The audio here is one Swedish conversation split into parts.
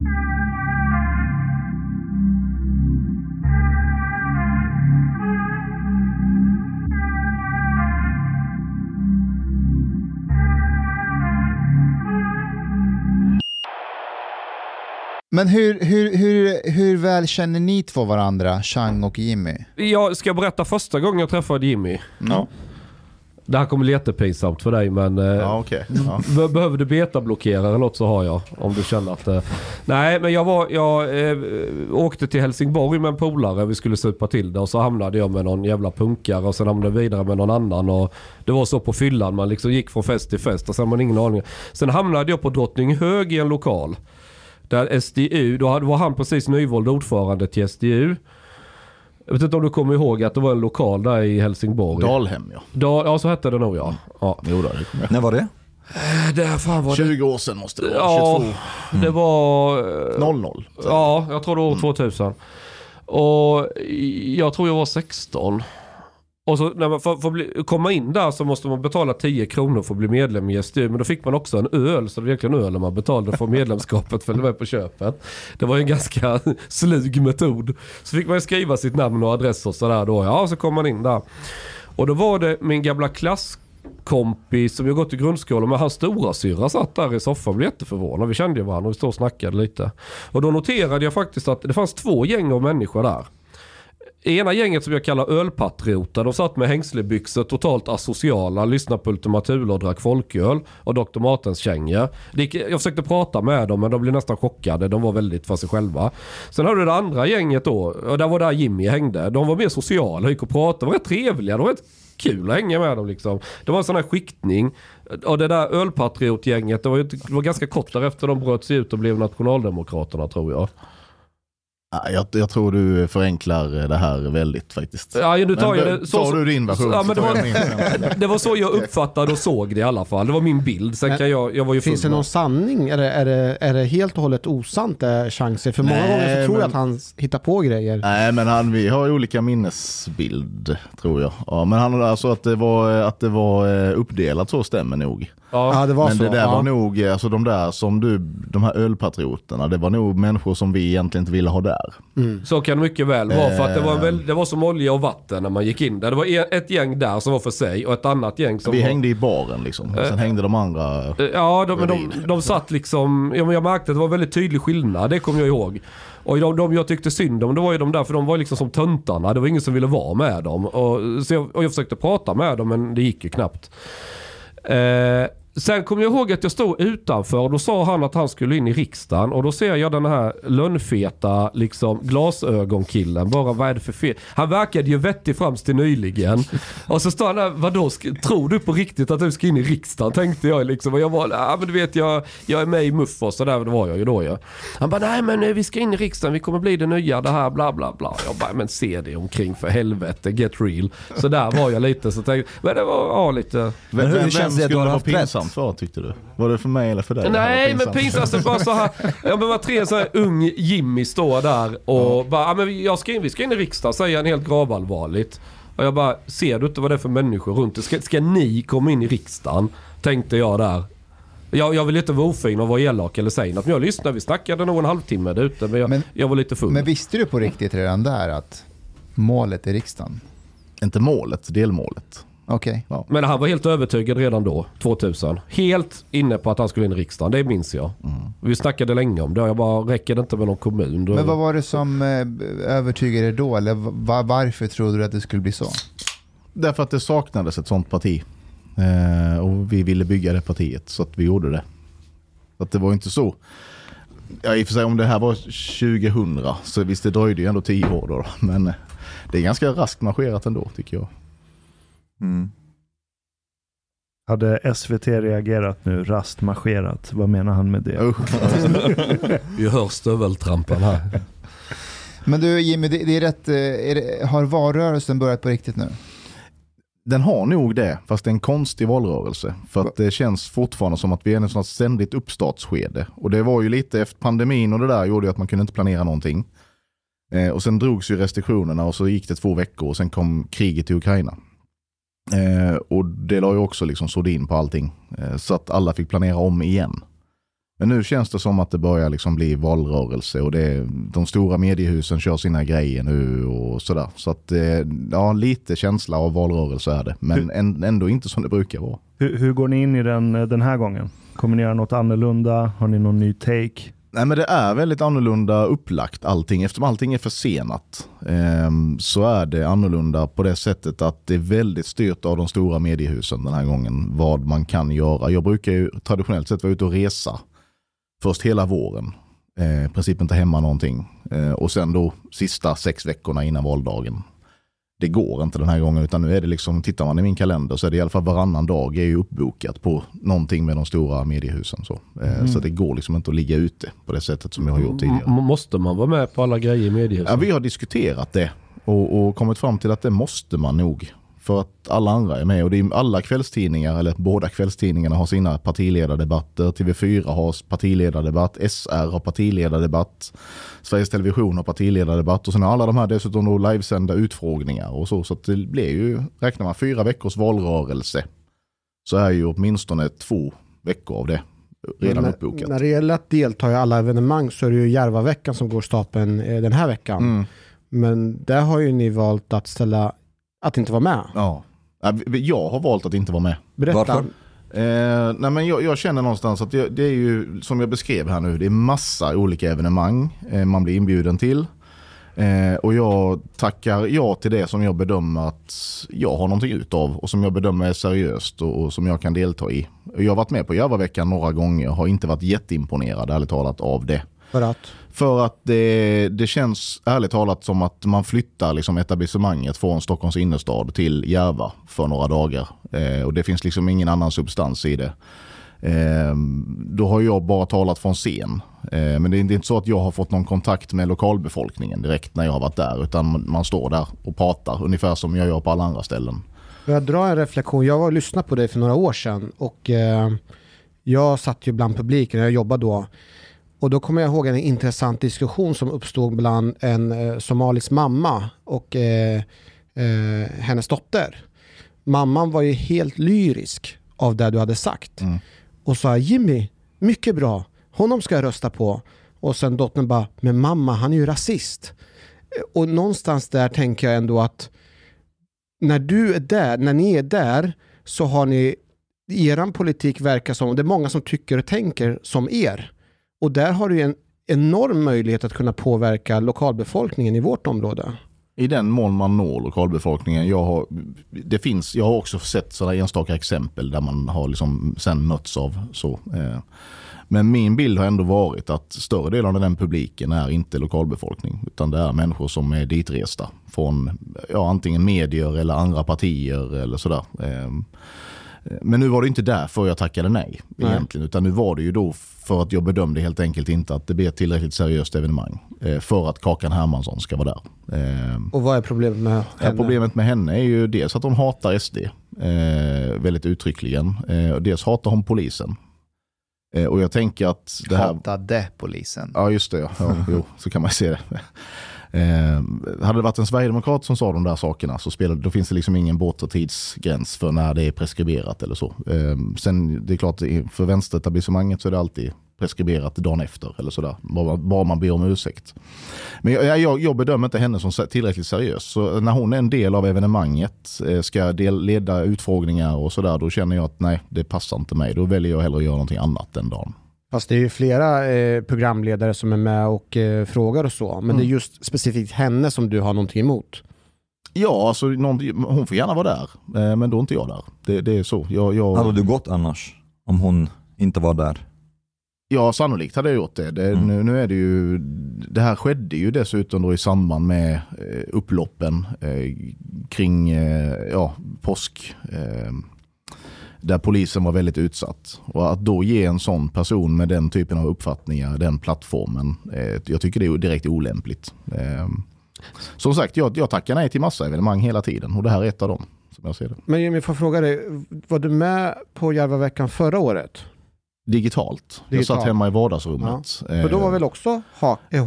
Men hur, hur, hur, hur väl känner ni två varandra, Chang och Jimmy? Jag ska berätta första gången jag träffade Jimmy. Ja, Det här kommer bli jättepinsamt för dig men eh, ja okej. Ja. be- behöver du betablockera eller något så har jag. Om du känner att... Eh, nej men jag, var, jag eh, åkte till Helsingborg med en polare. Vi skulle supa till det och så hamnade jag med någon jävla punkare och sen hamnade jag vidare med någon annan. Och det var så på fyllan. Man liksom gick från fest till fest och sen man ingen aning. Sen hamnade jag på Drottninghög i en lokal. Där SDU, då var han precis nyvald ordförande till SDU. Jag vet inte om du kommer ihåg att det var en lokal där i Helsingborg. Dalhem ja. Da, ja så hette det nog ja. ja. Jo, då, det. När var det? Där fan var det. 20 år sedan måste det vara. Ja, 22. det var... eh, 00. Ja, jag tror det var år 2000. Och jag tror jag var 16. Och så när man får, får bli, komma in där så måste man betala 10 kronor för att bli medlem i SDU. Men då fick man också en öl, så det var egentligen öl man betalade för medlemskapet för det var på köpet. Det var ju en ganska slug metod. Så fick man ju skriva sitt namn och adress och sådär då. Ja, så kom man in där. Och då var det min gamla klasskompis som jag gått i grundskolan med, hans stora syra satt där i soffan och blev jätteförvånad. Vi kände ju varandra och vi stod och snackade lite. Och då noterade jag faktiskt att det fanns två gäng av människor där. Ena gänget som jag kallar ölpatrioter, de satt med hängslebyxor, totalt asociala, lyssnade på Ultima Thule och drack folköl och Dr. Martens kängor. Jag försökte prata med dem men de blev nästan chockade, de var väldigt för sig själva. Sen har du det andra gänget då, och där var där Jimmy hängde. De var mer sociala, gick och pratade, var rätt trevliga, de var rätt kul att hänga med dem liksom. Det var en sån här skiktning. Och det där ölpatriotgänget, det var, ju, det var ganska kort därefter de bröt sig ut och blev Nationaldemokraterna tror jag. Ja, jag, jag tror du förenklar det här väldigt faktiskt. Ja, du tar Men det. Så, tar du din version Ja, men det, jag var, det var så jag uppfattade och såg det i alla fall. Det var min bild. Sen kan jag, jag var ju Finns det någon sanning? Är det, är det, är det helt och hållet osant det chanser? För många Nej, gånger så tror jag men- att han hittar på grejer. Nej men han, vi har olika minnesbild tror jag. Ja, men han, alltså att det var, att det var eh, uppdelat så stämmer nog. Ja. Ja, det var men så. det där ja. var nog, alltså de där som du, de här ölpatrioterna, det var nog människor som vi egentligen inte ville ha där. Så kan det mycket väl vara. För att det var, Eh. väl, det var som olja och vatten när man gick in där. Det var e- ett gäng där som var för sig och ett annat gäng som Vi var... hängde i baren liksom. Och Eh. sen hängde de andra. Eh, Ja, de, men de, Bredvid. de satt liksom... Jag märkte att det var väldigt tydlig skillnad. Det kommer jag ihåg. Och de, de jag tyckte synd om, det var ju de där, för de var liksom som töntarna. Det var ingen som ville vara med dem. Och, så jag, och jag försökte prata med dem, men det gick ju knappt. Eh, sen kommer jag ihåg att jag stod utanför och då sa han att han skulle in i riksdagen. Och då ser jag den här lönnfeta liksom, glasögonkillen. Bara vad är det för fel? Han verkade ju vettig fram till nyligen. Och så står han där, vadå, tror du på riktigt att du ska in i riksdagen? Tänkte jag liksom. Och jag var, ja men du vet jag, jag är med i MUF och sådär, det var jag ju då ju. Han bara, nej men eh, vi ska in i riksdagen, vi kommer bli det nya, det här bla bla bla. Jag bara, men se det omkring för helvete, get real. Så där var jag lite, så tänkte, men det var, ja lite. Men hur vem, vem känns det att du har haft rätt? Pinsamt för tyckte du? Var det för mig eller för dig? det Nej var men pinsamt är bara så här. Ja men var tre så här ung Jimmy står där och bara, ja, men jag ska in, vi ska in i riksdagen säger han helt gravallvarligt. Och jag bara, ser du inte vad det är för människor runt dig? Ska, ska ni komma in i riksdagen? Tänkte jag där. Jag, jag vill inte vara ofin och vara elak eller säga något. Men jag lyssnade, vi snackade nog en halvtimme där ute. Men jag, Men- jag var lite full. Men visste du på riktigt redan där att målet är riksdagen? Inte målet, delmålet. Okej. Men han var helt övertygad redan då, 2000. Helt inne på att han skulle in i riksdagen, det minns jag. Vi snackade länge om det. Jag bara, räcker det inte med någon kommun? Då... Men vad var det som eh, övertygade dig då? Eller va- varför trodde du att det skulle bli så? Därför att det saknades ett sånt parti. Eh, och vi ville bygga det partiet så att vi gjorde det. Så att det var inte så. Ja, i och för sig om det här var 2000 så visst det dröjde ju ändå 10 år då. Men det är ganska raskt marscherat ändå tycker jag. Mm. Hade SVT reagerat nu, rastmarscherat? Vad menar han med det? Vi hör stöveltrampen här. Men du Jimmy, det, det är rätt, eh, är det, har valrörelsen börjat på riktigt nu? Den har nog det, fast det är en konstig valrörelse. För att det känns fortfarande som att vi är i ett sånt ständigt uppstartsskede. Och det var ju lite efter pandemin och det där gjorde ju att man kunde inte planera någonting. Eh, och sen drogs ju restriktionerna och så gick det två veckor och sen kom kriget i Ukraina. Eh, och det la ju också liksom sordin på allting. Eh, så att alla fick planera om igen. Men nu känns det som att det börjar liksom bli valrörelse och det de stora mediehusen kör sina grejer nu och sådär. Så att eh, ja, lite känsla av valrörelse är det. Men än- ändå inte som det brukar vara. Hur, hur går ni in i den eh, den här gången? Kommer ni göra något annorlunda? Har ni någon ny take? Nej men det är väldigt annorlunda upplagt allting. Eftersom allting är försenat eh, så är det annorlunda på det sättet att det är väldigt styrt av de stora mediehusen den här gången. Vad man kan göra. Jag brukar ju traditionellt sett vara ute och resa. Först hela våren. Eh, I princip inte hemma någonting. Eh, och sen då sista sex veckorna innan valdagen. Det går inte den här gången utan nu är det liksom, tittar man i min kalender så är det i alla fall varannan dag är ju uppbokat på någonting med de stora mediehusen. Så, eh, så det går liksom inte att ligga ute på det sättet som jag har gjort tidigare. M- måste man vara med på alla grejer i mediehuset? Ja, vi har diskuterat det och, och kommit fram till att det måste man nog. För att alla andra är med och det är alla kvällstidningar, eller båda kvällstidningarna har sina partiledardebatter. TV4 har partiledardebatt, SR har partiledardebatt, Sveriges Television har partiledardebatt och sen har alla de här dessutom då livesända utfrågningar och så. Så det blir ju, räknar man fyra veckors valrörelse så är ju åtminstone två veckor av det redan Men uppbokat. När det gäller att delta i alla evenemang så är det ju Järvaveckan som går stapeln eh, den här veckan. Mm. Men där har ju ni valt att ställa, att inte vara med. Ja. Jag har valt att inte vara med. Berätta. Varför? Eh, nej men jag, jag känner någonstans att det, det är ju som jag beskrev här nu, det är massa olika evenemang eh, man blir inbjuden till. Eh, och jag tackar ja till det som jag bedömer att jag har någonting utav och som jag bedömer är seriöst och, och som jag kan delta i. Jag har varit med på Järvaveckan några gånger och har inte varit jätteimponerad ärligt talat av det. För att, för att det, det känns ärligt talat som att man flyttar liksom etablissemanget från Stockholms innerstad till Järva för några dagar. Eh, och det finns liksom ingen annan substans i det. Eh, då har jag bara talat från scen. Eh, men det är inte så att jag har fått någon kontakt med lokalbefolkningen direkt när jag har varit där. Utan man- står där och pratar ungefär som jag gör på alla andra ställen. Jag drar en reflektion? Jag var och lyssnade på dig för några år sedan och eh, jag satt ju bland publiken, jag jobbade då. Och då kommer jag ihåg en intressant diskussion som uppstod bland en eh, somalisk mamma och eh, eh, hennes dotter. Mamman var ju helt lyrisk av det du hade sagt. Mm. Och sa Jimmy, mycket bra, honom ska jag rösta på. Och sen dottern bara, men mamma han är ju rasist. Och någonstans där tänker jag ändå att när du är där, när ni är där så har ni, eran politik verkar som, det är många som tycker och tänker som er. Och där har du en enorm möjlighet att kunna påverka lokalbefolkningen i vårt område. I den mån man når lokalbefolkningen. Jag har, det finns, jag har också sett sådana enstaka exempel där man har liksom sen mötts av så. Eh. Men min bild har ändå varit att större delen av den publiken är inte lokalbefolkning. Utan det är människor som är ditresta från ja, antingen medier eller andra partier eller sådär. Eh. Men nu var det inte därför jag tackade nej, Nej. egentligen. Utan nu var det ju då för att jag bedömde helt enkelt inte att det blev ett tillräckligt seriöst evenemang. eh, För att Kakan Hermansson ska vara där. Eh, Och vad är problemet med Ja, henne? problemet med henne är ju dels att hon hatar SD eh, väldigt uttryckligen. Och dels hatar hon polisen. Och jag tänker att det här... Hatade polisen. Ja just det, ja. ja jo, så kan man se det. Eh, hade det varit en sverigedemokrat som sa de där sakerna så spelade, då finns det liksom ingen bortre tidsgräns för när det är preskriberat eller så. Eh, sen det är klart, för vänsteretablissemanget så är det alltid preskriberat dagen efter eller sådär. Bara, bara man ber om ursäkt. Men jag, jag, jag bedömer inte henne som tillräckligt seriös. Så när hon är en del av evenemanget, eh, ska del, leda utfrågningar och sådär, då känner jag att nej, det passar inte mig. Då väljer jag hellre att göra någonting annat den dagen. Fast det är ju flera eh, programledare som är med och eh, frågar och så. Men det är just specifikt henne som du har någonting emot. Ja, alltså någon, hon får gärna vara där, eh, men då är inte jag där. Det, det är så. Jag, jag, Hade du gått annars? Om hon inte var där? ja, sannolikt hade jag gjort det. det Mm. nu, nu är det ju, det här skedde ju dessutom då i samband med eh, upploppen eh, kring eh, ja, påsk. Eh, där polisen var väldigt utsatt. Och att då ge en sån person med den typen av uppfattningar den plattformen, eh, jag tycker det är direkt olämpligt. Eh, som sagt, jag, jag tackar nej till massa evenemang hela tiden och det här är ett av dem. Som jag ser det. Men Jimmy, får jag fråga dig, var du med på Järvaveckan förra året? Digitalt. Jag Digitalt. satt hemma i vardagsrummet. För då var Eh, väl också ha, eh,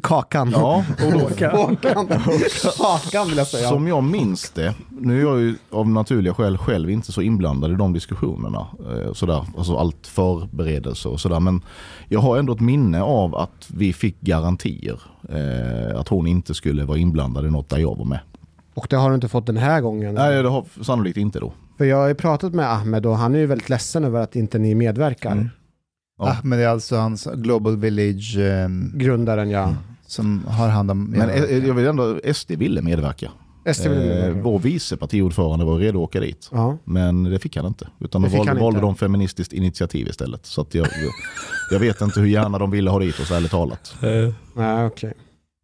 Kakan. Ja, Kakan. Kakan vill jag säga. Som jag minns det, nu är jag ju av naturliga skäl själv inte så inblandad i de diskussionerna. Eh, sådär, alltså allt förberedelse och sådär. Men jag har ändå ett minne av att vi fick garantier. Eh, att hon inte skulle vara inblandad i något där jag var med. Och det har du inte fått den här gången? Nej, det har sannolikt inte då. För jag har ju pratat med Ahmed och han är ju väldigt ledsen över att inte ni medverkar. Mm. Ja. Ah, men det är alltså hans Global Village ehm, Grundaren ja. som har hand om... Men eh, jag vill ändå, SD ville medverka. SD vill Eh, medverka. vår vice partiordförande var redo att åka dit. Ja. Men det fick han inte. Utan Det de fick valde, valde de feministiskt initiativ istället. Så att jag, jag vet inte hur gärna de ville ha dit oss, ärligt talat. Eh, Nej, okej.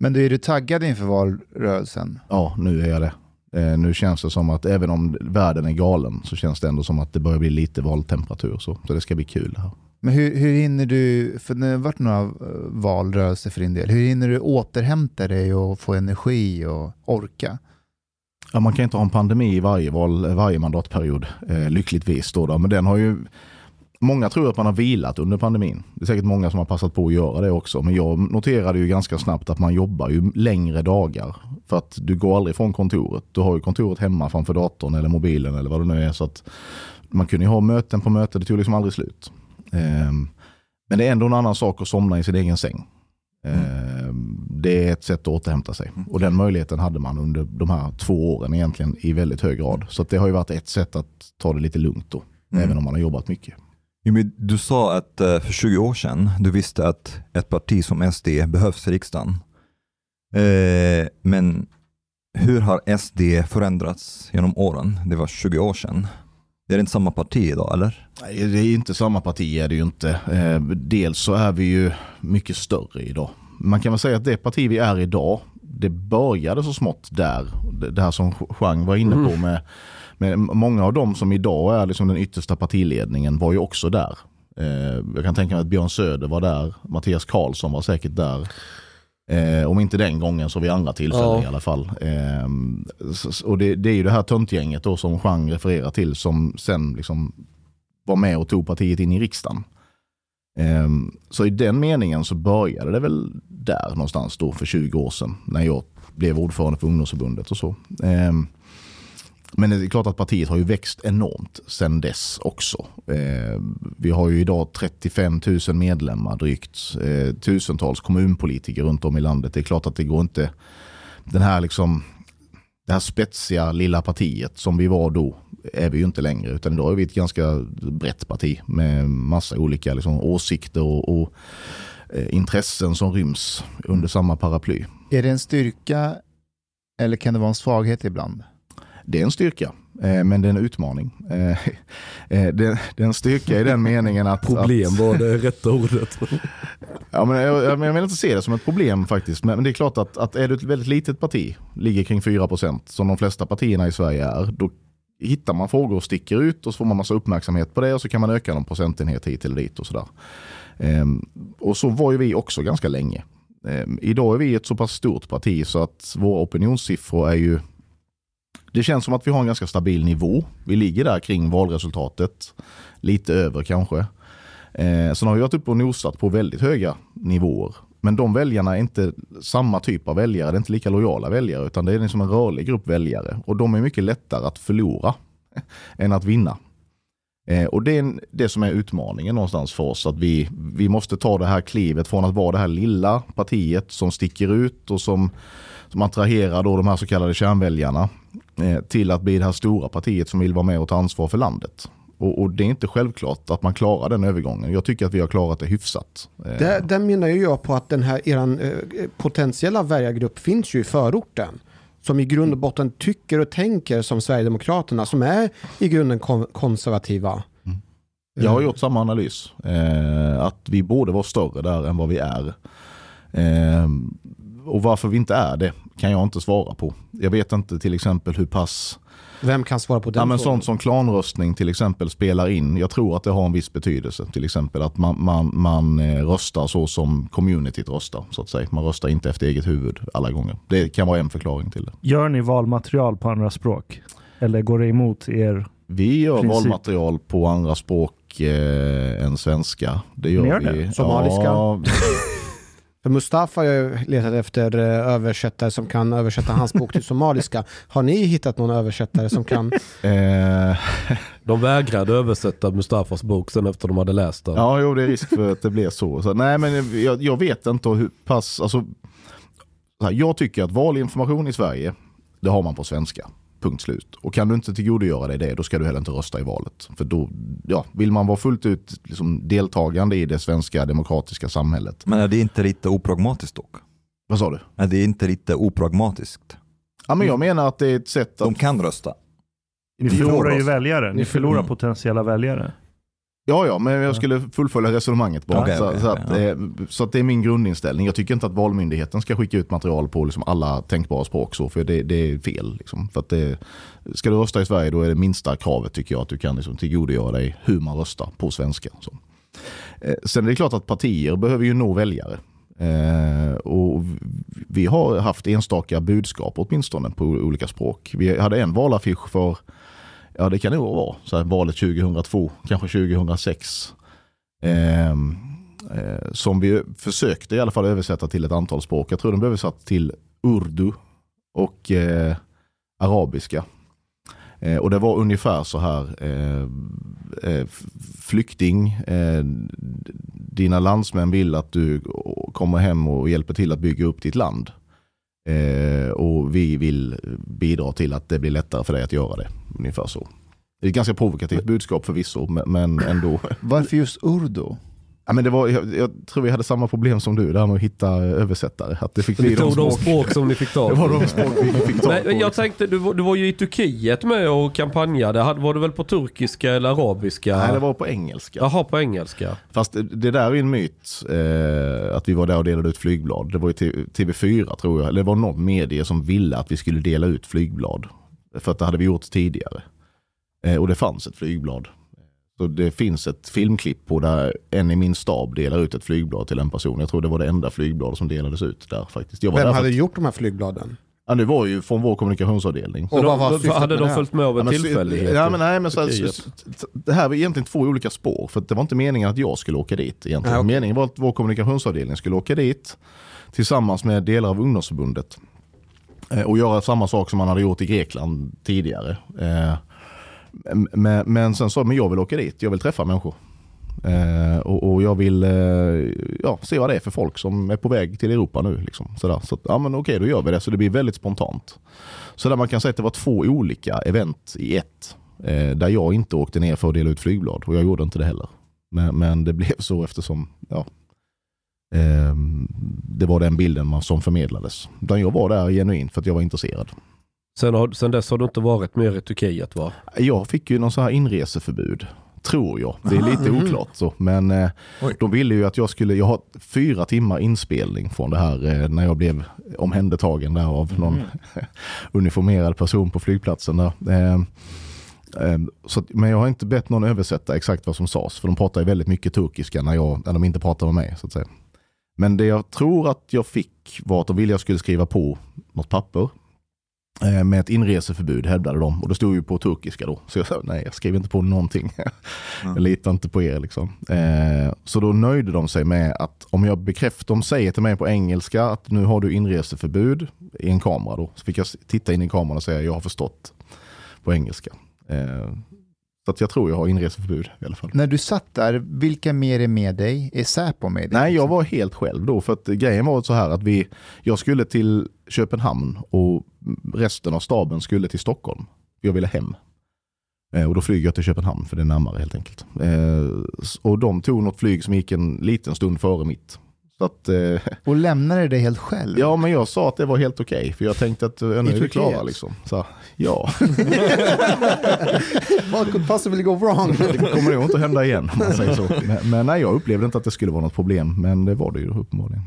Men du, är du taggad inför valrörelsen? Ja, nu är jag det. Eh, nu känns det som att även om världen är galen så känns det ändå som att det börjar bli lite valtemperatur. Så, så det ska bli kul det här. Men hur, hur hinner du, för det har varit några eh, valrörelser för din del, hur hinner du återhämta dig och få energi och orka? Ja, man kan inte ha en pandemi i varje, val, varje mandatperiod, eh, lyckligtvis. Då, då. Men den har ju, många tror att man har vilat under pandemin. Det är säkert många som har passat på att göra det också. Men jag noterade ju ganska snabbt att man jobbar ju längre dagar. För att du går aldrig från kontoret. Du har ju kontoret hemma framför datorn eller mobilen eller vad det nu är. Så att man kunde ju ha möten på möten, det tog liksom aldrig slut. Ehm, men det är ändå en annan sak att somna i sin egen säng. Ehm, Det är ett sätt att återhämta sig. Och den möjligheten hade man under de här två åren egentligen i väldigt hög grad. Så det har ju varit ett sätt att ta det lite lugnt då. Mm. Även om man har jobbat mycket. Du sa att eh, för 20 år sedan du visste att ett parti som SD behövs i riksdagen. Eh, men hur har SD förändrats genom åren? Det var 20 år sedan. Det är inte samma parti idag, eller? Nej, Det är inte samma parti är det ju inte. Eh, Dels så är vi ju mycket större idag. Man kan väl säga att det parti vi är idag, det började så smått där. Det- här som Chang var inne på med, med många av dem som idag är liksom den yttersta partiledningen var ju också där. Eh, Jag kan tänka mig att Björn Söder var där, Mattias Karlsson var säkert där. Eh, om inte den gången så vid andra tillfällen Ja. i alla fall. Eh, och det, det är ju det här töntgänget då som Chang refererar till som sen liksom var med och tog partiet in i riksdagen. Ehm, Så i den meningen så började det väl där någonstans då för 20 år sedan när jag blev ordförande för ungdomsförbundet och så. Men det är klart att partiet har ju växt enormt sedan dess också. Eh, Vi har ju idag 35 000 medlemmar drygt, eh, tusentals kommunpolitiker runt om i landet. Det är klart att det går inte, den här liksom det här spetsiga lilla partiet som vi var då är vi ju inte längre utan idag är vi ett ganska brett parti med massa olika liksom, åsikter och, och eh, intressen som ryms under samma paraply. Är det en styrka eller kan det vara en svaghet ibland? Det är en styrka, eh, men det är en utmaning. Eh, eh, det, är en styrka i den meningen att... problem var det rätta ordet. Ja, men jag, jag, jag vill inte se det som ett problem faktiskt. Men, men det är klart att, att är du ett väldigt litet parti, ligger kring 4% som de flesta partierna i Sverige är, då hittar man frågor och sticker ut och så får man massa uppmärksamhet på det och så kan man öka någon procentenhet hit eller dit och sådär. Ehm, och så var ju vi också ganska länge. Ehm, idag är vi ett så pass stort parti så att våra opinionssiffror är ju det känns som att vi har en ganska stabil nivå. Vi ligger där kring valresultatet. Lite över kanske. Eh, sen har vi varit uppe och nosat på väldigt höga nivåer. Men de väljarna är inte samma typ av väljare, det är inte lika lojala väljare utan det är liksom en rörlig grupp väljare. Och de är mycket lättare att förlora än att vinna. Eh, och det är det som är utmaningen någonstans för oss. Att vi, vi måste ta det här klivet från att vara det här lilla partiet som sticker ut och som, som attraherar då de här så kallade kärnväljarna. Eh, till att bli det här stora partiet som vill vara med och ta ansvar för landet. Och, och det är inte självklart att man klarar den övergången. Jag tycker att vi har klarat det hyfsat. Eh, Där, där menar jag på att den här eran eh, potentiella väljargrupp finns ju i förorten. Som i grund och botten tycker och tänker som Sverigedemokraterna, som är i grunden kon- konservativa. Jag har gjort samma analys. Eh, att vi borde vara större där än vad vi är. Eh, och varför vi inte är det kan jag inte svara på. Jag vet inte till exempel hur pass Vem kan svara på den Ja, men frågan? sånt som klanröstning till exempel spelar in. Jag tror att det har en viss betydelse. Till exempel att man, man, man eh, röstar så som communityt röstar. Så att säga. Man röstar inte efter eget huvud alla gånger. Det kan vara en förklaring till det. Gör ni valmaterial på andra språk? Eller går det emot er? Vi gör Princip. valmaterial på andra språk eh, än svenska. Det gör, Ni gör det? vi. Somaliska? Ja, För Mustafa har ju letat efter eh, översättare som kan översätta hans bok till somaliska. Har ni hittat någon översättare som kan? Eh, De vägrade översätta Mustafas bok sen efter de hade läst den. ja, jo, det är risk för att det blir så. så nej, men jag, jag vet inte hur pass... Alltså, så här, jag tycker att valinformation i Sverige, det har man på svenska. Punkt slut. Och kan du inte tillgodogöra dig det, då ska du heller inte rösta i valet. För då, ja, vill man vara fullt ut liksom, deltagande i det svenska demokratiska samhället. Men är det inte lite opragmatiskt dock? Vad sa du? Är det inte lite opragmatiskt? Ja, men jag menar att det är ett sätt att... De kan rösta. Ni förlorar ju väljare. Ni Ni förlorar Mm. potentiella väljare. Ja, ja, men jag skulle fullfölja resonemanget bara. Okej, så, okej, så, att, eh, så att det är min grundinställning. Jag tycker inte att Valmyndigheten ska skicka ut material på liksom alla tänkbara språk så, för det, det är fel. Liksom. För att det, ska du rösta i Sverige då är det minsta kravet tycker jag att du kan liksom tillgodogöra dig hur man röstar på svenska. Så. Eh, sen är det klart att partier behöver ju nå väljare. Eh, och vi har haft enstaka budskap åtminstone på olika språk. Vi hade en valaffisch för, ja det kan nog vara, så här, valet 2002, kanske 2006. Ehm, eh, som vi försökte i alla fall översätta till ett antal språk. Jag tror den blev översatt till urdu och eh, arabiska. Eh, och det var ungefär så här. Eh, eh, flykting, eh, dina landsmän vill att du kommer hem och hjälper till att bygga upp ditt land. Eh, och vi vill bidra till att det blir lättare för dig att göra det. Ungefär så. Det är ett ganska provokativt budskap förvisso, men, ändå. Varför just urdu? Ja, men det var, jag, jag tror vi hade samma problem som du, där med att hitta översättare. Att det fick Ni bli tog de språk, språk som ni fick det tag var de språk vi fick på. men jag liksom. tänkte, du var, du var ju i Turkiet med och kampanjade. Var det väl på turkiska eller arabiska? Nej, det var på engelska. Jaha, på engelska. Fast det, det där är en myt, eh, att vi var där och delade ut flygblad. Det var ju T- TV4 tror jag, eller det var någon medie som ville att vi skulle dela ut flygblad. För att det hade vi gjort tidigare. Eh, och det fanns ett flygblad. Så det finns ett filmklipp på där en i min stab delar ut ett flygblad till en person. Jag tror det var det enda flygblad som delades ut där faktiskt. Jag var Vem där hade att- gjort de här flygbladen? Ja, det var ju från vår kommunikationsavdelning. Och vad var de, syftet hade de följt med av en tillfällighet? Ja, men nej, men så, Turkiet? så, så, det här var egentligen två olika spår. För det var inte meningen att jag skulle åka dit. Egentligen. Nej, okej. Meningen var att vår kommunikationsavdelning skulle åka dit tillsammans med delar av ungdomsförbundet. Eh, och göra samma sak som man hade gjort i Grekland tidigare. Men, men sen sa jag, men jag vill åka dit. Jag vill träffa människor. Eh, och, och jag vill eh, ja, se vad det är för folk som är på väg till Europa nu. Liksom. Sådär. Så ja, men okej, då gör vi det. Så det blir väldigt spontant. Så där man kan säga att det var två olika event i ett. Eh, där jag inte åkte ner för att dela ut flygblad och jag gjorde inte det heller. Men, men det blev så eftersom ja, eh, det var den bilden man, som förmedlades. Utan jag var där genuint för att jag var intresserad. Sen, har, sen dess har du inte varit mer i Turkiet va? Jag fick ju någon sån här inreseförbud. Tror jag. Det är lite Mhm. oklart. Så. Men eh, de ville ju att jag skulle, jag har fyra timmar inspelning från det här eh, när jag blev omhändertagen där av någon uniformerad person på flygplatsen. Där. Eh, så, men jag har inte bett någon översätta exakt vad som sades. För de pratar ju väldigt mycket turkiska när, jag, när de inte pratar med mig. Så att säga. Men det jag tror att jag fick var att de ville att jag skulle skriva på något papper med ett inreseförbud hävdade de. Och det stod ju på turkiska då. Så jag sa nej, jag skriver inte på någonting. jag litar inte på er liksom. Eh, så då nöjde de sig med att om jag bekräftar, de säger till mig på engelska att nu har du inreseförbud i en kamera då. Så fick jag titta in i kameran och säga jag har förstått på engelska. Eh, så jag tror jag har inreseförbud i alla fall. När du satt där, vilka mer är med dig? Är Säpo med dig? Nej, jag var helt själv då. För att grejen var så här att vi, jag skulle till Köpenhamn och resten av staben skulle till Stockholm. Jag ville hem. Eh, Och då flyger jag till Köpenhamn för det är närmare helt enkelt. Eh, Och de tog något flyg som gick en liten stund före mitt. Så att, eh, Och lämnade dig helt själv? ja, men jag sa att det var helt okej. för jag tänkte att eh, nu är vi klara. Liksom. Så, ja, What could possibly go wrong? det kommer nog inte att hända igen. Om man säger så. Men, men nej, jag upplevde inte att det skulle vara något problem. Men det var det ju uppenbarligen.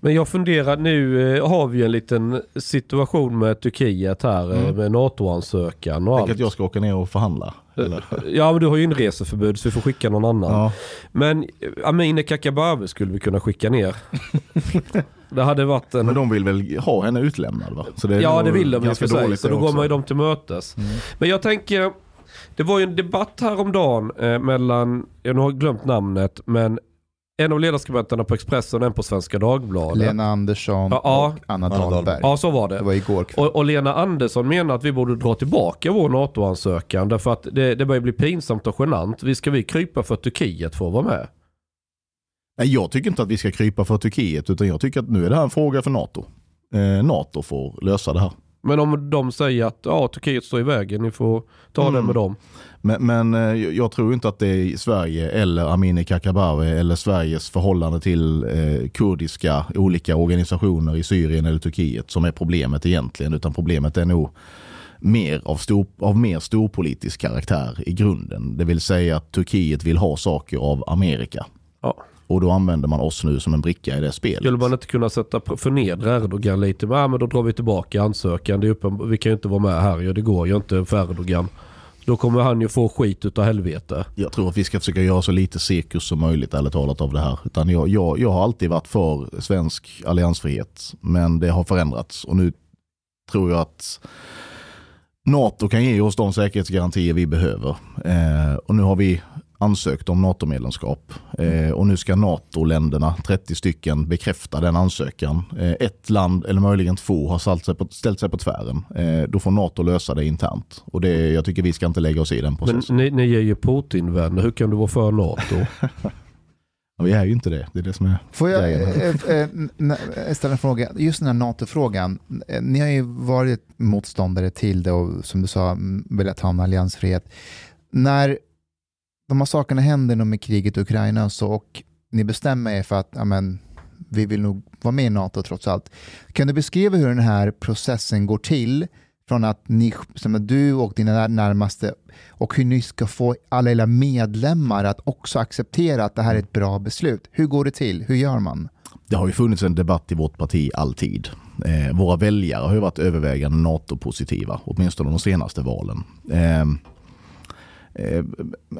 Men jag funderar, nu eh, har vi en liten situation med Turkiet här eh, Mm. med NATO-ansökan och Tänk allt. att jag ska åka ner och förhandla. Eller? Ja men du har ju inreseförbud så vi får skicka någon annan. Ja. Men eh, Amineh Kakabaveh skulle vi kunna skicka ner. det hade varit en... Men de vill väl ha henne utlämnad va? Så det Ja det vill de ganska för sig, så då går man ju dem till mötes. Mm. Men jag tänker, det var ju en debatt häromdagen eh, mellan, jag har glömt namnet, men en av ledarskribenterna på Expressen och en på Svenska Dagbladet. Lena Andersson Ja, ja. och Anna. Dahlberg. Ja, så var det. Det var igår kväll. Och, och Lena Andersson menar att vi borde dra tillbaka vår NATO-ansökan därför att det, det börjar bli pinsamt och genant. Vi ska vi krypa för Turkiet för att vara med? Nej, jag tycker inte att vi ska krypa för Turkiet utan jag tycker att nu är det här en fråga för NATO. Eh, NATO får lösa det här. Men om de säger att ja, Turkiet står i vägen, ni får ta Mm. det med dem. Men, men eh, jag tror inte att det är Sverige eller Amineh Kakabaveh eller Sveriges förhållande till eh, kurdiska olika organisationer i Syrien eller Turkiet som är problemet egentligen. Utan problemet är nog mer av, stor, av mer storpolitisk karaktär i grunden. Det vill säga att Turkiet vill ha saker av Amerika. Ja. Och då använder man oss nu som en bricka i det spelet. Skulle man inte kunna sätta förnedra Erdogan lite? Ja, men då drar vi tillbaka ansökan. Det är uppen- vi kan ju inte vara med här. Ja, det går ju inte för Erdogan. Då kommer han ju få skit utav helvete. Jag tror att vi ska försöka göra så lite cirkus som möjligt ärligt talat av det här. Utan jag, jag, jag har alltid varit för svensk alliansfrihet. Men det har förändrats och nu tror jag att NATO kan ge oss de säkerhetsgarantier vi behöver. Eh, och nu har vi ansökt om NATO-medlemskap. Eh, och nu ska NATO-länderna, 30 stycken, bekräfta den ansökan. Eh, ett land, eller möjligen två, har ställt sig på, ställt sig på tvären. Eh, då får NATO lösa det internt. Och det, jag tycker vi ska inte lägga oss i den Men processen. ni, ni är ju Putin-vänner. Hur kan du vara för NATO? Ja, vi är ju inte det. Det är det som är Får jag eh, eh, n- ställa en fråga? Just den här NATO-frågan. Eh, Ni har ju varit motståndare till det och som du sa velat ha en alliansfrihet. När de här sakerna händer nu med kriget i Ukraina så, och ni bestämmer er för att amen, vi vill nog vara med i NATO trots allt. Kan du beskriva hur den här processen går till från att ni, som du och dina närmaste och hur ni ska få alla era medlemmar att också acceptera att det här är ett bra beslut. Hur går det till? Hur gör man? Det har ju funnits en debatt i vårt parti alltid. Eh, våra väljare har ju varit övervägande NATO-positiva, åtminstone de senaste valen. Eh, Eh,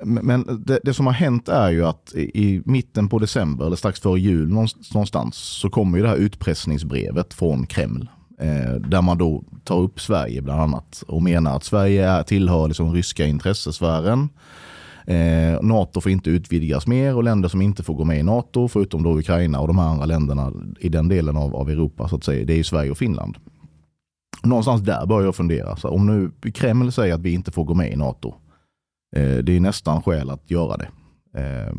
men det, det som har hänt är ju att i mitten på december, eller strax före jul någonstans, så kommer ju det här utpressningsbrevet från Kreml. Eh, där man då tar upp Sverige bland annat och menar att Sverige är, tillhör liksom ryska intressesfären. Eh, NATO får inte utvidgas mer och länder som inte får gå med i NATO, förutom då Ukraina och de här andra länderna i den delen av, av Europa, så att säga, det är ju Sverige och Finland. Någonstans där börjar jag fundera. Så om nu Kreml säger att vi inte får gå med i NATO, eh, Eh, det är nästan skäl att göra det. Eh,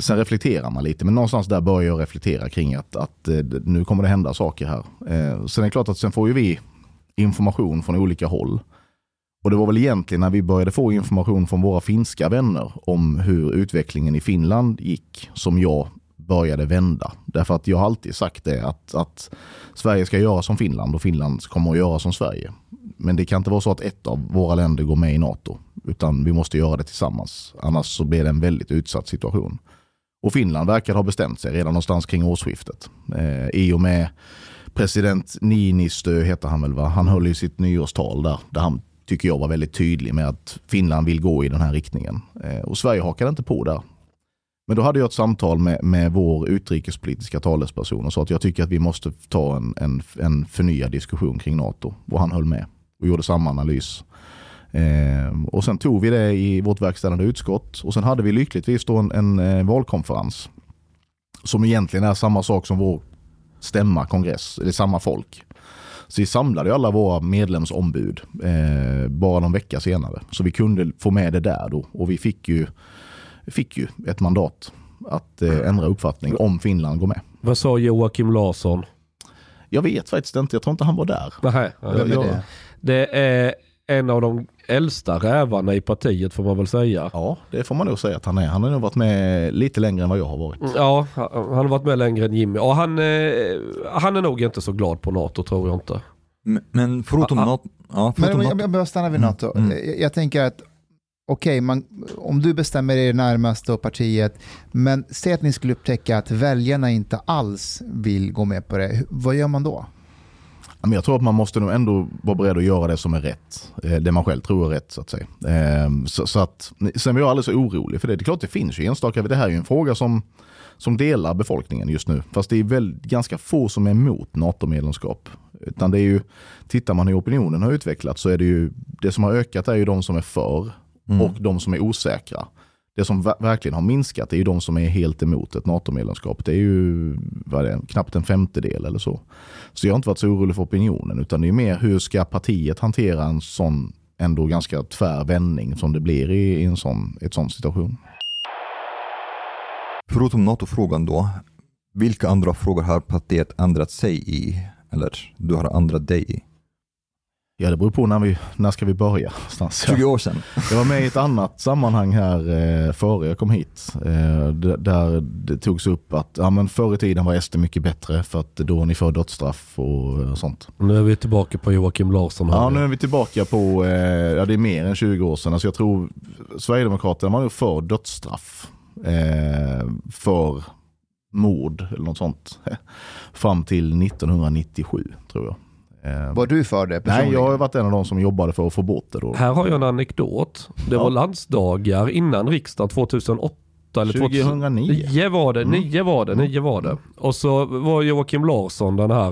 sen reflekterar man lite, men någonstans där börjar jag reflektera kring att, att eh, nu kommer det hända saker här. Eh, sen är det klart att sen får ju vi information från olika håll. Och det var väl egentligen när vi började få information från våra finska vänner om hur utvecklingen i Finland gick som jag började vända. Därför att jag har alltid sagt det att, att Sverige ska göra som Finland och Finland kommer att göra som Sverige. Men det kan inte vara så att ett av våra länder går med i NATO. Utan vi måste göra det tillsammans. Annars så blir det en väldigt utsatt situation. Och Finland verkar ha bestämt sig redan någonstans kring årsskiftet. Eh, I och med president Niinistö heter han väl va? Han höll ju sitt nyårstal där. Där han tycker jag var väldigt tydlig med att Finland vill gå i den här riktningen. Eh, och Sverige hakade inte på där. Men då hade jag ett samtal med, med vår utrikespolitiska talesperson och sa att jag tycker att vi måste ta en, en, en förnyad diskussion kring NATO. Och han höll med och gjorde samma analys. Eh, och sen tog vi det i vårt verkställande utskott och sen hade vi lyckligtvis då en, en eh, valkonferens. Som egentligen är samma sak som vår stämma, kongress, eller samma folk. Så vi samlade alla våra medlemsombud eh, bara någon vecka senare. Så vi kunde få med det där då och vi fick ju, fick ju ett mandat att eh, ändra uppfattning om Finland går med. Vad sa Joakim Larsson? Jag vet faktiskt inte, jag tror inte han var där. Nej, är jag- det? är en av de äldsta rävarna i partiet får man väl säga. Ja, det får man nog säga att han är. Han har nog varit med lite längre än vad jag har varit. Ja, han har varit med längre än Jimmy. Och han, eh, han är nog inte så glad på NATO tror jag inte. Men- Men förutom Ah, ah. NATO, ja, Men förutom om jag, NATO jag bara stannar vid Mm, NATO. mm. Jag, jag tänker att okej, man- om du bestämmer er närmaste och partiet, men säg att ni skulle upptäcka att väljarna inte alls vill gå med på det. Vad gör man då? Men jag tror att man måste nog ändå vara beredd att göra det som är rätt. Eh, Det man själv tror är rätt så att säga. Eh, Så, så att, sen är jag alldeles orolig för det. Det är klart det finns ju enstaka, det här är ju en fråga som, som delar befolkningen just nu. Fast det är väl ganska få som är emot NATO-medlemskap. Utan det är ju, tittar man hur opinionen har utvecklats så är det ju, det som har ökat är ju de som är för Mm. och de som är osäkra. Det som verkligen har minskat är ju de som är helt emot ett NATO-medlemskap. Det är ju vad är det, knappt en femtedel eller så. Så jag har inte varit så orolig för opinionen utan det är mer hur ska partiet hantera en sån ändå ganska tvär vändning som det blir i, i en sån, ett sån situation. Förutom NATO-frågan då, vilka andra frågor har partiet ändrat sig i? Eller du har ändrat dig i? Ja, det beror på när, vi, när ska vi börja. Någonstans. 20 år sedan. Jag var med i ett annat sammanhang här eh, före jag kom hit. Eh, där det togs upp att ja, men förr i tiden var SD mycket bättre för att då var ni för dödsstraff och eh, sånt. Nu är vi tillbaka på Joakim Larsson. Här. Ja, nu är vi tillbaka på, ja det är mer än 20 år sedan. Alltså jag tror Sverigedemokraterna var nog för dödsstraff. För mord eller något sånt. Fram till 1997 tror jag. Eh, Var du för det nej, personligen? jag har varit en av de som jobbade för att få bort det då. Här har jag en anekdot. Det Ja. var landsdagar innan riksdagen 2008 eller 2009. 2009. Nio var det, Mm. nio var det, nio var det. Och så var Joakim Larsson den här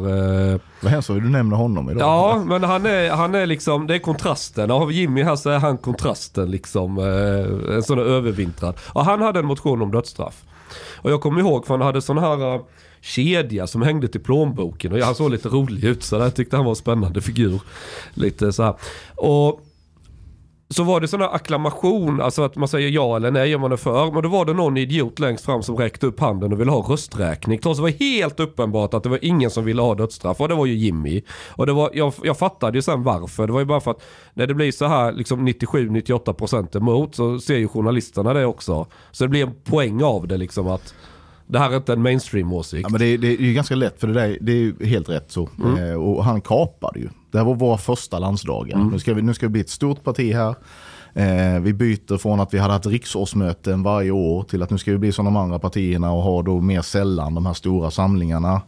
eh, Vad hemskt du nämner honom idag. Ja, men han är, han är liksom, det är kontrasten. Vi Jimmy här så är han kontrasten liksom. Eh, en sån övervintrad. Och han hade en motion om dödsstraff. Och jag kommer ihåg för han hade sån här eh, kedja som hängde till plånboken. Och han såg lite rolig ut så där. tyckte han var en spännande figur. Lite så här. Och så var det sån här acklamation, alltså att man säger ja eller nej om man är för. Men då var det någon idiot längst fram som räckte upp handen och ville ha rösträkning. Trots att det var helt uppenbart att det var ingen som ville ha dödsstraff. Och det var ju Jimmy. Och det var, jag, jag fattade ju sen varför. Det var ju bara för att när det blir så här liksom 97-98% emot så ser ju journalisterna det också. Så det blir en poäng av det liksom att det här är inte en mainstream-åsikt. Ja, men det, det är ju ganska lätt för det där, det är ju helt rätt så. Mm. Eh, och han kapade ju. Det här var våra första landsdagar. Mm. Nu, ska vi, nu ska vi bli ett stort parti här. Eh, vi byter från att vi hade haft riksårsmöten varje år till att nu ska vi bli som de andra partierna och ha då mer sällan de här stora samlingarna.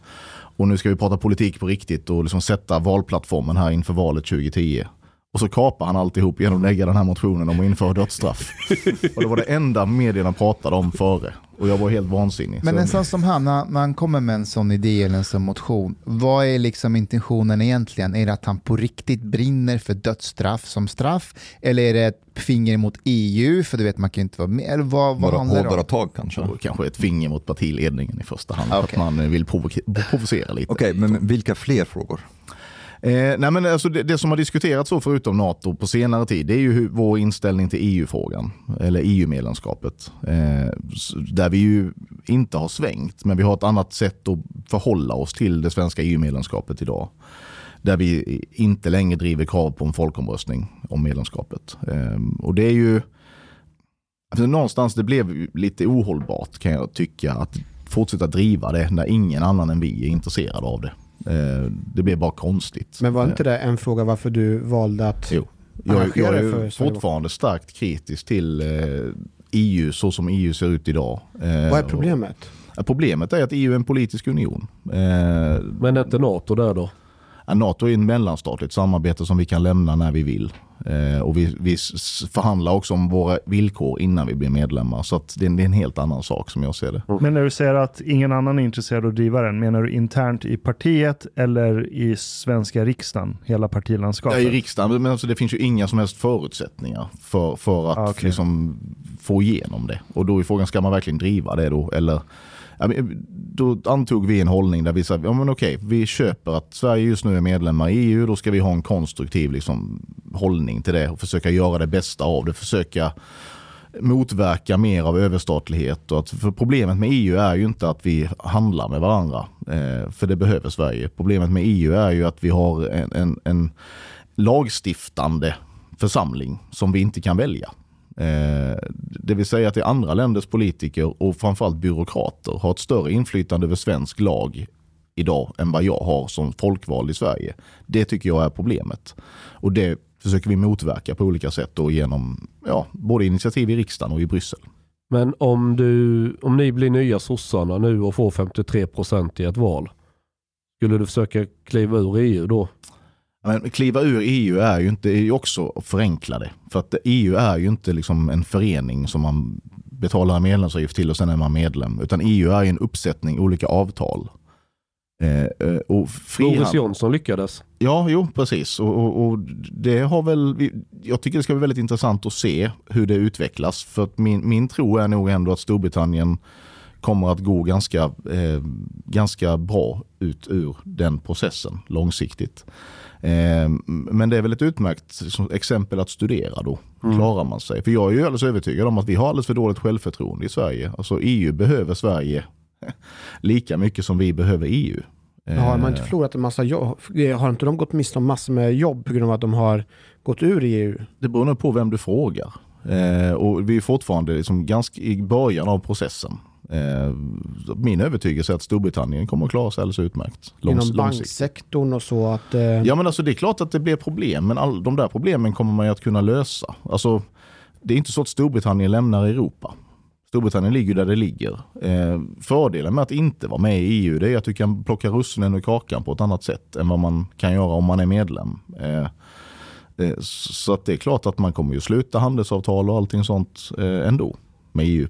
Och nu ska vi prata politik på riktigt och liksom sätta valplattformen här inför valet 2010. Och så kapar han alltihop genom att lägga den här motionen om att införa dödsstraff. och det var det enda medierna pratade om före. Och jag var helt vansinnig. Men Så- en sån som han, när man kommer med en sån idé eller en sån motion, vad är liksom intentionen egentligen? Är det att han på riktigt brinner för dödsstraff som straff? Eller är det ett finger mot EU, för du vet man kan ju inte vara med? Eller vad, vad Några handlar det hårdare om? tag kanske. Och kanske ett finger mot partiledningen i första hand. Ah, Att man vill provoke- provocera lite. Okej, men vilka fler frågor? Eh, nej men alltså det, det som har diskuterats så förutom NATO på senare tid det är ju hur, vår inställning till EU-frågan. Eller EU-medlemskapet. Eh, där vi ju inte har svängt men vi har ett annat sätt att förhålla oss till det svenska EU-medlemskapet idag. Där vi inte längre driver krav på en folkomröstning om medlemskapet. Eh, och det är ju Alltså någonstans det blev lite ohållbart kan jag tycka att fortsätta driva det när ingen annan än vi är intresserad av det. Eh, Det blev bara konstigt. Men var inte det en fråga varför du valde att... Jo. Jag, jag är för fortfarande starkt kritisk till eh, EU så som EU ser ut idag. Eh, Vad är problemet? Problemet är att EU är en politisk union. Eh, Men är inte NATO där då? NATO är ett mellanstatligt samarbete som vi kan lämna när vi vill. Eh, och vi, vi förhandlar också om våra villkor innan vi blir medlemmar. Så att det, är, det är en helt annan sak som jag ser det. Men när du säger att ingen annan är intresserad av att driva den, menar du internt i partiet eller i svenska riksdagen, hela Ja, partilandskapet? I riksdagen, men alltså, det finns ju inga som helst förutsättningar för, för att Ah, okej. liksom, få igenom det. Och då är frågan, ska man verkligen driva det då? Eller, ja, då antog vi en hållning där vi sa, ja men okej, vi köper att Sverige just nu är medlemmar i EU, då ska vi ha en konstruktiv liksom, hållning till det och försöka göra det bästa av det. Försöka motverka mer av överstatlighet. Och att, för problemet med EU är ju inte att vi handlar med varandra, eh, för det behöver Sverige. Problemet med EU är ju att vi har en, en, en lagstiftande församling som vi inte kan välja. Eh, det vill säga att det är andra länders politiker och framförallt byråkrater har ett större inflytande över svensk lag idag än vad jag har som folkvald i Sverige. Det tycker jag är problemet. Och det försöker vi motverka på olika sätt då genom ja, både initiativ i riksdagen och i Bryssel. Men om, du, om ni blir nya sossarna nu och får 53 procent i ett val. Skulle du försöka kliva ur EU då? Men kliva ur EU är ju inte, är ju också att förenkla det. För att EU är ju inte liksom en förening som man betalar en medlemsavgift till och sen är man medlem. Utan EU är ju en uppsättning olika avtal. Eh, eh, och Boris Johnson lyckades. Ja, jo precis. Och, och, och det har väl, jag tycker det ska bli väldigt intressant att se hur det utvecklas. För att min, min tro är nog ändå att Storbritannien kommer att gå ganska, eh, ganska bra ut ur den processen långsiktigt. Eh, men det är väl ett utmärkt exempel att studera då. Klarar man sig? För jag är ju alldeles övertygad om att vi har alldeles för dåligt självförtroende i Sverige. Alltså EU behöver Sverige lika mycket som vi behöver EU. Ja, har man Eh, inte förlorat en massa jobb? Har inte de gått miste om massor med jobb på grund av att de har gått ur EU? Det beror nog på vem du frågar. Eh, och vi är fortfarande liksom ganska i början av processen. Eh, min övertygelse är att Storbritannien kommer att klara sig alldeles utmärkt. Långs- Inom banksektorn och så att... Eh, Ja men alltså det är klart att det blir problem men all, de där problemen kommer man ju att kunna lösa. Alltså, det är inte så att Storbritannien lämnar Europa. Storbritannien ligger där det ligger. Eh, fördelen med att inte vara med i EU det är att du kan plocka russinen ur kakan på ett annat sätt än vad man kan göra om man är medlem. Eh, eh, så att det är klart att man kommer ju sluta handelsavtal och allting sånt eh, ändå med EU.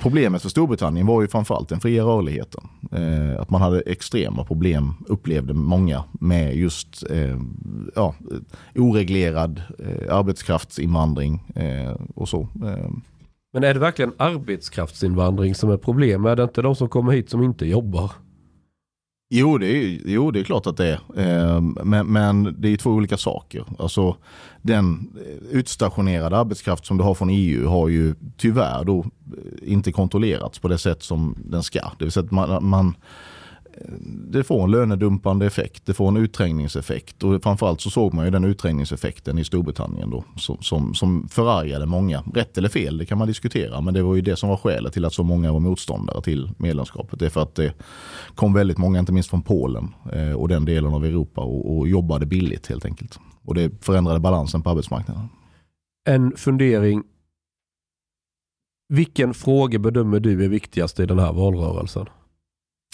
Problemet för Storbritannien var ju framförallt den fria rörligheten. Eh, att man hade extrema problem, upplevde många, med just eh, ja, oreglerad eh, arbetskraftsinvandring eh, och så. Eh, Men är det verkligen arbetskraftsinvandring som är problem? Är det inte de som kommer hit som inte jobbar? Jo det, är, jo, det är klart att det är. Eh, Men, men det är två olika saker. Alltså, den eh, utstationerade arbetskraft som du har från EU har ju tyvärr då eh, inte kontrollerats på det sätt som den ska. Det vill säga att man, man det får en lönedumpande effekt, det får en utträngningseffekt och framförallt så såg man ju den utträngningseffekten i Storbritannien då som, som, som förargade många. Rätt eller fel, det kan man diskutera men det var ju det som var skälet till att så många var motståndare till medlemskapet. Det är för att det kom väldigt många, inte minst från Polen eh, och den delen av Europa och, och jobbade billigt helt enkelt. Och det förändrade balansen på arbetsmarknaden. En fundering. Vilken fråga bedömer du är viktigast i den här valrörelsen?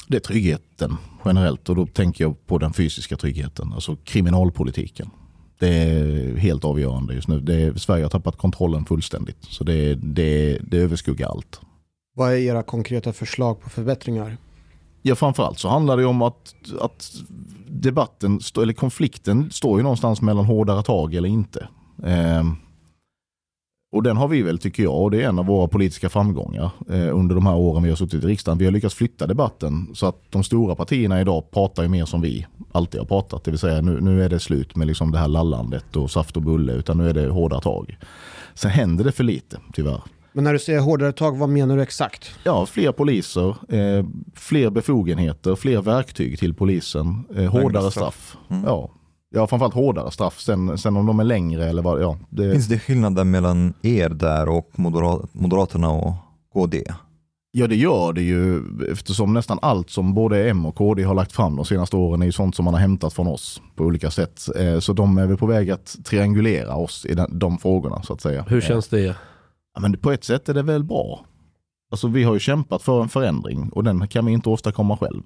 Det är tryggheten generellt och då tänker jag på den fysiska tryggheten, alltså kriminalpolitiken. Det är helt avgörande just nu. Det är, Sverige har tappat kontrollen fullständigt. Så det, det, det överskuggar allt. Vad är era konkreta förslag på förbättringar? Ja, framförallt så handlar det om att, att debatten, eller konflikten står ju någonstans mellan hårdare tag eller inte. Ehm, och den har vi väl, tycker jag, och det är en av våra politiska framgångar eh, under de här åren vi har suttit i riksdagen. Vi har lyckats flytta debatten så att de stora partierna idag pratar ju mer som vi alltid har pratat. Det vill säga nu, nu är det slut med liksom det här lallandet och saft och bulle, utan nu är det hårda tag. Sen händer det för lite, tyvärr. Men när du säger hårdare tag, vad menar du exakt? Ja, fler poliser, eh, fler befogenheter, fler verktyg till polisen, eh, hårdare straff. Mm. Ja. Ja, framförallt hårdare straff. Sen, sen om de är längre eller vad, ja. Det, Finns det skillnader mellan er där och moderat, Moderaterna och KD? ja, det gör det ju eftersom nästan allt som både M och KD har lagt fram de senaste åren är ju sånt som man har hämtat från oss på olika sätt. Eh, så de är väl på väg att triangulera oss i de frågorna så att säga. Hur känns det? Ja, men på ett sätt är det väl bra. Alltså vi har ju kämpat för en förändring och den kan vi inte åstadkomma själv.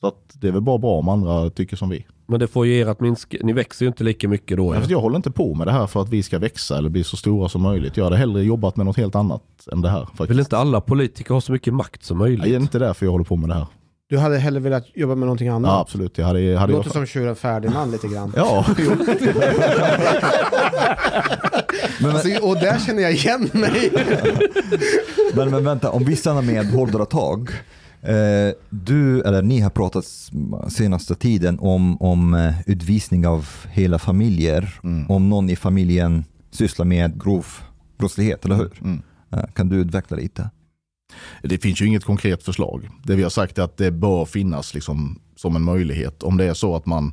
Så att det är väl bara bra om andra tycker som vi. Men det får ju er att minska. Ni växer ju inte lika mycket då. Ja. Ja. Jag håller inte på med det här för att vi ska växa eller bli så stora som möjligt. Jag hade hellre jobbat med något helt annat än det här. Faktiskt. Vill inte alla politiker ha så mycket makt som Nej, möjligt? det är inte därför jag håller på med det här. Du hade hellre velat jobba med någonting annat? Ja, absolut. Jag hade, hade Låter jag... som tjuren Ferdinand lite grann. Ja, jo. Alltså, och där känner jag igen mig. Men, men vänta, om vi stannar med hårdare tag. Eh, du, eller ni har pratat senaste tiden om, om eh, utvisning av hela familjer. Mm. Om någon i familjen sysslar med grov brottslighet, eller hur? Mm. Eh, kan du utveckla lite? Det finns ju inget konkret förslag. Det vi har sagt är att det bör finnas liksom som en möjlighet. Om det är så att man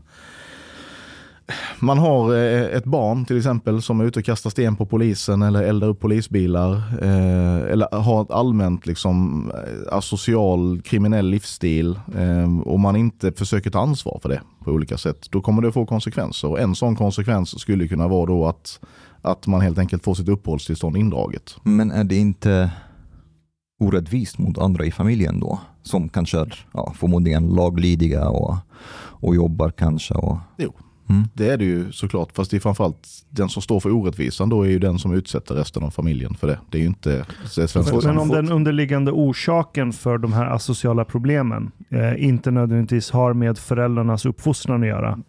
man har eh, ett barn till exempel som är ute och kastar sten på polisen eller eldar upp polisbilar. Eh, eller har ett allmänt liksom, eh, asocial kriminell livsstil och man inte försöker ta ansvar för det på olika sätt. Då kommer det få konsekvenser. Och en sån konsekvens skulle kunna vara då att, att man helt enkelt får sitt uppehållstillstånd indraget. Men är det inte orättvist mot andra i familjen då? Som kanske är ja, förmodligen laglydiga och, och jobbar kanske. Och, Mm. Det är det ju såklart. Fast det är framförallt den som står för orättvisan då är ju den som utsätter resten av familjen för det. Det är ju inte det svenska Men, om den underliggande orsaken för de här asociala problemen eh, inte nödvändigtvis har med föräldrarnas uppfostran att göra.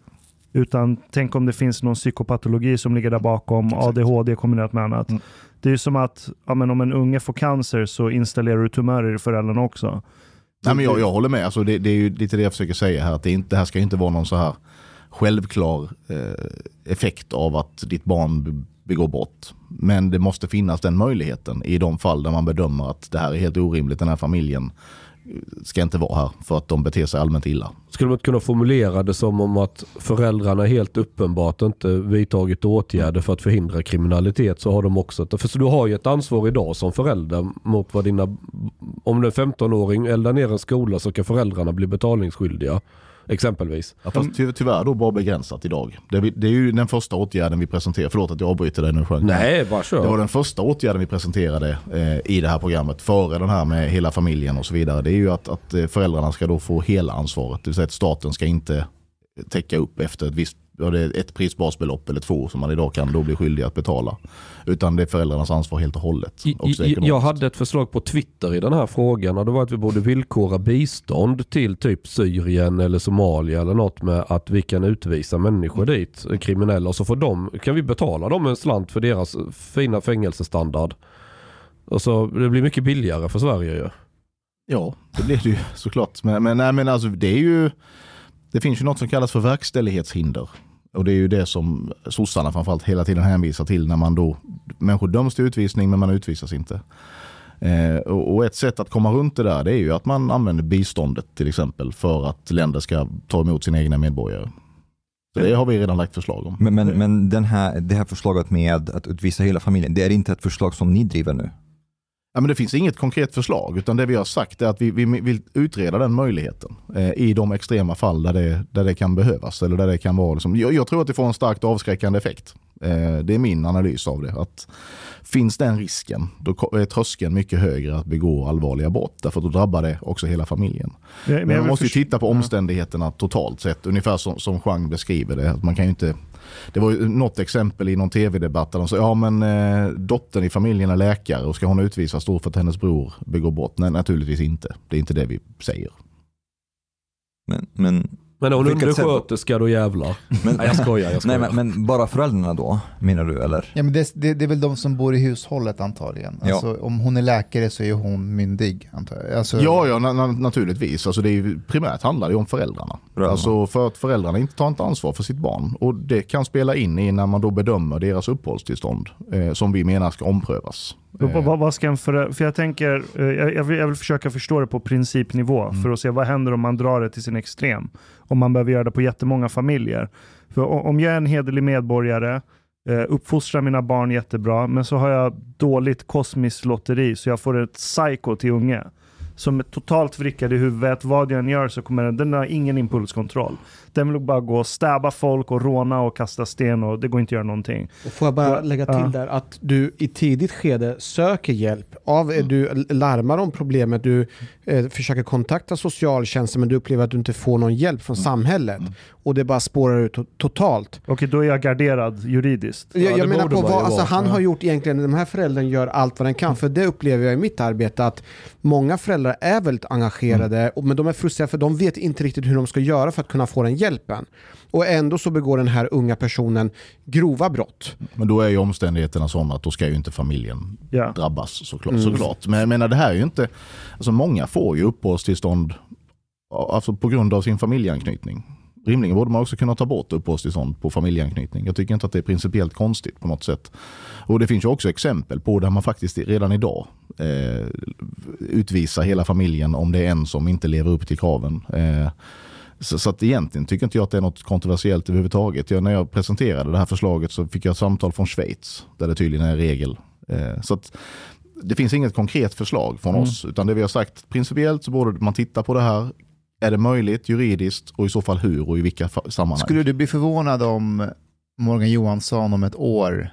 Utan tänk om det finns någon psykopatologi som ligger där bakom, Exakt. ADHD kombinerat med annat. Mm. Det är ju som att ja, men om en unge får cancer så installerar du tumörer i föräldrarna också. Nej, men jag, jag håller med. Alltså det, det är ju lite det jag försöker säga här. Att det, inte, det här ska ju inte vara någon så här självklar eh, effekt av att ditt barn begår brott. Men det måste finnas den möjligheten i de fall där man bedömer att det här är helt orimligt. Den här familjen eh, ska inte vara här för att de beter sig allmänt illa. Skulle man kunna formulera det som om att föräldrarna helt uppenbart inte vidtagit åtgärder för att förhindra kriminalitet så har de också ett, för du har ju ett ansvar idag som förälder mot vad dina, om du är 15-åring eldar ner en skola så kan föräldrarna bli betalningsskyldiga. Exempelvis. Ja, fast ty, tyvärr då bara begränsat idag. Det, det är ju den första åtgärden vi presenterar. Förlåt att jag avbryter dig nu Sjöng. Nej, bara Det var den första åtgärden vi presenterade eh, i det här programmet före den här med hela familjen och så vidare. Det är ju att, att eh, föräldrarna ska då få hela ansvaret. Det vill säga att staten ska inte täcka upp efter ett visst ja, det är ett prisbasbelopp eller två som man idag kan då bli skyldig att betala. Utan det är föräldrarnas ansvar helt och hållet. I-. Jag hade ett förslag på Twitter i den här frågan och det var att vi borde villkora bistånd till typ Syrien eller Somalia eller något med att vi kan utvisa människor dit, kriminella, och så får de, kan vi betala dem en slant för deras fina fängelsestandard. Och så det blir mycket billigare för Sverige ju. Ja, det blir det ju såklart. Men, men, nej, men alltså, det är ju det finns ju något som kallas för verkställighetshinder. Och det är ju det som sossarna framförallt hela tiden hänvisar till när man då, människor döms till utvisning men man utvisas inte. Eh, och, och ett sätt att komma runt det där det är ju att man använder biståndet till exempel för att länder ska ta emot sina egna medborgare. Så det har vi redan lagt förslag om. Men, men, men den här, det här förslaget med att utvisa hela familjen, det är inte ett förslag som ni driver nu? Ja, men det finns inget konkret förslag utan det vi har sagt är att vi, vi vill utreda den möjligheten eh, i de extrema fall där det, där det kan behövas. Eller där det kan vara liksom, jag, jag tror att det får en starkt avskräckande effekt. Eh, det är min analys av det. Att finns den risken då är tröskeln mycket högre att begå allvarliga brott. Därför att då drabbar det också hela familjen. Men, Men man måste ju titta på Ja. omständigheterna totalt sett. Ungefär som, som Jean beskriver det. Att man kan ju inte, det var ju något exempel i någon tv-debatt där de sa ja men eh, dottern i familjen är läkare och ska hon utvisas då för att hennes bror begår brott? Nej naturligtvis inte. Det är inte det vi säger. Men, men, Men hon undersköterska då jävlar. men, Nej jag skojar, jag skojar. nej, men, men bara föräldrarna då, menar du eller? Ja, men det, det, det är väl de som bor i hushållet antagligen. Ja. Alltså, Om hon är läkare så är hon myndig antar jag. Alltså, Ja, ja na, na, naturligtvis. Alltså det är primärt handlar det om föräldrarna. Föräldrarna. Alltså för att föräldrarna inte tar inte ansvar för sitt barn. Och det kan spela in i när man då bedömer deras uppehållstillstånd eh, som vi menar ska omprövas. Vad, Eh, vad, vad ska en förä- för jag tänker, eh, jag, jag, vill, jag vill försöka förstå det på principnivå Mm. för att se vad händer om man drar det till sin extrem. Om man behöver göra det på jättemånga familjer. För om jag är en hederlig medborgare, eh, uppfostrar mina barn jättebra, men så har jag dåligt kosmiskt lotteri så jag får ett psycho till unge. Som är totalt vrickad i huvudet. Vad jag än gör så kommer den, den har ingen impulskontroll. Den vill bara gå och stäba folk och råna och kasta sten och det går inte att göra någonting. Och Får jag bara lägga till Ja. där att du i tidigt skede söker hjälp. Av, Du larmar om problemet, du eh, försöker kontakta socialtjänsten men du upplever att du inte får någon hjälp från samhället. Och det bara spårar ut to- totalt. Okej, då är jag garderad juridiskt. Jag, det jag menar på vad, alltså, han Ja. har gjort egentligen, de här föräldrarna gör allt vad den kan. För det upplever jag i mitt arbete att många föräldrar är väldigt engagerade och, men de är frustrerade för de vet inte riktigt hur de ska göra för att kunna få den hjälpen. Och ändå så begår den här unga personen grova brott. Men då är ju omständigheterna sådana att då ska ju inte familjen Ja. drabbas såklart. såklart. Men jag menar det här är ju inte, alltså många får ju uppehållstillstånd alltså på grund av sin familjeanknytning. Rimligen borde man också kunna ta bort uppehållstillstånd på familjeanknytning. Jag tycker inte att det är principiellt konstigt på något sätt. Och det finns ju också exempel på där man faktiskt redan idag eh, utvisar hela familjen om det är en som inte lever upp till kraven. Eh, så, så att egentligen tycker inte jag att det är något kontroversiellt överhuvudtaget. Jag, när jag presenterade det här förslaget så fick jag ett samtal från Schweiz där det tydligen är regel. Eh, så att det finns inget konkret förslag från oss utan det vi har sagt principiellt så borde man titta på det här. Är det möjligt juridiskt och i så fall hur och i vilka sammanhang? Skulle du bli förvånad om Morgan Johansson om ett år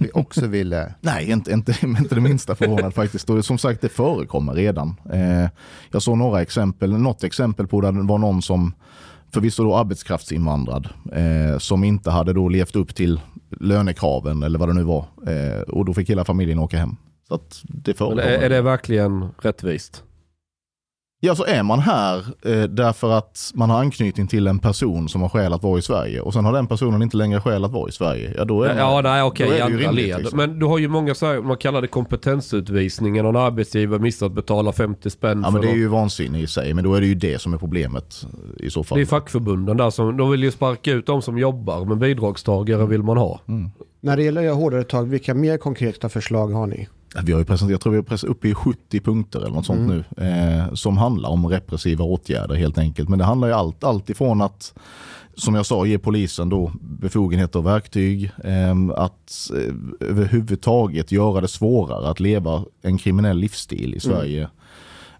vi också ville... Nej, inte, inte, inte det minsta förvånad faktiskt. Och som sagt, det förekommer redan. Eh, jag såg några exempel, något exempel på där det var någon som förvisso då arbetskraftsinvandrad eh, som inte hade då levt upp till lönekraven eller vad det nu var. Eh, och då fick hela familjen åka hem. Så att det Men förekommer. är, är det verkligen rättvist? Ja, så är man här eh, därför att man har anknytning till en person som har skäl att vara i Sverige och sen har den personen inte längre skäl att vara i Sverige. Ja, då är Ja, nej okej, då är i det ju andra rimligt, led. liksom. Men du har ju många så här, man kallar det kompetensutvisningen. Någon arbetsgivare missar att betala 50 spänn Ja, men det är ju vansinne i sig, men då är det ju det som är problemet eh, i så fall. Det är fackförbunden där som, de vill ju sparka ut de som jobbar, men bidragstagare vill man ha. När det gäller hårdare tag, vilka mer konkreta förslag har ni? Vi har ju presenterat, jag tror vi har presenterat upp i 70 punkter eller något sånt Mm. nu. Eh, som handlar om repressiva åtgärder helt enkelt. Men det handlar ju allt, allt ifrån att, som jag sa, ge polisen då befogenheter och verktyg. Eh, att eh, överhuvudtaget göra det svårare att leva en kriminell livsstil i Sverige.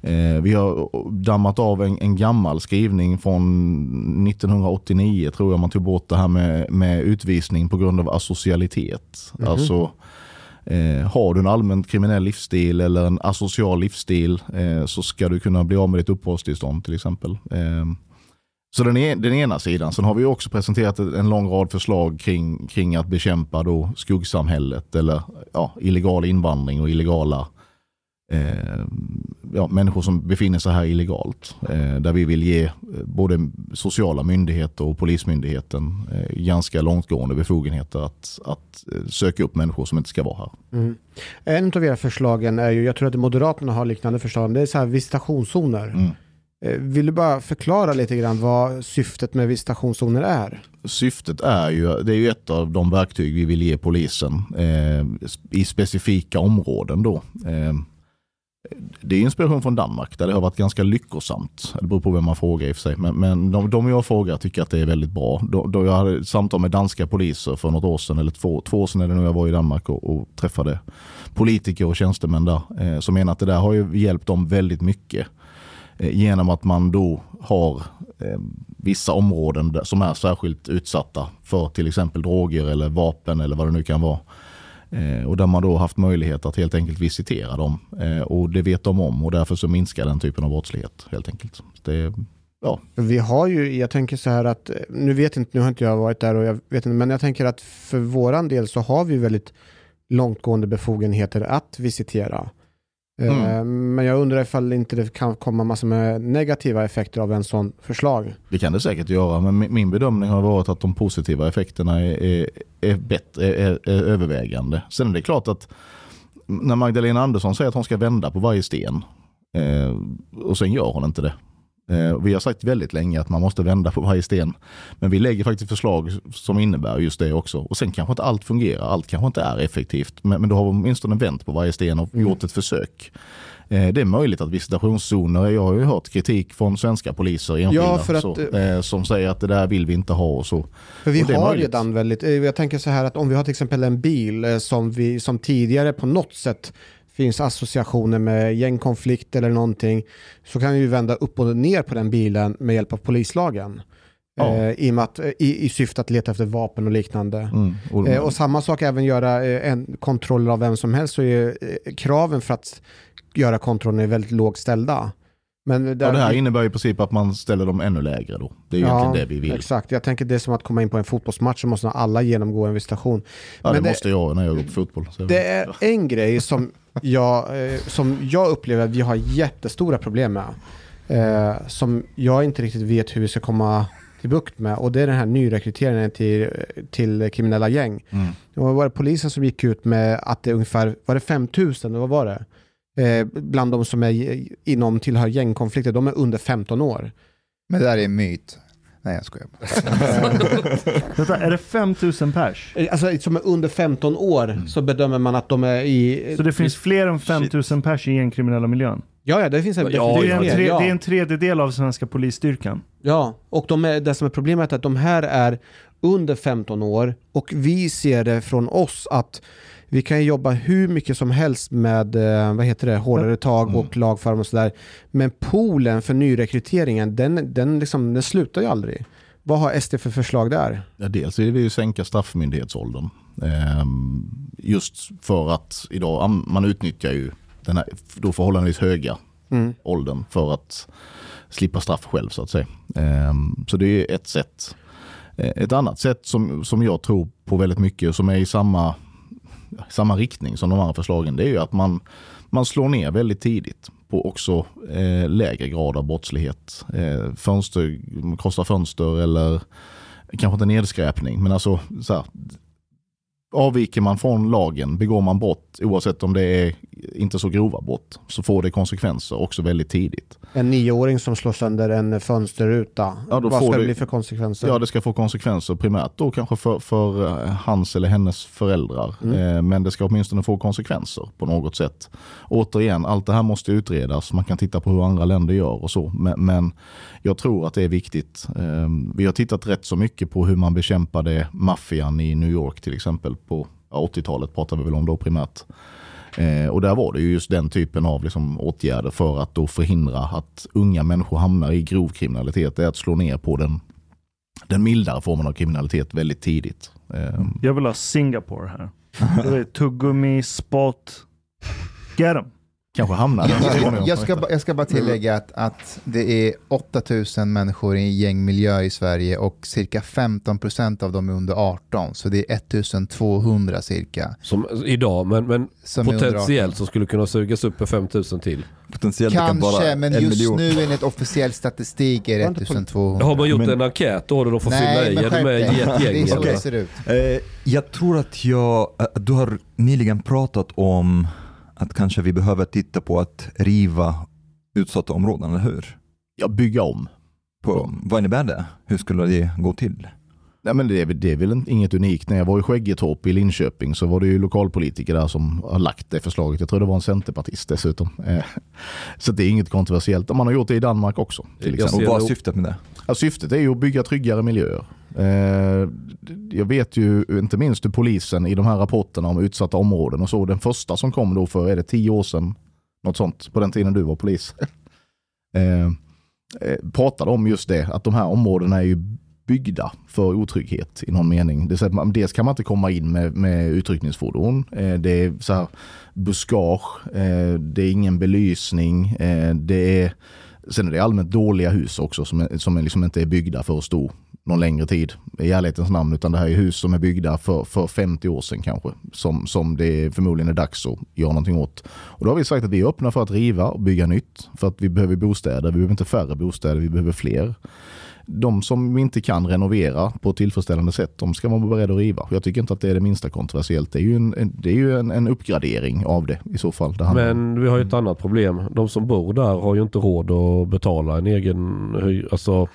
Eh, vi har dammat av en, en gammal skrivning från 1989 tror jag man tog bort det här med, med utvisning på grund av asocialitet. Alltså Eh, har du en allmänt kriminell livsstil eller en asocial livsstil eh, så ska du kunna bli av med ditt uppehållstillstånd till exempel. Eh, så den, är, den ena sidan. Sen har vi också presenterat en lång rad förslag kring, kring att bekämpa då skuggsamhället eller ja, illegal invandring och illegala eh, ja, människor som befinner sig här illegalt. Eh, där vi vill ge eh, både sociala myndigheter och polismyndigheten eh, ganska långtgående befogenheter att, att eh, söka upp människor som inte ska vara här. Mm. En av era förslagen är ju, jag tror att Moderaterna har liknande förslag, det är så här visitationszoner. Mm. Eh, Vill du bara förklara lite grann vad syftet med visitationszoner är? Syftet är ju, det är ju ett av de verktyg vi vill ge polisen eh, i specifika områden då. Eh, det är inspiration från Danmark där det har varit ganska lyckosamt. Det beror på vem man frågar i och för sig. Men, men de, de jag frågar tycker att det är väldigt bra. Då, då jag hade ett samtal med danska poliser för något år sedan, eller två, två år sedan är det nu jag var i Danmark och, och träffade politiker och tjänstemän där. Eh, som menar att det där har ju hjälpt dem väldigt mycket. Eh, genom att man då har eh, vissa områden där, som är särskilt utsatta för till exempel droger eller vapen eller vad det nu kan vara. Eh, och där man då haft möjlighet att helt enkelt visitera dem. Eh, och det vet de om och därför så minskar den typen av brottslighet helt enkelt. Det, ja, Vi har ju, jag tänker så här att, eh, nu vet inte, nu har inte jag varit där och jag vet inte, men jag tänker att för våran del så har vi väldigt långtgående befogenheter att visitera. Eh, Men jag undrar ifall inte det kan komma massor med negativa effekter av en sån förslag. det kan det säkert göra men min- bedömning har varit att de positiva effekterna är, är, är, bättre, är, är övervägande. Sen är det klart att när Magdalena Andersson säger att hon ska vända på varje sten eh, och sen gör hon inte det. Eh, vi har sagt väldigt länge att man måste vända på varje sten. Men vi lägger faktiskt förslag som innebär just det också. Och sen kanske inte allt fungerar, allt kanske inte är effektivt. Men, men då har vi åtminstone vänt på varje sten och gjort ett försök. Eh, det är möjligt att visitationszoner, jag har ju hört kritik från svenska poliser enskilda Ja, för att, så, eh, som säger att det där vill vi inte ha och så. För vi har möjligt. redan väldigt, jag tänker så här att om vi har till exempel en bil som, vi, som tidigare på något sätt finns associationer med gängkonflikt eller någonting så kan vi vända upp och ner på den bilen med hjälp av polislagen. Ja. Eh, i, att, eh, i, I syfte att leta efter vapen och liknande. Mm. Och, Eh, och samma sak även göra eh, en kontroller av vem som helst så är eh, kraven för att göra kontrollen är väldigt lågt ställda. Men där, ja, det här innebär i princip att man ställer dem ännu lägre då. Det är egentligen det vi vill. Exakt, jag tänker det är som att komma in på en fotbollsmatch så måste alla genomgå en visitation. Ja, Men det- måste jag när jag går på fotboll. Det är en grej som jag, eh, som jag upplever att vi har jättestora problem med. Eh, som jag inte riktigt vet hur vi ska komma till bukt med. Och det är den här nyrekryteringen till, till kriminella gäng. Mm. Det var det polisen som gick ut med att det är ungefär, var det 5000 vad var det? Eh, bland de som är inom tillhör gängkonflikter, de är under 15 år. Men det där är en myt. Nej, jag skojar bara. Vänta, är det 5000 pers? Eh, Alltså som är under 15 år så bedömer man att de är i... Så det finns fler än 5000 pers i den kriminella miljön? Ja, ja, det finns en... Ja, Det är, en tre, ja. det är en tredjedel av svenska polisstyrkan. Ja, och de är, det som är problemet är att de här är under 15 år och vi ser det från oss att vi kan jobba hur mycket som helst med eh, vad heter det, hårdare tag och lagföring och sådär. Men poolen för nyrekryteringen, den, den, liksom, den slutar ju aldrig. Vad har SD för förslag där? Ja, dels vill vi ju sänka straffmyndighetsåldern. Ehm, just för att idag man utnyttjar ju den här då förhållandevis höga Mm. åldern för att slippa straff själv så att säga. Ehm, så det är ett sätt. Eh, Ett annat sätt som, som jag tror på väldigt mycket och som är i samma, samma riktning som de andra förslagen det är ju att man, man slår ner väldigt tidigt på också eh, lägre grad av brottslighet. Eh, fönster, krossa fönster eller kanske inte nedskräpning men alltså så här, avviker man från lagen, begår man brott oavsett om det är inte så grova brott så får det konsekvenser också väldigt tidigt. En nioåring som slår sönder en fönsterruta. Ja, då Vad får ska det du- bli för konsekvenser? Ja, det ska få konsekvenser primärt då kanske för, för eh, hans eller hennes föräldrar. Eh, Men det ska åtminstone få konsekvenser på något sätt. Återigen, allt det här måste utredas. Man kan titta på hur andra länder gör och så. Men, men jag tror att det är viktigt. Ehm, vi har tittat rätt så mycket på hur man bekämpade maffian i New York till exempel. På 80-talet pratar vi väl om då primärt. Eh, och där var det ju just den typen av liksom, åtgärder för att då förhindra att unga människor hamnar i grov kriminalitet. Det är att slå ner på den den mildare formen av kriminalitet väldigt tidigt. Ehm. Jag vill ha Singapore här. Tuggummi, spot. Get them kanske hamnar där. Jag ska, jag ska bara tillägga att, att det är 8000 människor i en gängmiljö i Sverige och cirka 15% av dem är under 18. Så det är 1200 cirka. Som idag, men, men Som är under 18. potentiellt så skulle kunna sugas upp med 5000 till. Potentiellt det kan Kanske, vara men en just miljon. nu enligt officiell statistik är det Var inte på- 1200. Har man gjort Men- en enkät då där de får fylla Nej, i? men Är du med i ett Det gäng? är så eller? det ser ut. Eh, jag tror att jag, att du har nyligen pratat om att kanske vi behöver titta på att riva utsatta områden, eller hur? Ja, bygga om. På, vad innebär det? Hur skulle det gå till? Nej, men det, är, väl- det är väl inget unikt. När jag var i Skäggetorp i Linköping så var det ju lokalpolitiker där som har lagt det förslaget. Jag tror det var en centerpartist dessutom. Eh, Så det är inget kontroversiellt. Man har gjort det i Danmark också. Till exempel. Och vad är syftet med det? Ja, syftet är ju att bygga tryggare miljöer. Eh, jag vet ju inte minst hur polisen i de här rapporterna om utsatta områden och så, den första som kom då för, är det tio år sedan, något sånt, på den tiden du var polis, eh, eh, pratade om just det, att de här områdena är ju byggda för otrygghet i någon mening. Det är att man, dels kan man inte komma in med, med utryckningsfordon. Eh, det är så här buskage, eh, det är ingen belysning, eh, det är Sen är det allmänt dåliga hus också som, är, som är liksom inte är byggda för att stå någon längre tid i ärlighetens namn. Utan det här är hus som är byggda för, för 50 år sedan kanske. Som, som det förmodligen är dags att göra någonting åt. Och då har vi sagt att vi är öppna för att riva och bygga nytt. För att vi behöver bostäder. Vi behöver inte färre bostäder, vi behöver fler. De som inte kan renovera på ett tillfredsställande sätt, de ska man vara beredd att riva. Jag tycker inte att det är det minsta kontroversiellt. Det är ju en, det är ju en, en uppgradering av det i så fall. Men vi har ju ett annat problem. De som bor där har ju inte råd att betala en egen hyra. Alltså,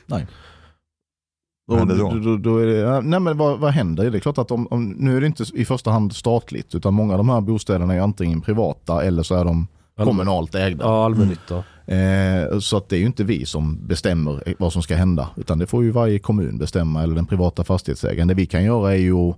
Vad händer då? Då, då, är det, nej men vad, vad händer? Det är klart att om, om, nu är det inte i första hand statligt utan många av de här bostäderna är antingen privata eller så är de kommunalt ägda. ja, allmännytta. Eh, så att det är ju inte vi som bestämmer vad som ska hända utan det får ju varje kommun bestämma eller den privata fastighetsägaren. Det vi kan göra är ju att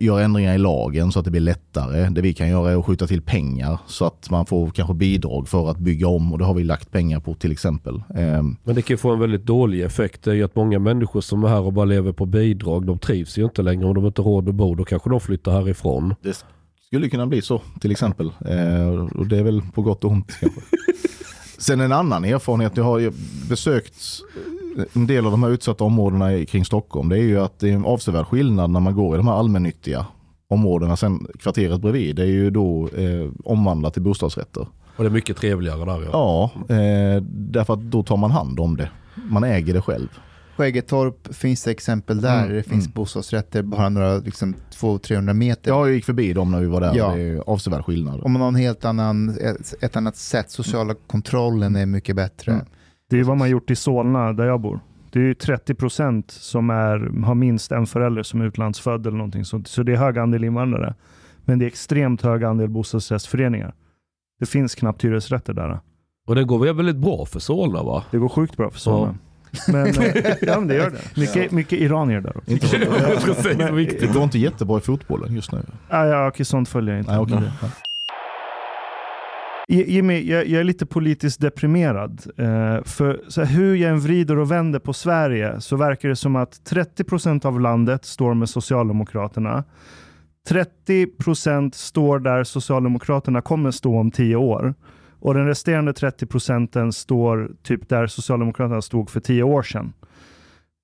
göra ändringar i lagen så att det blir lättare. Det vi kan göra är att skjuta till pengar så att man får kanske bidrag för att bygga om och det har vi lagt pengar på till exempel. Eh, Men det kan ju få en väldigt dålig effekt. Det är ju att många människor som är här och bara lever på bidrag, de trivs ju inte längre. Om de inte råd att bo, då kanske de flyttar härifrån. Det skulle kunna bli så till exempel. Eh, och det är väl på gott och ont kanske. Sen en annan erfarenhet, jag har besökt en del av de här utsatta områdena i- kring Stockholm. Det är ju att det är en avsevärd skillnad när man går i de här allmännyttiga områdena. Sen kvarteret bredvid, det är ju då eh, omvandlat till bostadsrätter. Och det är mycket trevligare där ja. Ja, eh, därför att då tar man hand om det. Man äger det själv. Skäggetorp finns det exempel där. Mm, Det finns mm. bostadsrätter bara några liksom, 200-300 meter. Jag gick förbi dem när vi var där. Ja. Det är avsevärd skillnad. Om man har en helt annan, ett, ett annat sätt, sociala kontrollen är mycket bättre. Mm. Det är vad man gjort i Solna där jag bor. Det är ju 30 procent som är, har minst en förälder som är utlandsfödd eller någonting sånt. Så det är hög andel invandrare. Men det är extremt hög andel bostadsrättsföreningar. Det finns knappt hyresrätter där. Och det går väl väldigt bra för Solna va? Det går sjukt bra för Solna. Men, eh, ja, men det gör det. Mycket, mycket iranier där också. Inte så, Jag ska säga Men- så viktigt. det går inte jättebra i fotbollen just nu. Ah, ja, okej, sånt följer jag inte. Nej, okej. Jimmy, jag, jag är lite politiskt deprimerad. Eh, för så här, hur jag än vrider och vänder på Sverige så verkar det som att 30% av landet står med Socialdemokraterna. 30% står där Socialdemokraterna kommer stå om tio år. Och den resterande 30 procenten står typ där Socialdemokraterna stod för tio år sedan.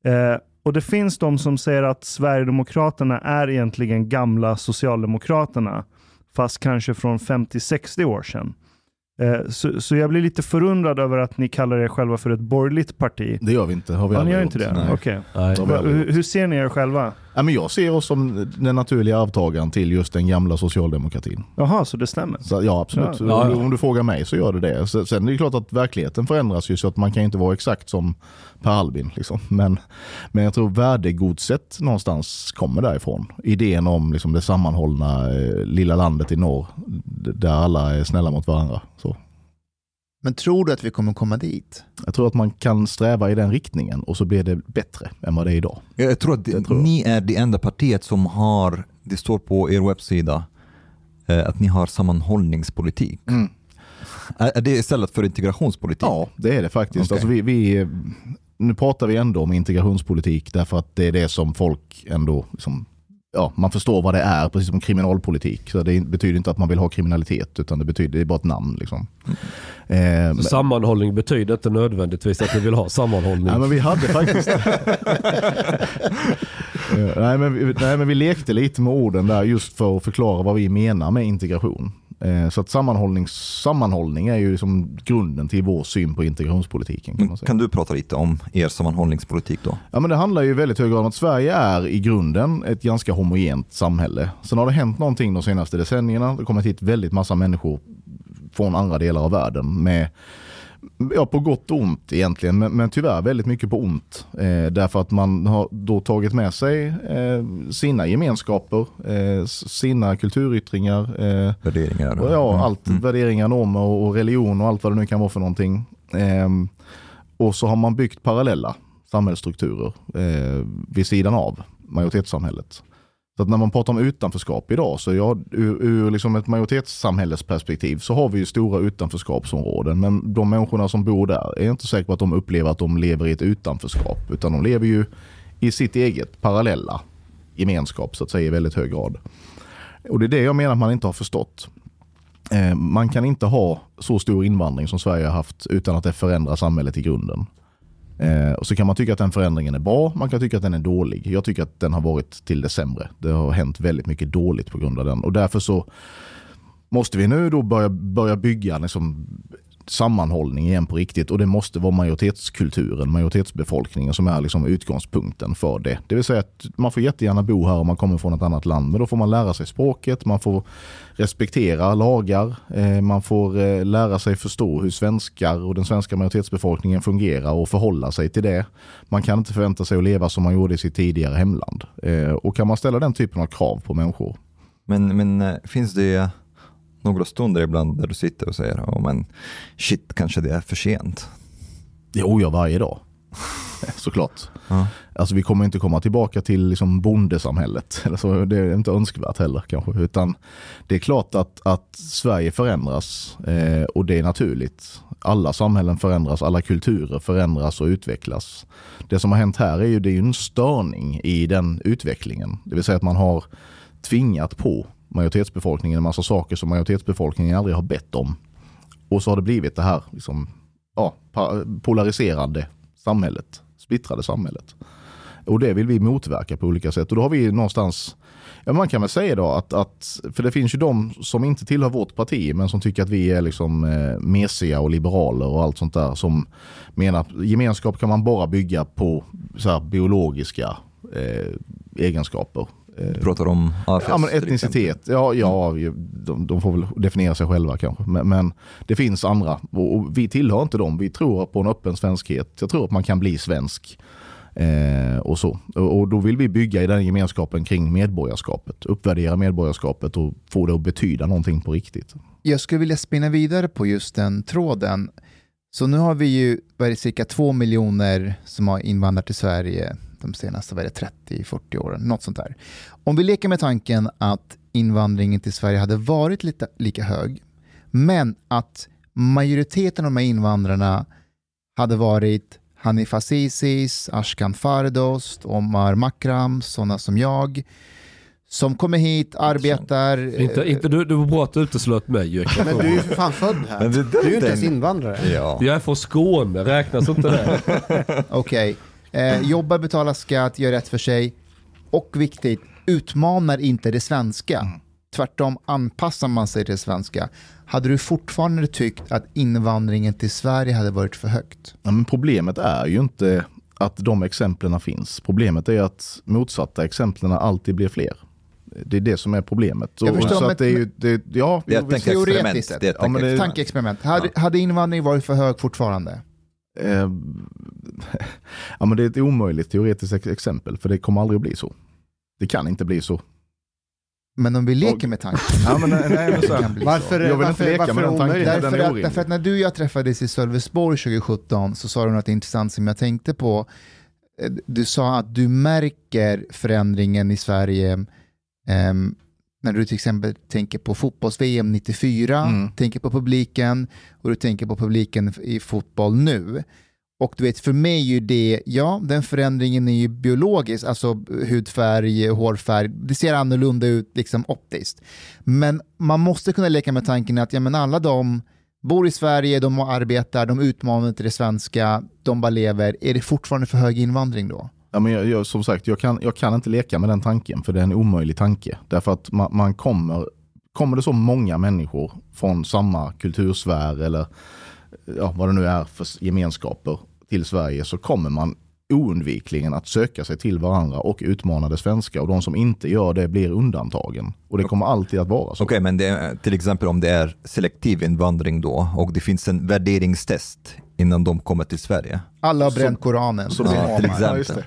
Eh, och det finns de som säger att Sverigedemokraterna är egentligen gamla Socialdemokraterna, fast kanske från 50-60 år sedan. Eh, så, så jag blir lite förundrad över att ni kallar er själva för ett borgerligt parti. Det gör vi inte. Har vi Ja, ni gör inte det? Okej. Gjort. hur ser ni er själva? Ja, men jag ser oss som den naturliga arvtagaren till just den gamla socialdemokratin. Jaha, så det stämmer? Så, ja, absolut. Ja. Om, du, om du frågar mig så gör det det. Sen är det klart att verkligheten förändras ju så att man kan inte vara exakt som Per Albin. Liksom. Men, men jag tror värdegodset någonstans kommer därifrån. Idén om liksom, det sammanhållna eh, lilla landet i norr där alla är snälla mot varandra. Så. Men tror du att vi kommer komma dit? Jag tror att man kan sträva i den riktningen och så blir det bättre än vad det är idag. Jag tror att Det tror jag. ni är det enda partiet som har, det står på er webbsida, eh, att ni har sammanhållningspolitik. Är, är det istället för integrationspolitik? Ja, det är det faktiskt. Okej. Alltså vi, vi, nu pratar vi ändå om integrationspolitik därför att det är det som folk ändå, liksom, ja, man förstår vad det är, precis som kriminalpolitik. Så det betyder inte att man vill ha kriminalitet, utan det betyder det är bara ett namn. Liksom. Eh, men- sammanhållning betyder inte nödvändigtvis att ni vill ha sammanhållning. Nej men vi hade faktiskt... Eh, nej, men vi, nej men vi lekte lite med orden där just för att förklara vad vi menar med integration. Eh, Så att sammanhållning, sammanhållning är ju liksom grunden till vår syn på integrationspolitiken. Kan säga. Kan du prata lite om er sammanhållningspolitik då? Ja, men det handlar ju väldigt hög grad om att Sverige är i grunden ett ganska homogent samhälle. Sen har det hänt någonting de senaste decennierna. Det har kommit hit väldigt massa människor från andra delar av världen med Ja, på gott och ont egentligen, men, men tyvärr väldigt mycket på ont. Eh, därför att man har då tagit med sig eh, sina gemenskaper, eh, sina kulturyttringar, eh, Värderingar? och ja, Mm. allt, Mm. värderingar, normer och religion och allt vad det nu kan vara för någonting. Ehm, och så har man byggt parallella samhällsstrukturer eh, vid sidan av majoritetssamhället. Så att när man pratar om utanförskap idag, så ja, ur, ur liksom ett majoritetssamhällesperspektiv så har vi ju stora utanförskapsområden. Men de människorna som bor där är inte säkra på att de upplever att de lever i ett utanförskap. Utan de lever ju i sitt eget parallella gemenskap så att säga i väldigt hög grad. Och det är det jag menar att man inte har förstått. Eh, man kan inte ha så stor invandring som Sverige har haft utan att det förändrar samhället i grunden. Eh, och så kan man tycka att den förändringen är bra, man kan tycka att den är dålig. Jag tycker att den har varit till det sämre. Det har hänt väldigt mycket dåligt på grund av den. Och därför så måste vi nu då börja, börja bygga liksom sammanhållning igen på riktigt och det måste vara majoritetskulturen, majoritetsbefolkningen som är liksom utgångspunkten för det. Det vill säga att man får jättegärna bo här om man kommer från ett annat land men då får man lära sig språket, man får respektera lagar, eh, man får eh, lära sig förstå hur svenskar och den svenska majoritetsbefolkningen fungerar och förhålla sig till det. Man kan inte förvänta sig att leva som man gjorde i sitt tidigare hemland. Eh, och kan man ställa den typen av krav på människor Men, men finns det några stunder ibland där du sitter och säger oh, men shit, kanske det är för sent? Jo, ja, varje dag. Såklart. Ja. Alltså vi kommer inte komma tillbaka till liksom bondesamhället. Eller så, det är inte önskvärt heller kanske. Utan det är klart att, att Sverige förändras eh, och det är naturligt. Alla samhällen förändras, alla kulturer förändras och utvecklas. Det som har hänt här är ju, det är ju en störning i den utvecklingen. Det vill säga att man har tvingat på majoritetsbefolkningen en massa saker som majoritetsbefolkningen aldrig har bett om. Och så har det blivit det här liksom, ja, polariserade polariserande samhället, splittrade samhället. Och det vill vi motverka på olika sätt. Och då har vi någonstans, ja, man kan väl säga då att, att, för det finns ju de som inte tillhör vårt parti men som tycker att vi är liksom eh, mesiga och liberaler och allt sånt där som menar att gemenskap kan man bara bygga på så här, biologiska eh, egenskaper. Du pratar om AFS Ja, men etnicitet, ja, ja de, de får väl definiera sig själva kanske. Men, men det finns andra och, och vi tillhör inte dem. Vi tror på en öppen svenskhet. Jag tror att man kan bli svensk. Eh, och så. Och, och då vill vi bygga i den gemenskapen kring medborgarskapet. Uppvärdera medborgarskapet och få det att betyda någonting på riktigt. Jag skulle vilja spinna vidare på just den tråden. Så nu har vi ju vad cirka två miljoner som har invandrat till Sverige de senaste vad är det, 30-40 åren, något sånt där. Om vi leker med tanken att invandringen till Sverige hade varit lite, lika hög, men att majoriteten av de här invandrarna hade varit Hanif Azizis, Ashkan Fardost, Omar Makram, sådana som jag, som kommer hit, arbetar. Inte, inte, du, du var bra att du uteslöt mig ju. Men du är ju för fan född här. Men det- Du är ju inte ens invandrare. Ja. Jag är från Skåne, räknas inte det? Okej. Eh, jobbar, betalar skatt, gör rätt för sig. Och viktigt, utmanar inte det svenska. Tvärtom anpassar man sig till det svenska. Hade du fortfarande tyckt att invandringen till Sverige hade varit för högt? Ja, men problemet är ju inte att de exemplen finns. Problemet är att motsatta exemplen alltid blir fler. Det är det som är problemet. Jag förstår, så men- att det är ju, det, ja, Det är ett tankeexperiment. teoretiskt sett. Det är ett Ja, men det- tankeexperiment. Tankeexperiment. Hade, hade invandringen varit för hög fortfarande? Eh, ja, men det är ett omöjligt teoretiskt ex- exempel, för det kommer aldrig att bli så. Det kan inte bli så. Men om vi leker Och- med tanken. Ja, men, nej, nej, så Varför, Jag vill inte varför, leka varför med den tanken. omöjligt? den är Därför att, orimlig. därför att när du och jag träffades i Sölvesborg 2017 så sa du något intressant som jag tänkte på. Eh, Du sa att du märker förändringen i Sverige ehm, när du till exempel tänker på fotbolls-VM 94, Mm. tänker på publiken och du tänker på publiken i fotboll nu. Och du vet, för mig är ju det, ja, den förändringen är ju biologisk, alltså hudfärg, hårfärg, det ser annorlunda ut liksom optiskt. Men man måste kunna leka med tanken att ja, men alla de bor i Sverige, de arbetar, de utmanar inte det svenska, de bara lever. Är det fortfarande för hög invandring då? Ja, men jag, jag, som sagt, jag kan, jag kan inte leka med den tanken, för det är en omöjlig tanke. Därför att man, man kommer, kommer det så många människor från samma kultursfär eller ja, vad det nu är för gemenskaper till Sverige så kommer man oundvikligen att söka sig till varandra och utmana det svenska och de som inte gör det blir undantagen. Och det kommer alltid att vara så. Okej, men det är, till exempel om det är selektiv invandring då och det finns en värderingstest innan de kommer till Sverige. Alla har bränt Koranen. så- som Ja, till. Ja, det.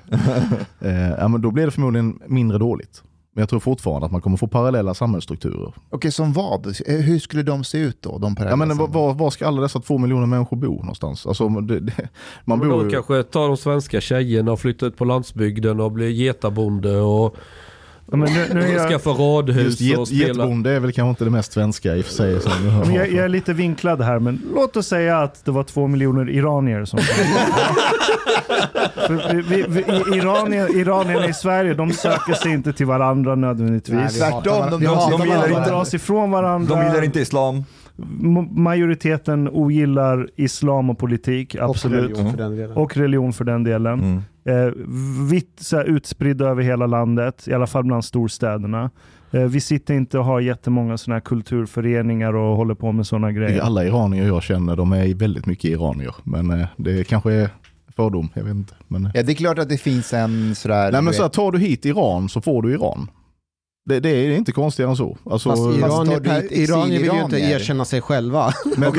Eh, ja, men då blir det förmodligen mindre dåligt. Men jag tror fortfarande att man kommer få parallella samhällsstrukturer. Okej, som vad? Hur skulle de se ut då? De Ja, men var, var, var ska alla dessa två miljoner människor bo någonstans? Alltså, det, det, man Men bor de ju... kanske tar de svenska tjejerna och flyttar ut på landsbygden och blir getabonde och men nu, nu är jag, skaffar radhus Just och get, spelar. getbonde är väl kanske inte det mest svenska i och för sig. Som men jag, jag är lite vinklad här, men låt oss säga att det var två miljoner iranier som För vi, vi, vi, iranier, Iranierna i Sverige, de söker sig inte till varandra nödvändigtvis. Tvärtom, de hatar sig de gillar varandra. inte- dras ifrån varandra. De gillar inte islam. Majoriteten ogillar islam och politik, Och absolut. religion för den delen. Och religion för den delen. Mm. Eh, vitt så här, utspridda över hela landet, i alla fall bland storstäderna. Eh, vi sitter inte och har jättemånga sådana här kulturföreningar och håller på med sådana grejer. Alla iranier jag känner, de är väldigt mycket iranier. Men eh, det kanske är fördom, jag vet inte. Men. Ja, det är klart att det finns en sådär... Nej men så här, tar du hit Iran så får du Iran. Det, det är inte konstigare än så. Alltså, Fast iranier, hit iranier vill ju inte erkänna sig själva. men,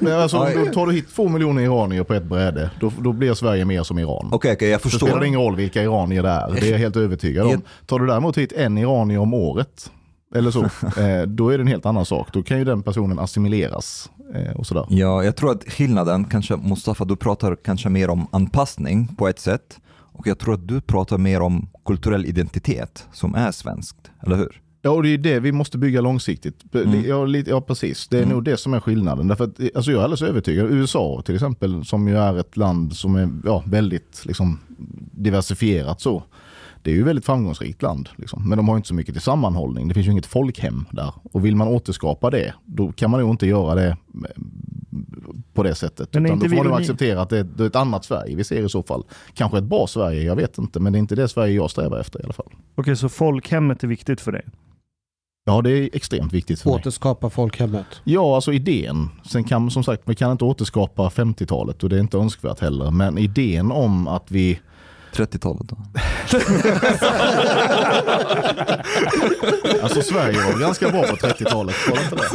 men alltså, då tar du hit två miljoner iranier på ett bräde, då, då blir Sverige mer som Iran. Okej, okej, jag Så spelar det förstår. ingen roll vilka iranier det är, det är jag helt övertygad om. Tar du däremot hit en iranier om året, eller så, eh, då är det en helt annan sak. Då kan ju den personen assimileras eh, och sådär. Ja, jag tror att skillnaden, kanske Mustafa, du pratar kanske mer om anpassning på ett sätt. Och jag tror att du pratar mer om kulturell identitet som är svenskt, eller hur? Ja, och det är det vi måste bygga långsiktigt. Mm. Ja, lite, ja precis. Det är Mm. nog det som är skillnaden. Därför att, alltså jag är alldeles övertygad. USA till exempel, som ju är ett land som är ja, väldigt liksom, diversifierat så. Det är ju ett väldigt framgångsrikt land. Liksom. Men de har inte så mycket till sammanhållning. Det finns ju inget folkhem där. Och vill man återskapa det, då kan man nog inte göra det eh, på det sättet. Men är Utan inte då får man uni- acceptera att det är, ett annat Sverige vi ser i så fall. Kanske ett bra Sverige, jag vet inte. Men det är inte det Sverige jag strävar efter i alla fall. Okej, så folkhemmet är viktigt för dig? Ja, det är extremt viktigt för mig. Återskapa folkhemmet. Ja, alltså idén. Sen kan som sagt, vi kan inte återskapa 50-talet och det är inte önskvärt heller. Men idén om att vi... 30-talet då? Alltså Sverige var ganska bra på 30-talet, var det inte det?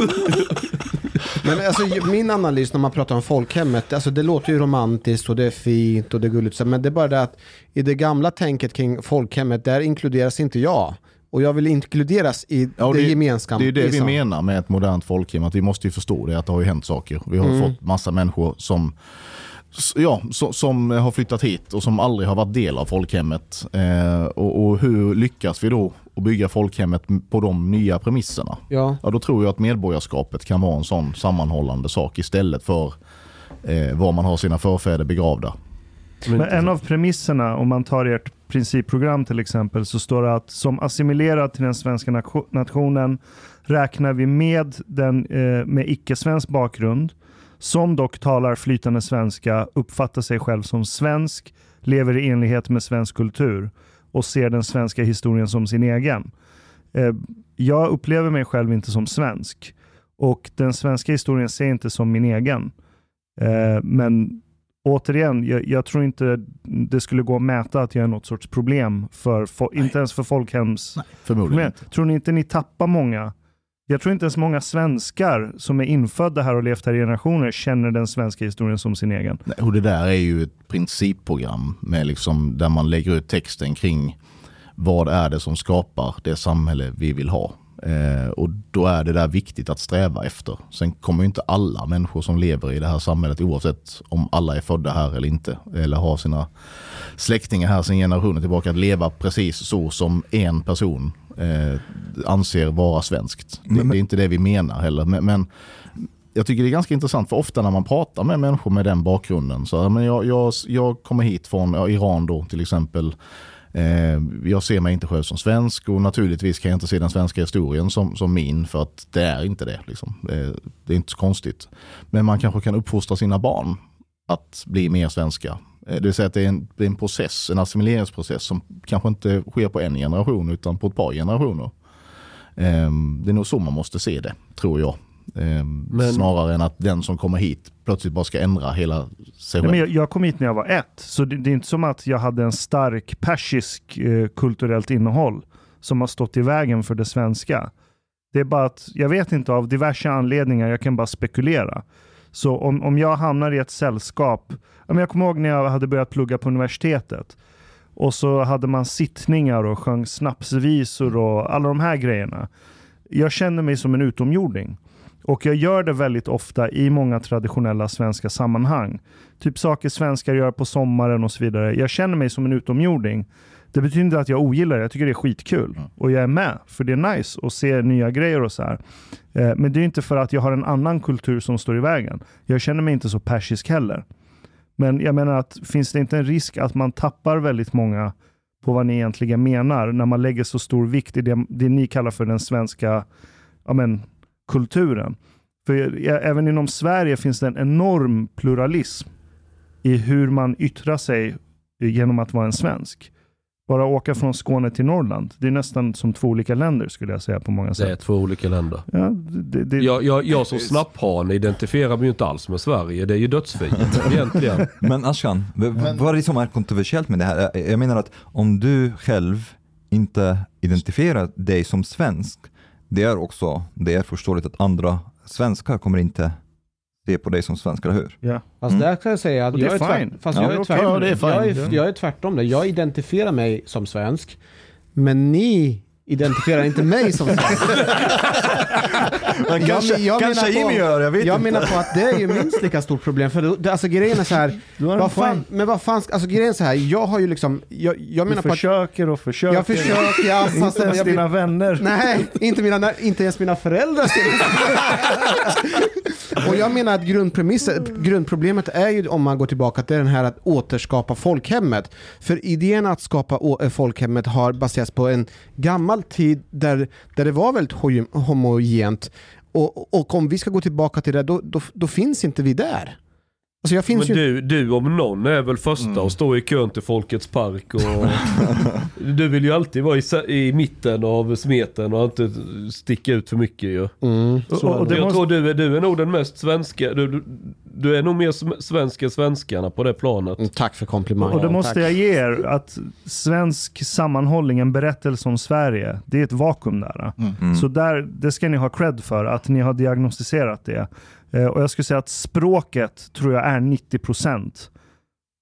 Men alltså, min analys när man pratar om folkhemmet, alltså, det låter ju romantiskt och det är fint och det är gulligt. Men det är bara det att i det gamla tänket kring folkhemmet, där inkluderas inte jag. Och jag vill inkluderas i Ja, det, det- gemenskap. Det är det vi liksom. menar med ett modernt folkhem, att vi måste ju förstå det, att det har ju hänt saker. Vi har Mm. fått massa människor som Ja, so- som har flyttat hit och som aldrig har varit del av folkhemmet. Eh, och, och hur lyckas vi då att bygga folkhemmet på de nya premisserna? Ja. Ja, då tror jag att medborgarskapet kan vara en sån sammanhållande sak istället för eh, var man har sina förfäder begravda. Men en av premisserna, om man tar ert principprogram till exempel, så står det att som assimilerad till den svenska nation- nationen räknar vi med den eh, med icke-svensk bakgrund, som dock talar flytande svenska, uppfattar sig själv som svensk, lever i enlighet med svensk kultur och ser den svenska historien som sin egen. Eh, jag upplever mig själv inte som svensk och den svenska historien ser jag inte som min egen. Eh, men återigen, jag, jag tror inte det skulle gå att mäta att jag är något sorts problem, för, inte ens för folkhems... Förmodligen problem. inte. Tror ni inte ni tappar många? Jag tror inte ens många svenskar som är infödda här och levt här i generationer känner den svenska historien som sin egen. Nej, Och det där är ju ett principprogram med liksom, där man lägger ut texten kring vad är det som skapar det samhälle vi vill ha. Eh, och då är det där viktigt att sträva efter. Sen kommer ju inte alla människor som lever i det här samhället oavsett om alla är födda här eller inte eller har sina släktingar här sedan generationer tillbaka att leva precis så som en person eh, anser vara svenskt. Det, Men- det är inte det vi menar heller. Men, men jag tycker det är ganska intressant för ofta när man pratar med människor med den bakgrunden. Så, men jag, jag, jag kommer hit från ja, Iran då till exempel. Eh, jag ser mig inte själv som svensk och naturligtvis kan jag inte se den svenska historien som, som min för att det är inte det. Liksom. Det, det är inte så konstigt. Men man kanske kan uppfostra sina barn att bli mer svenska. Eh, Det vill säga att det är, en, det är en process, en assimileringsprocess som kanske inte sker på en generation utan på ett par generationer. Eh, Det är nog så man måste se det, tror jag. Eh, Men- Snarare än att den som kommer hit plötsligt bara ska ändra hela sig Nej, men själv. jag, jag kom hit när jag var ett, så det, det är inte som att jag hade en stark persisk eh, kulturellt innehåll som har stått i vägen för det svenska. Det är bara att, jag vet inte av diverse anledningar, jag kan bara spekulera. Så om, om jag hamnar i ett sällskap, jag kommer ihåg när jag hade börjat plugga på universitetet och så hade man sittningar och sjöng snapsvisor och alla de här grejerna. Jag känner mig som en utomjording. Och jag gör det väldigt ofta i många traditionella svenska sammanhang. Typ saker svenskar gör på sommaren och så vidare. Jag känner mig som en utomjording. Det betyder inte att jag ogillar det. Jag tycker det är skitkul. Och jag är med, för det är nice att se nya grejer och så här. Eh, Men det är inte för att jag har en annan kultur som står i vägen. Jag känner mig inte så persisk heller. Men jag menar att finns det inte en risk att man tappar väldigt många på vad ni egentligen menar när man lägger så stor vikt i det, det ni kallar för den svenska ja men, kulturen. För även inom Sverige finns det en enorm pluralism i hur man yttrar sig genom att vara en svensk. Bara åka från Skåne till Norrland, det är nästan som två olika länder skulle jag säga på många Det är sätt. två olika länder. Ja, det, det, Jag, jag, jag som snapphane identifierar mig ju inte alls med Sverige. Det är ju dödsfienden egentligen. Men Ashkan, Men- vad är det som är kontroversiellt med det här? Jag menar att om du själv inte identifierar dig som svensk, det är också det är förståeligt att andra svenskar kommer inte se på dig som svensk, eller hur? ja. Fast Mm. där kan jag säga att jag är är, tvärt, fine. fast Ja, jag, är är tvärt, okej. Ja, det är fine. jag, är, jag är tvärtom det. Jag identifierar mig som svensk, men ni identifierar inte mig som svensk. Men kanske- jag kanske menar på- gör, jag vet Jag inte. menar på att det är ju minst lika stort problem. För det, alltså grejen är så här, Du vad fan, men vad fan, alltså grejen är så här, jag har ju liksom, jag, jag Du menar på att försöker och försöker. jag försöker, jag, Inte fast ens jag blir, dina vänner. Nej, inte, mina, inte ens mina föräldrar. Och jag menar att grundproblemet är ju om man går tillbaka till den här att återskapa folkhemmet. För idén att skapa eh, folkhemmet har baserats på en gammal tid där, där det var väldigt ho- homogent. Och, och om vi ska gå tillbaka till det, då, då, då finns inte vi där. Alltså jag finns Men ju du, du om någon är väl första att stå i kön till Folkets park och... du vill ju alltid vara i, i mitten av smeten och inte sticka ut för mycket ju. Mm. Och, och det jag måste, tror du är, du är nog den mest svenska, du, du, du är nog mer svensk än svenskarna på det planet. Mm, Tack för komplimangen. och det måste Tack. jag ge er, att svensk sammanhållning, en berättelse om Sverige, det är ett vakuum där. Mm. Så där, det ska ni ha cred för, att ni har diagnostiserat det. Eh, och jag skulle säga att språket tror jag är 90%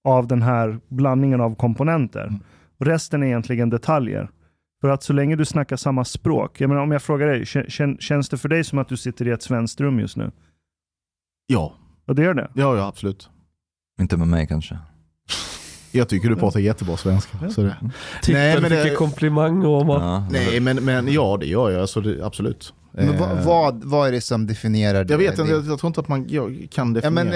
av den här blandningen av komponenter. Mm. Och resten är egentligen detaljer. För att så länge du snackar samma språk, jag menar om jag frågar dig, kän- kän, känns det för dig som att du sitter i ett svenskt rum just nu? Ja, Och det gör det? ja, ja absolut. Inte med mig kanske. Jag tycker du pratar jättebra svenska. Så det. Tippen Nej, men fick det- en komplimang om. Ja, Nej, men, men ja, det gör jag. Alltså, det, absolut. Men Eh, vad, vad, vad är det som definierar det? Jag vet inte, jag, jag tror inte att man jag kan Ja, definiera men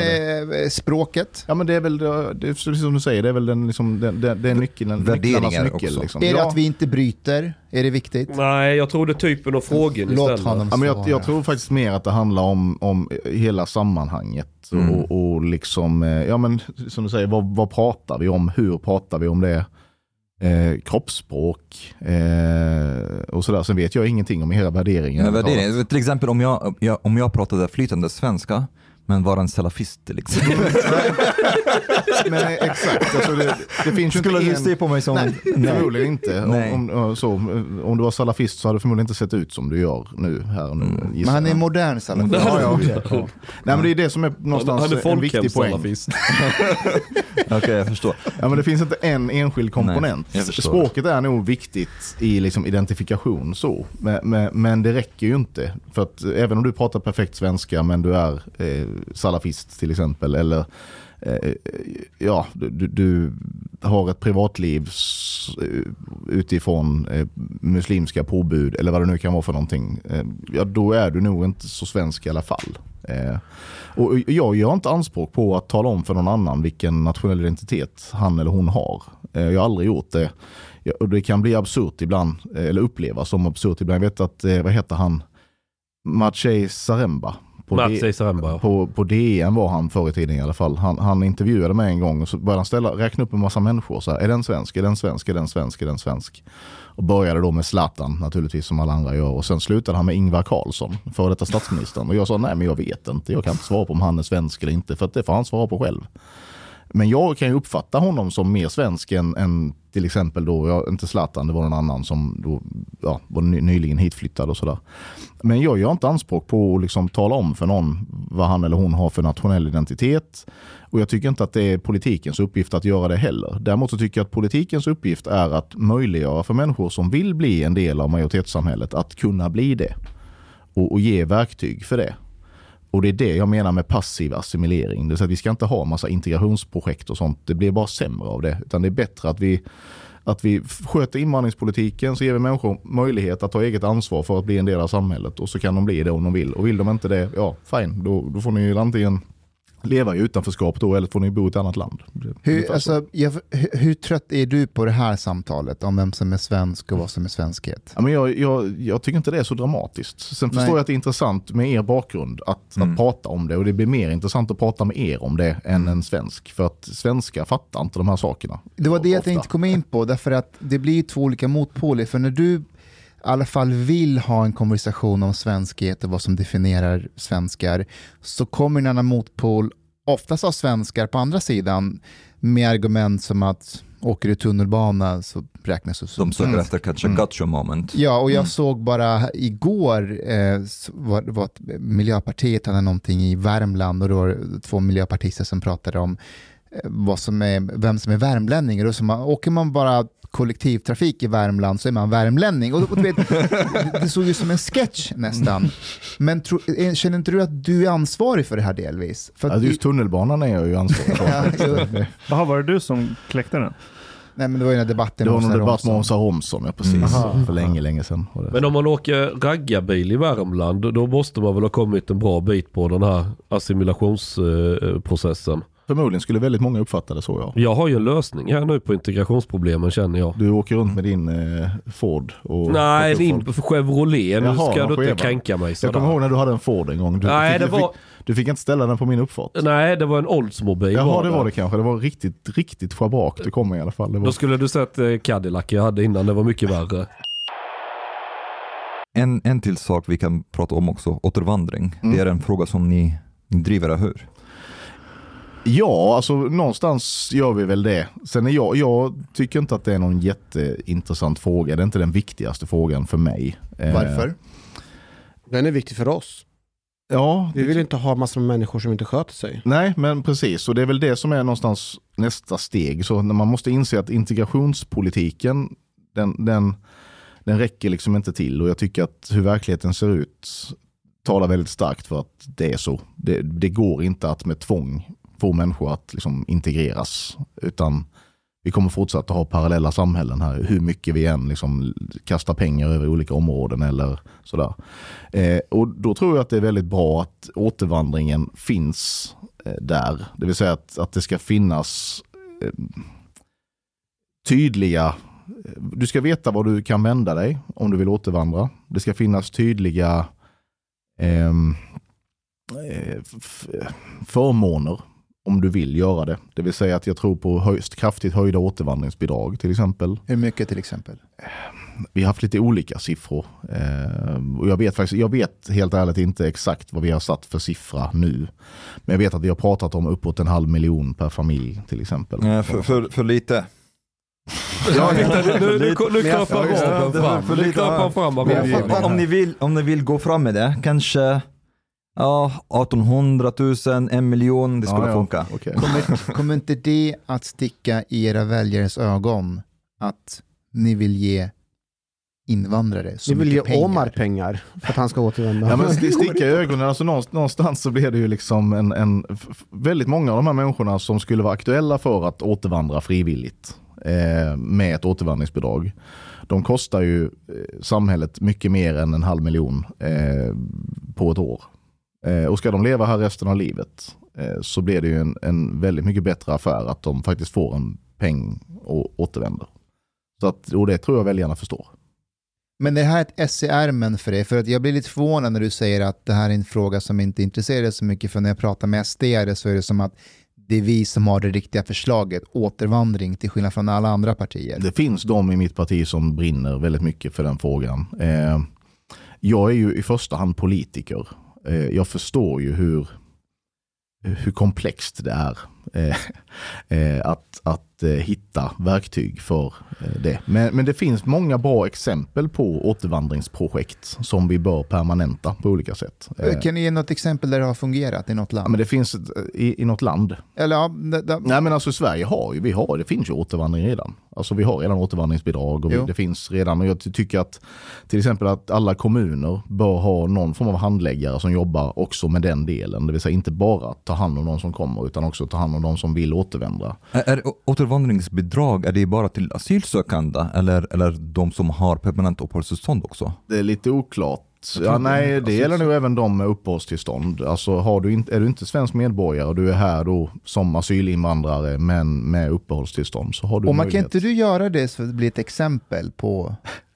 det. eh, språket? Ja men det är väl, det, är precis som du säger, det är väl den, liksom, den, den, den nyckeln, Värderingar nycklarnas nyckel. också. Liksom. Är det ja. att vi inte bryter? Är det viktigt? Nej, jag tror det är typen av frågan Låt istället. honom Ja, men jag, jag tror faktiskt mer att det handlar om, om hela sammanhanget. Mm. Och, och liksom, eh, ja men som du säger, vad, vad pratar vi om? Hur pratar vi om det? Eh, kroppsspråk eh, och sådär. Sen vet jag ingenting om era värderingar. Ja, värdering. Till exempel om jag, jag, om jag pratade flytande svenska, men var en salafist exempel. Men eh, exakt, alltså det, det finns ju Skulle du en... se på mig som... Nej, förmodligen inte. Nej. Om, om, så, om du var salafist så hade du förmodligen inte sett ut som du gör nu. Här och nu Mm. Men han är modern salafist. Ja, ja. Nej, men det är det som är Han, någonstans han en viktig poäng. Okej, jag förstår. Ja, men det finns inte en enskild komponent. Nej. Språket är nog viktigt i liksom identifikation så. Men, men, men det räcker ju inte. För att även om du pratar perfekt svenska men du är eh, salafist till exempel. Eller eh, eh, ja, du, du- du har ett privatliv eh, utifrån eh, muslimska påbud eller vad det nu kan vara för någonting. Eh, ja, då är du nog inte så svensk i alla fall. Eh, och jag gör inte anspråk på att tala om för någon annan vilken nationell identitet han eller hon har. Eh, Jag har aldrig gjort det. Ja, Och det kan bli absurt ibland, eh, eller upplevas som absurt ibland. Jag vet att, eh, vad heter han? Maciej Zaremba. På, Mats D- på, på DN var han förr i tiden i alla fall. Han, han intervjuade mig en gång och så började han ställa, räkna upp en massa människor. Så här, är den svensk? Är den svensk? Är den svensk? Är den svensk? Och började då med Zlatan naturligtvis som alla andra gör. Och sen slutade han med Ingvar Carlsson, före detta statsministern. Och jag sa nej men jag vet inte. Jag kan inte svara på om han är svensk eller inte. För det får han svara på själv. Men jag kan ju uppfatta honom som mer svensk än, än till exempel då, ja, inte Zlatan, det var någon annan som då, ja, var nyligen hitflyttad och sådär. Men jag gör inte anspråk på att liksom tala om för någon vad han eller hon har för nationell identitet. Och jag tycker inte att det är politikens uppgift att göra det heller. Däremot så tycker jag att politikens uppgift är att möjliggöra för människor som vill bli en del av majoritetssamhället att kunna bli det. Och, och ge verktyg för det. Och det är det jag menar med passiv assimilering. Det är att vi ska inte ha massa integrationsprojekt och sånt. Det blir bara sämre av det. Utan det är bättre att vi, att vi sköter invandringspolitiken så ger vi människor möjlighet att ta eget ansvar för att bli en del av samhället. Och så kan de bli det om de vill. Och vill de inte det, ja fine. Då, då får ni ju antingen leva i utanförskap då eller får ni bo i ett annat land. Hur, alltså, jag, hur, hur trött är du på det här samtalet om vem som är svensk och vad som är svenskhet? Ja, men jag, jag, jag tycker inte det är så dramatiskt. Sen Nej. förstår jag att det är intressant med er bakgrund att, Mm. att prata om det. Och det blir mer intressant att prata med er om det än en svensk. För att svenskar fattar inte de här sakerna. Det var det jag Ofta. tänkte komma in på, därför att det blir två olika motpoler. För när du i alla fall vill ha en konversation om svenskhet och vad som definierar svenskar, så kommer en annan motpol, oftast av svenskar på andra sidan, med argument som att åker du tunnelbana så räknas du som De söker svensk. efter catch a Mm. gotcha moment. Ja, och jag Mm. såg bara igår eh, var, var att Miljöpartiet hade någonting i Värmland och då var det två miljöpartister som pratade om vad som är, vem som är värmlänning. Och så man, åker man bara kollektivtrafik i Värmland så är man värmlänning. Och, och du vet, det, det såg ju som en sketch nästan. Men tro, eh, känner inte du att du är ansvarig för det här delvis? För Ja, just tunnelbanan är jag ju ansvarig för. Jaha, var det du som kläckte den? nej, men det var ju den debatten Det var med Åsa debatt med. Åsa Romson, ja precis. Mm. För länge, länge sedan. det. Men om man åker raggarbil i Värmland, då måste man väl ha kommit en bra bit på den här assimilationsprocessen. Förmodligen skulle väldigt många uppfatta det så ja. Jag har ju en lösning här nu på integrationsproblemen känner jag. Du åker runt med din eh, Ford och... Nej, din. Chevrolet. Nu Jaha, ska du inte kränka mig Jag sådär. kommer ihåg när du hade en Ford en gång. Du, Nej, du, det fick, var, du, fick, du fick inte ställa den på min uppfart. nej, det var en Oldsmobile. Jaha, det var det kanske. Det var riktigt, riktigt schabrak du kom med i alla fall. Det var... Då skulle du sett eh, Cadillac jag hade innan, det var mycket värre. En, en till sak vi kan prata om också, återvandring. Mm. Det är en fråga som ni driver, eller hur? Ja, alltså någonstans gör vi väl det. Sen är jag, jag tycker inte att det är någon jätteintressant fråga. Det är inte den viktigaste frågan för mig. Eh, Varför? Den är viktig för oss. Ja, Vi vill inte ha massor med människor som inte sköter sig. Nej, men precis. Och det är väl det som är någonstans nästa steg. Så när man måste inse att integrationspolitiken, den, den, den räcker liksom inte till. Och jag tycker att hur verkligheten ser ut talar väldigt starkt för att det är så. Det, det går inte att med tvång få människor att liksom integreras. Utan Vi kommer fortsätta ha parallella samhällen här, hur mycket vi än liksom kastar pengar över olika områden eller sådär. Eh, och då tror jag att det är väldigt bra att återvandringen finns eh, där. Det vill säga att, att det ska finnas eh, tydliga eh, du ska veta var du kan vända dig om du vill återvandra. Det ska finnas tydliga ehm, eh, förmåner om du vill göra det. Det vill säga att jag tror på höjst, kraftigt höjda återvandringsbidrag till exempel. Hur mycket till exempel? Vi har haft lite olika siffror. Eh, och jag, vet faktiskt, jag vet helt ärligt inte exakt vad vi har satt för siffra nu. Men jag vet att vi har pratat om uppåt en halv miljon per familj till exempel. Eh, För, för, för lite. Ja, nu, nu, nu, Ja, fram. ja. om ni vill gå fram med det, kanske ja, 1800 000, en miljon, det skulle Ja, ja. funka. Okej. Kommer, kommer inte det att sticka i era väljares ögon att ni vill ge invandrare så Ni vill ge pengar? Omar pengar för att han ska återvända. Ja, men det sticker i ögonen. Alltså, någonstans, så blir det ju liksom en, en, väldigt många av de här människorna som skulle vara aktuella för att återvandra frivilligt eh, med ett återvandringsbidrag. De kostar ju eh, samhället mycket mer än en halv miljon eh, på ett år. Eh, och ska de leva här resten av livet eh, så blir det ju en, en väldigt mycket bättre affär att de faktiskt får en peng och återvänder. Så att, och det tror jag väljarna förstår. Men det här är ett ess i ärmen för dig, för att jag blir lite förvånad när du säger att det här är en fråga som inte intresserar dig så mycket, för när jag pratar med SD så är det som att det är vi som har det riktiga förslaget, återvandring, till skillnad från alla andra partier. Det finns de i mitt parti som brinner väldigt mycket för den frågan. Eh, jag är ju i första hand politiker. Eh, jag förstår ju hur, hur komplext det är eh, eh, att, att eh, hitta verktyg för eh, det. Men, men det finns många bra exempel på återvandringsprojekt som vi bör permanenta på olika sätt. Eh, Kan ni ge något exempel där det har fungerat i något ja, land? men det finns i, i något land. Eller ja, det, det, Nej men alltså Sverige har ju, vi har, det finns ju återvandring redan. Alltså vi har redan återvandringsbidrag och vi, Jo. det finns redan, och jag ty- tycker att till exempel att alla kommuner bör ha någon form av handläggare som jobbar också med den delen. Det vill säga inte bara ta hand om de som kommer utan också ta hand om de som vill återvända. Är, är återvandringsbidrag, är det bara till asylsökande eller, eller de som har permanent uppehållstillstånd också? Det är lite oklart. Ja, det- nej, det gäller nog även de med uppehållstillstånd. Alltså har du inte, är du inte svensk medborgare och du är här då som asylinvandrare men med uppehållstillstånd så har du och man kan möjlighet. inte du göra det så att det blir ett exempel på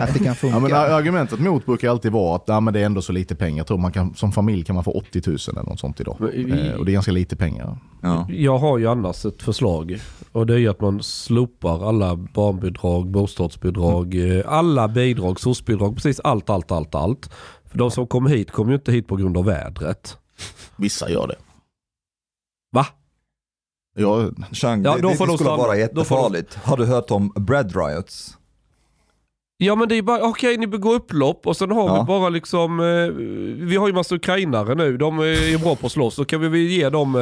att det kan funka? Ja, men argumentet mot brukar alltid vara att ja, men det är ändå så lite pengar. Jag tror man kan, som familj kan man få 80 000 eller något sånt idag. Vi- Eh, och det är ganska lite pengar. Ja. Jag har ju annars ett förslag. Och det är ju att man slopar alla barnbidrag, bostadsbidrag, eh, alla bidrag, SOS-bidrag, precis allt, allt, allt, allt. För de som kommer hit kommer ju inte hit på grund av vädret. Vissa gör det. Va? Ja, Chang, Ja, det, då det, får det de skulle stanna. vara Då får de- jättefarligt. Har du hört om bread riots? Ja men det är bara, okej ni begår upplopp och sen har Ja. vi bara liksom, eh, vi har ju massa ukrainare nu, de är ju bra på att slåss. Så kan vi ge dem,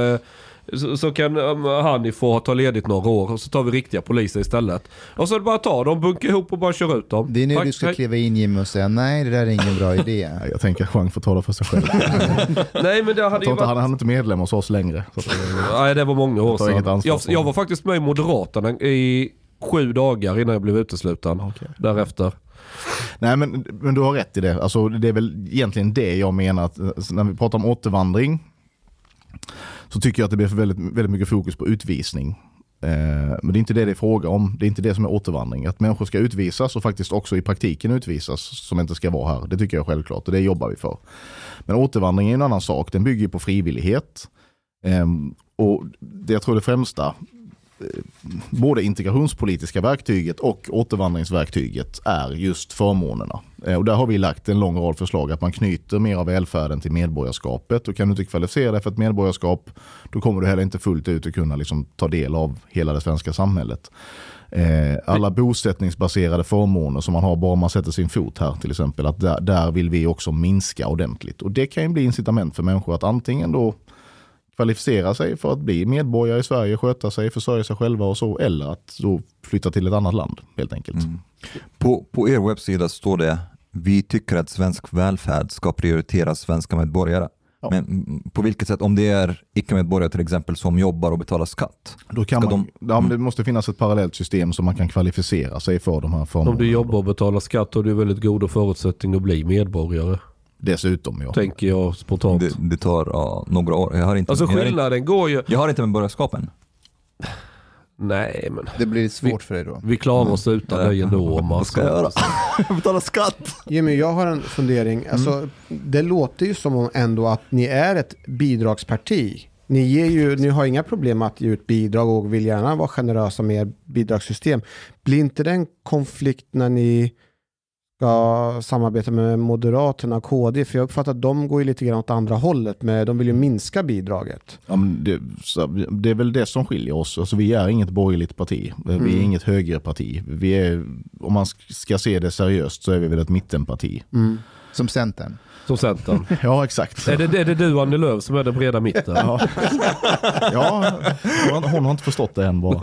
eh, så, kan um, Hanni få ta ledigt några år och så tar vi riktiga poliser istället. Och så är det bara att ta dem, bunka ihop och bara köra ut dem. Det är nu Tack, du ska hej. kliva in Jimmy och säga nej det där är ingen bra idé. jag tänker att Chang får tala för sig själv. Nej men det Jag hade ju inte, han, varit... han är inte medlem hos oss längre. Eh, Nej det var många år sedan. Jag, jag var faktiskt med i Moderaterna i sju dagar innan jag blev utesluten. okej. Därefter. Nej men, men du har rätt i det. Alltså, det är väl egentligen det jag menar. Att, eh, när vi pratar om återvandring så tycker jag att det blir för väldigt, väldigt mycket fokus på utvisning. Eh, men det är inte det det är fråga om. Det är inte det som är återvandring. Att människor ska utvisas och faktiskt också i praktiken utvisas som inte ska vara här. Det tycker jag är självklart och det jobbar vi för. Men återvandring är en annan sak. Den bygger på frivillighet. Ehm, och det jag tror det främsta eh, Eh, både integrationspolitiska verktyget och återvandringsverktyget är just förmånerna. Eh, och där har vi lagt en lång rad förslag att man knyter mer av välfärden till medborgarskapet. Och kan du inte kvalificera dig för ett medborgarskap då kommer du heller inte fullt ut att kunna liksom ta del av hela det svenska samhället. Eh, alla bosättningsbaserade förmåner som man har bara man sätter sin fot här till exempel. Att där, där vill vi också minska ordentligt. Och det kan ju bli incitament för människor att antingen då kvalificera sig för att bli medborgare i Sverige, sköta sig, försörja sig själva och så, eller att då flytta till ett annat land helt enkelt. Mm. På, på er webbsida står det Vi tycker att svensk välfärd ska prioritera svenska medborgare. Ja. Men mm, på vilket sätt, om det är icke-medborgare till exempel som jobbar och betalar skatt. Då kan man, ja, men det måste finnas ett parallellt system så man kan kvalificera sig för de här förmånerna. Om du jobbar och betalar skatt har du väldigt goda förutsättningar att bli medborgare. Dessutom ja. Tänker jag spontant. Det, det tar ja, några år. Jag har inte, Alltså jag har inte, skillnaden går ju... jag har inte medborgarskapen. Nej men Det blir svårt för dig då. vi klarar oss utan dig ändå. Vad ska jag göra? betala skatt! Jimmy, jag har en fundering. Alltså, Det låter ju som om ändå att ni är ett bidragsparti. Ni, ger ju, ni har inga problem att ge ut bidrag och vill gärna vara generösa med er bidragssystem. Blir inte det en konflikt när ni ska samarbeta med Moderaterna och KD? För jag uppfattar att de går ju lite grann åt andra hållet. Men de vill ju minska bidraget. Ja, men det, det är väl det som skiljer oss. Alltså, vi är inget borgerligt parti. Vi är Mm. inget högerparti. Vi är, om man ska se det seriöst så är vi väl ett mittenparti. Som Centern. Som Centern. Ja, exakt. är, det, är det du Annie Lööf som är den breda mitten? Ja, ja hon, hon har inte förstått det än bara.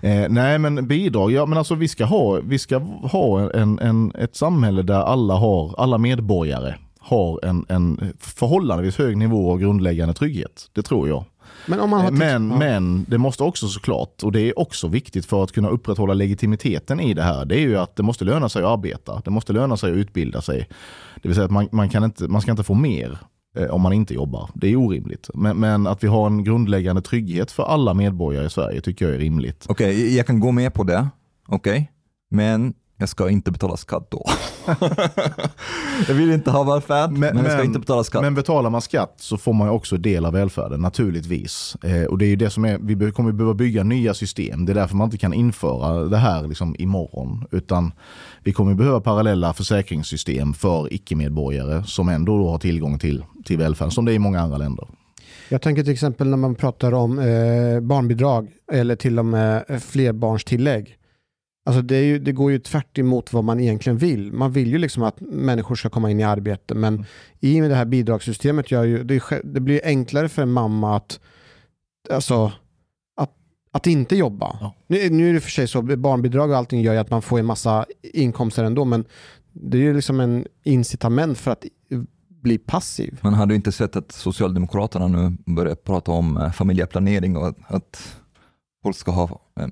Eh, nej men bidrag, ja men alltså vi ska ha, vi ska ha en, en, ett samhälle där alla har, alla medborgare har en, en förhållandevis hög nivå av grundläggande trygghet. Det tror jag. Men om man har Men, ja. men det måste också såklart, och det är också viktigt för att kunna upprätthålla legitimiteten i det här, det är ju att det måste löna sig att arbeta. Det måste löna sig att utbilda sig. Det vill säga att man, man, kan inte, man ska inte få mer eh, om man inte jobbar. Det är orimligt. Men, men att vi har en grundläggande trygghet för alla medborgare i Sverige tycker jag är rimligt. Okej, jag kan gå med på det. Okej, men jag ska inte betala skatt då. jag vill inte ha välfärd, men, jag ska inte betala skatt. Men betalar man skatt så får man ju också del av välfärden, naturligtvis. Eh, och det är ju det som är, vi kommer behöva bygga nya system. Det är därför man inte kan införa det här liksom imorgon. Utan vi kommer behöva parallella försäkringssystem för icke-medborgare som ändå då har tillgång till, till välfärden, som det är i många andra länder. Jag tänker till exempel när man pratar om eh, barnbidrag eller till och med flerbarnstillägg. Alltså det, ju, det går ju tvärt emot vad man egentligen vill. Man vill ju liksom att människor ska komma in i arbete men i och med det här bidragssystemet gör ju, det, det blir enklare för en mamma att, alltså, att, att inte jobba. Ja. Nu, nu är det för sig så, barnbidrag och allting gör ju att man får en massa inkomster ändå men det är ju liksom en incitament för att bli passiv. Man hade ju inte sett att Socialdemokraterna nu börjar prata om eh, familjeplanering och att folk ska ha eh,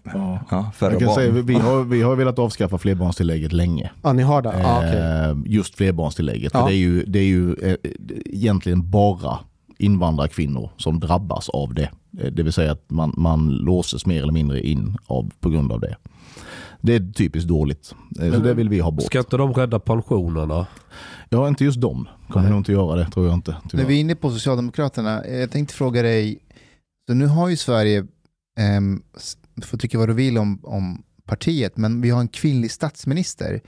ja, färre Jag kan barn. säga, vi, har, vi har velat avskaffa flerbarnstillägget länge. Ja, ni har det? Ja. Eh, Just flerbarnstillägget. Ja. För det är ju, det är ju eh, egentligen bara invandrarkvinnor som drabbas av det. Eh, Det vill säga att man, man låses mer eller mindre in av, på grund av det. Det är typiskt dåligt. Eh, Så det vill vi ha bort. Ska inte de rädda pensionerna? Ja, inte just dem. Kommer Nej. nog inte göra det, tror jag inte. När tyvärr. vi är inne på Socialdemokraterna, jag tänkte fråga dig, så nu har ju Sverige, du får tycka vad du vill om, om partiet, men vi har en kvinnlig statsminister.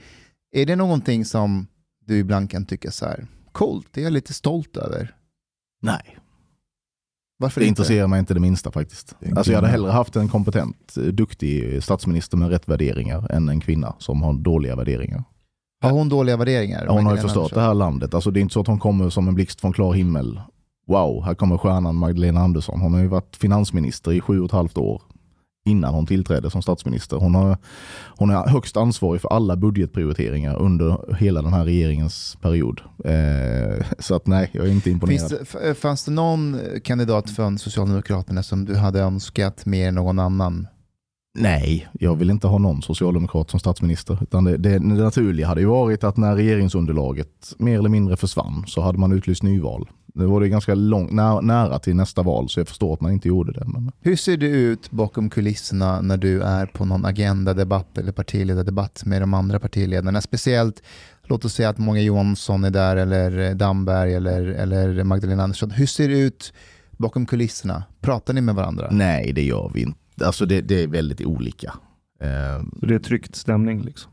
Är det någonting som du ibland kan tycka så här, coolt, det är jag lite stolt över? Nej, Varför det inte? intresserar mig inte det minsta faktiskt. Alltså jag hade hellre haft en kompetent, eh, duktig statsminister med rätt värderingar än en kvinna som har dåliga värderingar. Har hon dåliga värderingar? Ja, hon har ju förstört det här landet. Alltså det är inte så att hon kommer som en blixt från klar himmel. Wow, här kommer stjärnan Magdalena Andersson. Hon har ju varit finansminister i sju och ett halvt år innan hon tillträdde som statsminister. Hon, har, hon är högst ansvarig för alla budgetprioriteringar under hela den här regeringens period. Eh, så att nej, jag är inte imponerad. Finns det, f- fanns det någon kandidat från Socialdemokraterna som du hade önskat mer än någon annan? Nej, jag vill inte ha någon socialdemokrat som statsminister. Utan det, det, det naturliga hade ju varit att när regeringsunderlaget mer eller mindre försvann så hade man utlyst nyval. Det var det ganska lång, nä, nära till nästa val så jag förstår att man inte gjorde det. Men... Hur ser det ut bakom kulisserna när du är på någon agendadebatt eller partiledardebatt med de andra partiledarna? Speciellt, låt oss säga att många Johansson är där eller Damberg eller, eller Magdalena Andersson. Hur ser det ut bakom kulisserna? Pratar ni med varandra? Nej, det gör vi inte. Alltså det, det är väldigt olika. Så det är tryckt stämning liksom.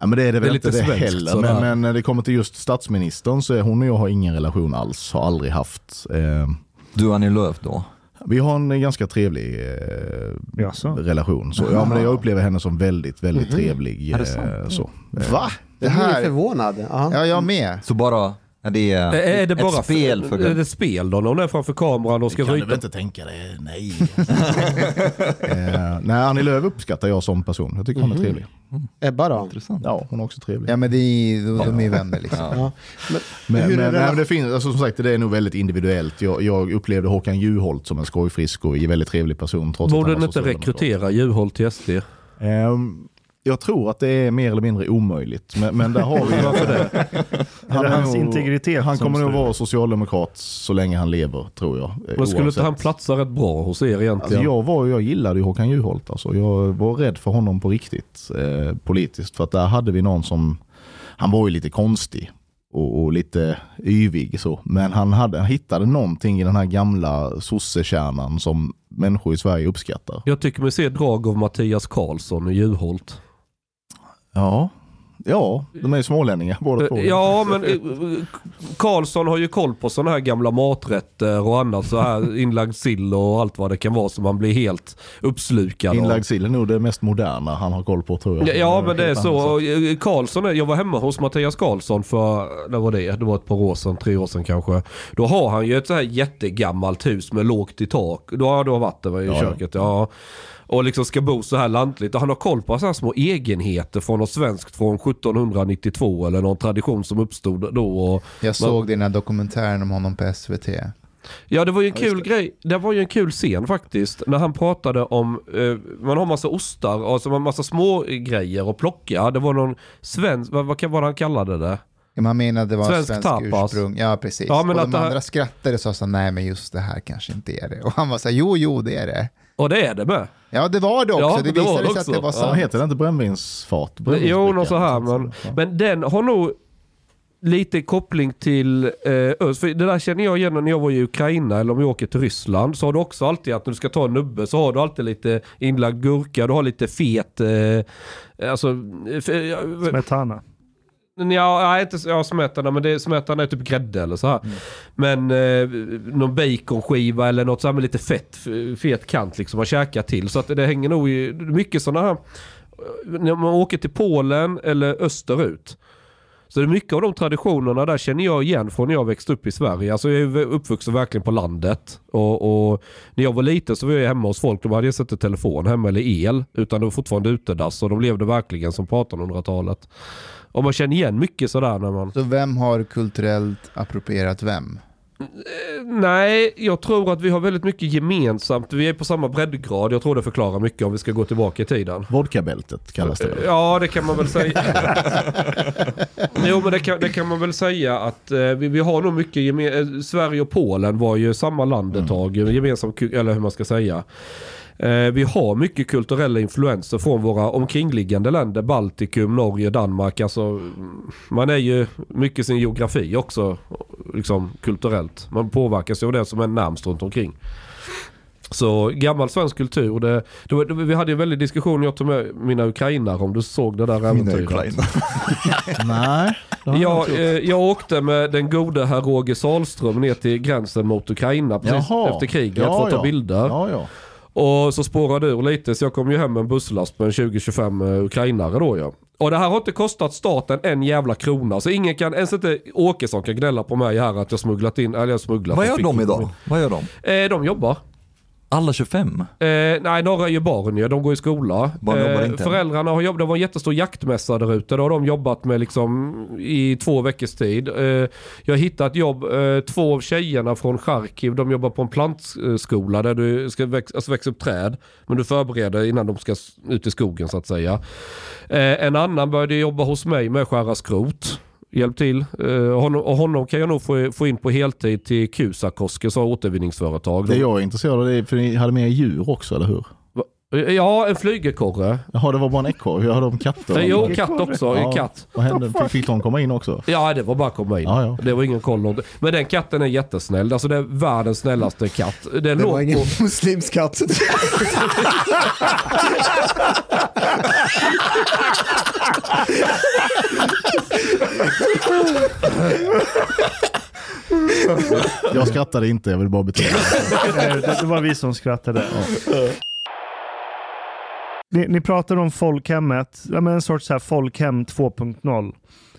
Ja, men det är det väl Det är inte lite det svenskt heller. sådär. Men, men när det kommer till just statsministern så är hon och jag har ingen relation alls. Har aldrig haft. Eh, Du Annie Lööf då? vi har en ganska trevlig eh, Jaså? relation. Så, ja, men jag upplever henne som väldigt, väldigt Mhm. trevlig. Är det eh, så. Va? Det Jag blir här... förvånad. Ja. Ja, jag med. Så bara, är det, Är, är det ett bara spel för Är det spel då? När hon är framför kameran och ska kan du ryta? väl inte tänka dig? Nej. eh, Nej, Annie Lööf uppskattar jag som person. Jag tycker hon är Mhm. trevlig. Ebba då? Intressant. Ja, hon är också trevlig. Ja, men det är, de, de är vänner liksom. Ja. Men, Men, hur är men, det- nej, men det finns, alltså, som sagt, det är nog väldigt individuellt. Jag, jag upplevde Håkan Juholt som en skojfrisk och väldigt trevlig person. Trots Borde den inte rekrytera Juholt till SD? Ehm, jag tror att det är mer eller mindre omöjligt. Men, men där har vi Varför det? Är det hans nog- integritet Han kommer nog vara socialdemokrat så länge han lever, tror jag. Men skulle inte han platsa rätt bra hos er egentligen? Alltså jag, var, ju- jag gillade ju Håkan Juholt. Alltså. Jag var rädd för honom på riktigt eh, politiskt. För att där hade vi någon som, han var ju lite konstig och, och lite yvig så. Men han, hade, han hittade någonting i den här gamla sossekärnan som människor i Sverige uppskattar. Jag tycker mig se drag av Mattias Karlsson i Juholt. Ja, ja de är ju smålänningar båda två. Ja, men eh, Karlsson har ju koll på sådana här gamla maträtter och annat. Så här inlagd sill och allt vad det kan vara som man blir helt uppslukad. Inlagd sill är nog det mest moderna han har koll på tror jag. Ja, ja men det är så. eh, Karlsson, jag var hemma hos Mattias Karlsson för, när var det? Det var ett par år sedan, tre år sedan kanske. Då har han ju ett så här jättegammalt hus med lågt i tak. Då har du varit där i ja. köket. Ja. Och liksom ska bo så här lantligt. Och han har koll på så här små egenheter från något svenskt från 1792 eller någon tradition som uppstod då. Och, Jag såg den här dokumentären om honom på SVT. Ja det var ju en kul grej. Det var ju en kul scen faktiskt. När han pratade om, eh, man har massa ostar och alltså massa små grejer att plocka. Det var någon svensk, vad, vad kan vad han kallade det? Ja, Man menade det var Svensk svensk tapas. ursprung. Ja, precis. Ja, men och att de det här- andra skrattade och sa så nej men just det här kanske inte är det. Och han var så här, jo, jo, det är det. Och det är det med. Ja, det var det också. Ja, det det var visade det sig att också. det var Ja. sant. Vad heter det inte brännvinsfat? Jo, något så här. Men. Ja. men den har nog lite koppling till eh, öst. För det där känner jag igen när jag var i Ukraina eller om jag åker till Ryssland. Så har du också alltid att när du ska ta en nubbe så har du alltid lite inlagd gurka. Du har lite fet, eh, alltså... eh, ja, Smetana. Ja, inte ja, smetana, men det, smetana är typ grädde eller så här. Men eh, någon baconskiva eller något så här med lite fett, fet kant liksom att käka till. Så att det hänger nog i, mycket sådana här, när man åker till Polen eller österut. Så det är mycket av de traditionerna där känner jag igen från när jag växte upp i Sverige. Alltså jag är uppvuxen verkligen på landet. Och, och när jag var liten så var jag hemma hos folk. De hade inte telefon hemma eller el. Utan det var fortfarande utedass. Och de levde verkligen som på 1800-talet. Och man känner igen mycket sådär när man... Så vem har kulturellt approprierat vem? Nej, jag tror att vi har väldigt mycket gemensamt. Vi är på samma breddgrad. Jag tror det förklarar mycket om vi ska gå tillbaka i tiden. Vodkabältet kallas det väl? Ja, det kan man väl säga. jo, men det kan, det kan man väl säga att eh, vi, vi har nog mycket geme- eh, Sverige och Polen var ju samma land ett tag. Gemensam, ku- eller hur man ska säga. Eh, vi har mycket kulturella influenser från våra omkringliggande länder. Baltikum, Norge, Danmark. Alltså, mm, man är ju mycket sin geografi också. Liksom kulturellt. Man påverkas ju av det som är närmst runt omkring. Så gammal svensk kultur. Det, det, var- det, vi hade en väldig diskussion jag tog med mina ukrainare om du såg det där Mina äventyret. Ukraina. Nej. jag eh, jag åkte med den gode herr Roger Salström ner till gränsen mot Ukraina precis Jaha. efter kriget Ja, för att ta ja. bilder. Ja, ja. Och så spårade det ur lite så jag kom ju hem med en busslast med en 20-25 eh, ukrainare då ja. Och det här har inte kostat staten en jävla krona. Så ingen kan, ens inte Åkesson kan gnälla på mig här att jag smugglat in, eller jag smugglat. Vad gör de idag? Vad gör de? Eh, de jobbar. Alla 25? Eh, nej, några är ju barn ju. De går i skola. Barn jobbar Eh, inte. föräldrarna har jobbat. Det var en jättestor jaktmässa där ute. Då har de jobbat med liksom i två veckors tid. Eh, jag hittat jobb. Eh, två av tjejerna från Charkiv, de jobbar på en plantskola där du ska väx, alltså växa upp träd. Men du förbereder innan de ska ut i skogen så att säga. Eh, en annan började jobba hos mig med att skära skrot. Hjälp till. Eh, honom, och honom kan jag nog få, få in på heltid till Kusakoskes återvinningsföretag. Det jag är intresserad av det är, för ni hade med djur också, eller hur? Ja, en flygelkorre. Jaha, det var bara en ekorre. Jag hade om katter. Jo, katt också. En Ja. katt. Vad hände? Fick, fick de komma in också? Ja, det var bara att komma in. Ja, ja. Det var ingen koll. Men den katten är jättesnäll. Alltså det är världens snällaste katt. Den Det låg var ingen på... muslimsk katt. Jag skrattade inte, jag vill bara betona. Nej, det, det var vi som skrattade. Ni, ni pratar om folkhemmet, ja, men en sorts så här folkhem 2.0.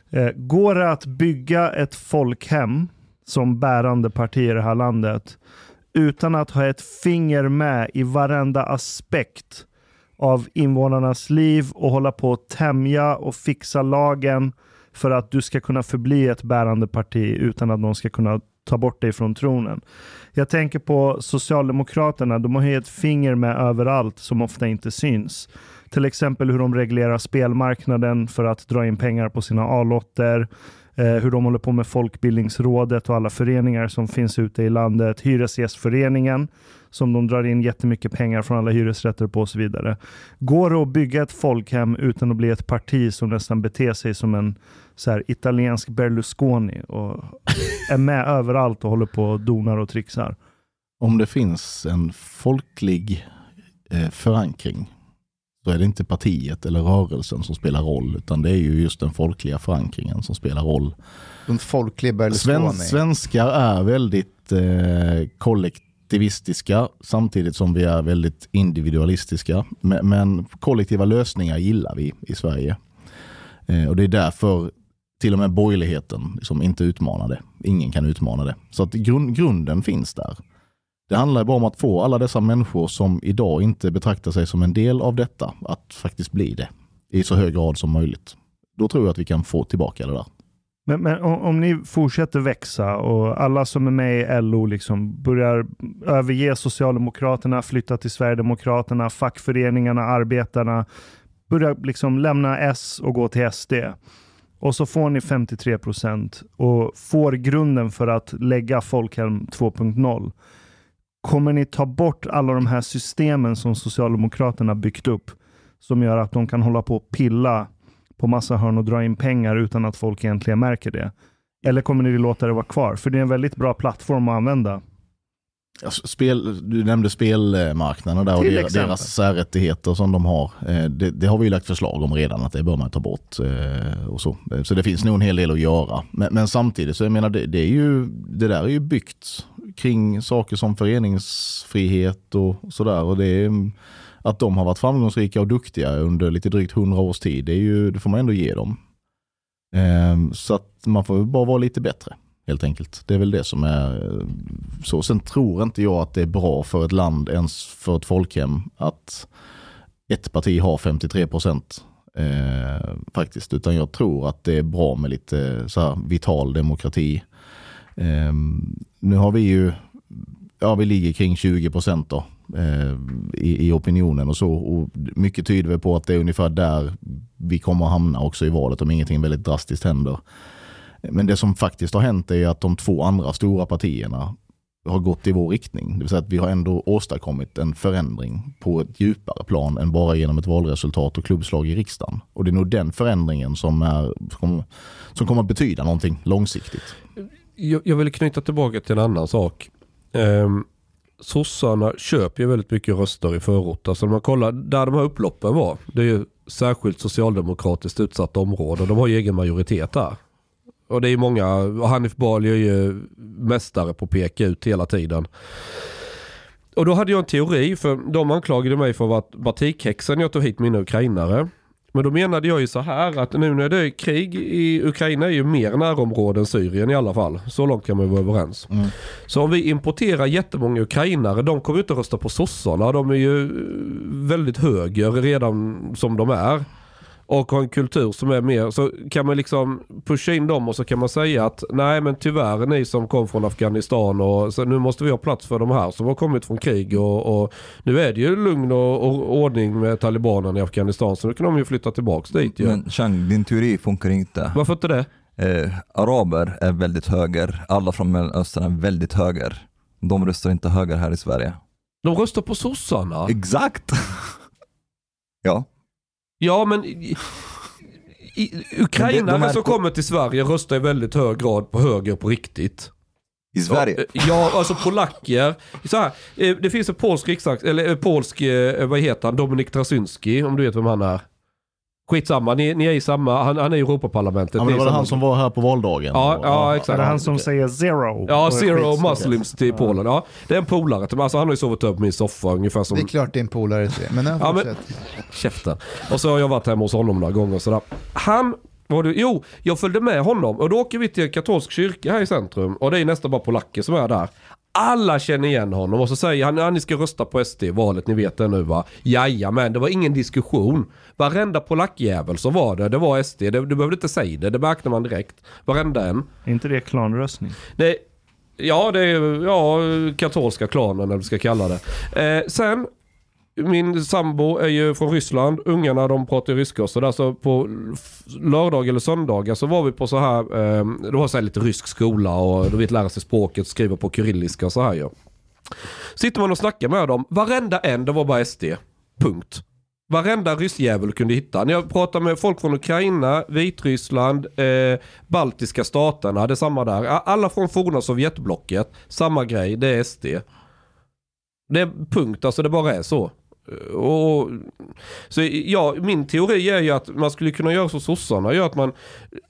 Eh, går det att bygga ett folkhem som bärande parti i det här landet utan att ha ett finger med i varenda aspekt av invånarnas liv och hålla på att tämja och fixa lagen för att du ska kunna förbli ett bärande parti utan att någon ska kunna ta bort dig från tronen. Jag tänker på Socialdemokraterna. De har ju ett finger med överallt som ofta inte syns. Till exempel hur de reglerar spelmarknaden för att dra in pengar på sina A-lotter. Eh, hur de håller på med Folkbildningsrådet och alla föreningar som finns ute i landet. Hyresgästföreningen som de drar in jättemycket pengar från alla hyresrätter på och så vidare. Går det att bygga ett folkhem utan att bli ett parti som nästan beter sig som en så här, italiensk Berlusconi och är med överallt och håller på och donar och trixar? Om det finns en folklig eh, förankring så är det inte partiet eller rörelsen som spelar roll, utan det är ju just den folkliga förankringen som spelar roll. En folklig Berlusconi. Sven, svenskar är väldigt eh, kollektivistiska samtidigt som vi är väldigt individualistiska. Men, men kollektiva lösningar gillar vi i Sverige. Eh, och det är därför till och med borgerligheten liksom inte utmanar det. Ingen kan utmana det. Så att grund, grunden finns där. Det handlar bara om att få alla dessa människor som idag inte betraktar sig som en del av detta att faktiskt bli det i så hög grad som möjligt. Då tror jag att vi kan få tillbaka det där. Men, men om, om, ni fortsätter växa och alla som är med i LO liksom börjar överge Socialdemokraterna, flytta till Sverigedemokraterna, fackföreningarna, arbetarna, börjar liksom lämna S och gå till SD. Och så får ni 53 procent och får grunden för att lägga Folkhem 2.0 kommer ni ta bort alla de här systemen som Socialdemokraterna byggt upp som gör att de kan hålla på och pilla på massa hörn och dra in pengar utan att folk egentligen märker det? Eller kommer ni låta det vara kvar? För det är en väldigt bra plattform att använda. Spel, du nämnde spelmarknaden där och deras, deras särrättigheter som de har. Eh, det, det, har vi lagt förslag om redan att det bör man ta bort. Eh, och så. så det finns nog en hel del att göra. Men, men samtidigt så jag menar det, det, är ju, det där är ju byggt kring saker som föreningsfrihet och sådär. Och det är, mm, att de har varit framgångsrika och duktiga under lite drygt hundra års tid, det, är ju, det får man ändå ge dem. Ehm, så att man får bara vara lite bättre helt enkelt. Det är väl det som är eh, så. Sen tror inte jag att det är bra för ett land, ens för ett folkhem, att ett parti har 53 procent eh, faktiskt. Utan jag tror att det är bra med lite så vital demokrati. Eh, nu har vi ju, ja vi ligger kring 20 procent då eh, i, i, opinionen och så. Och mycket tyder på att det är ungefär där vi kommer att hamna också i valet om ingenting väldigt drastiskt händer. Men det som faktiskt har hänt är att de två andra stora partierna har gått i vår riktning. Det vill säga att vi har ändå åstadkommit en förändring på ett djupare plan än bara genom ett valresultat och klubbslag i riksdagen. Och det är nog den förändringen som, är, som, som kommer att betyda någonting långsiktigt. Jag, jag vill knyta tillbaka till en annan sak. Um, sossarna köper ju väldigt mycket röster i förorter. Alltså när man kollar där de här upploppen var. Det är ju särskilt socialdemokratiskt utsatta områden. De har ju egen majoritet där. Och det är många, Hanif Bali är ju mästare på att peka ut hela tiden. Och då hade jag en teori, för de anklagade mig för att vara batikhäxan jag tog hit mina ukrainare. Men då menade jag ju så här att nu när det är krig i Ukraina är ju mer närområden Syrien i alla fall. Så långt kan man ju vara överens. Mm. Så om vi importerar jättemånga ukrainare, de kommer ju inte rösta på sossarna. De är ju väldigt höger redan som de är och har en kultur som är mer, så kan man liksom pusha in dem och så kan man säga att nej men tyvärr ni som kom från Afghanistan och så nu måste vi ha plats för de här som har kommit från krig och, och nu är det ju lugn och, och, ordning med talibanerna i Afghanistan så nu kan de ju flytta tillbaks dit ju. Men Chang, din teori funkar inte. Varför inte det? Eh, araber är väldigt höger, alla från Mellanöstern är väldigt höger. De röstar inte höger här i Sverige. De röstar på sossarna? Exakt! ja. Ja men i, i, ukrainare men det, de som på... kommer till Sverige röstar i väldigt hög grad på höger på riktigt. I Sverige? Ja, alltså polacker. Så här, eh, det finns en polsk riksdags, eller eh, polsk, eh, vad heter han, Dominik Trasynski, om du vet vem han är. Skitsamma, ni, ni är i samma, han, han är i Europaparlamentet. Ja, men var det han som var här på valdagen? Ja, ja exakt. Är det han som säger zero? Ja, zero muslims till Polen. Ja. Det är en polare, alltså han har ju sovit upp på min soffa ungefär som... Det är klart det är en polare till men ja, men, Käften. Och så har jag varit hemma hos honom några gånger sådär. Han var du? Jo, jag följde med honom och då åker vi till en katolsk kyrka här i centrum och det är nästan bara polacker som är där. Alla känner igen honom och så säger han att ni ska rösta på SD i valet, ni vet det nu va? Jajamän, det var ingen diskussion. Varenda polackjävel som var det, det var SD. Det, du behövde inte säga det, det märkte man direkt. Varenda en. Är inte det klanröstning? Det, ja, det är ja, katolska klanen eller vad vi ska kalla det. Eh, sen, min sambo är ju från Ryssland. Ungarna de pratar ju ryska. och sådär. så på lördag eller söndagar så var vi på så här, eh, det var så här lite rysk skola och du vet lära sig språket, skriva på kyrilliska och så här ju. Sitter man och snackar med dem, varenda en det var bara SD. Punkt. Varenda ryssjävel kunde hitta. När jag pratar med folk från Ukraina, Vitryssland, eh, baltiska staterna, det är samma där. Alla från forna Sovjetblocket, samma grej, det är SD. Det är punkt, alltså det bara är så. Och, så ja, min teori är ju att man skulle kunna göra så sossarna gör, att man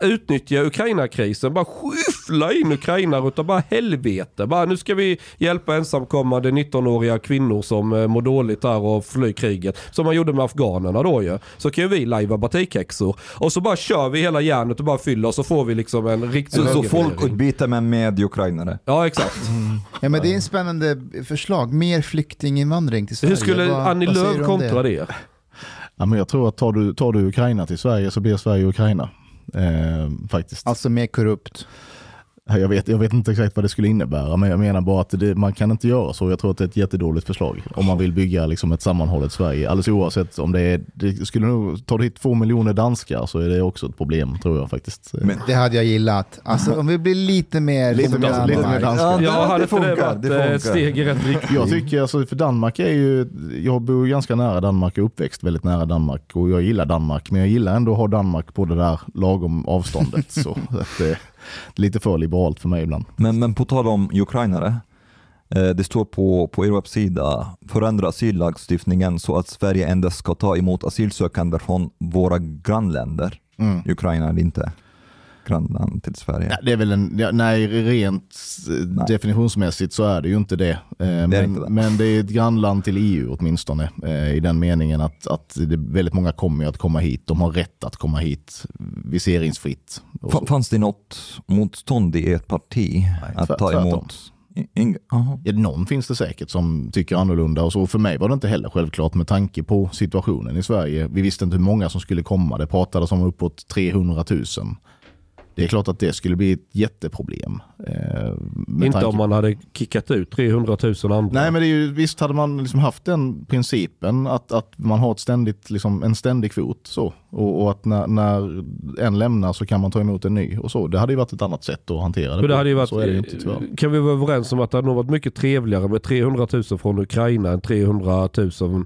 utnyttjar Ukraina-krisen, bara skyffla in ukrainare utav bara helvete. Bara nu ska vi hjälpa ensamkommande 19-åriga kvinnor som eh, mår dåligt här och flyr kriget. Som man gjorde med afghanerna då ju. Så kan ju vi lajva batikhäxor. Och så bara kör vi hela järnet och bara fyller och så får vi liksom en riktig Så, folkutbyte men med ukrainare. Ja exakt. Ja, men det är en spännande förslag. Mer flyktinginvandring till Sverige. Hur skulle Annie Lööf kontra det? Ja, men jag tror att tar du, tar du Ukraina till Sverige så blir Sverige Ukraina. Eh, faktiskt. Alltså mer korrupt. Jag vet, jag vet inte exakt vad det skulle innebära, men jag menar bara att det, man kan inte göra så. Jag tror att det är ett jättedåligt förslag om man vill bygga liksom ett sammanhållet Sverige. Alldeles oavsett om det är, det skulle nog, tar du hit två miljoner danskar så är det också ett problem tror jag faktiskt. Men- Det hade jag gillat. Alltså om vi blir lite mer... Lite som mer- Danmark. lite mer danska. Ja, Ja, det, hade det funkar. varit Det eh, funkar. ett steg i rätt riktning? Jag tycker alltså, för Danmark är ju, jag bor ju ganska nära Danmark och uppväxt väldigt nära Danmark och jag gillar Danmark men jag gillar ändå att ha Danmark på det där lagom avståndet. så att det, lite för liberalt för mig ibland. Men, men på tal om ukrainare. Eh, det står på, på er webbsida, förändra asyllagstiftningen så att Sverige endast ska ta emot asylsökande från våra grannländer. Mm. Ukraina är inte grannland till Sverige. Ja, det är väl en, nej rent eh, Nej. definitionsmässigt så är det ju inte det. Eh, men, inte det. men det är ett grannland till EU åtminstone. Eh, I den meningen att, att det, väldigt många kommer att komma hit. De har rätt att komma hit viseringsfritt. Fanns det något motstånd i ert parti att tvärt- ta emot? Ing- Jaha. Ja, någon finns det säkert som tycker annorlunda och så. För mig var det inte heller självklart med tanke på situationen i Sverige. Vi visste inte hur många som skulle komma. Det pratades om uppåt 300 000. Det är klart att det skulle bli ett jätteproblem. Eh, Inte tanke- om man hade kickat ut 300 000 andra. Nej men det är ju, visst hade man liksom haft den principen att, att man har ett ständigt, liksom, en ständig kvot så. Och, och att när, när en lämnar så kan man ta emot en ny och så. Det hade ju varit ett annat sätt att hantera det Men det hade ju varit, Så är det inte tyvärr. kan vi vara överens om att det hade nog varit mycket trevligare med 300 000 från Ukraina än 300 000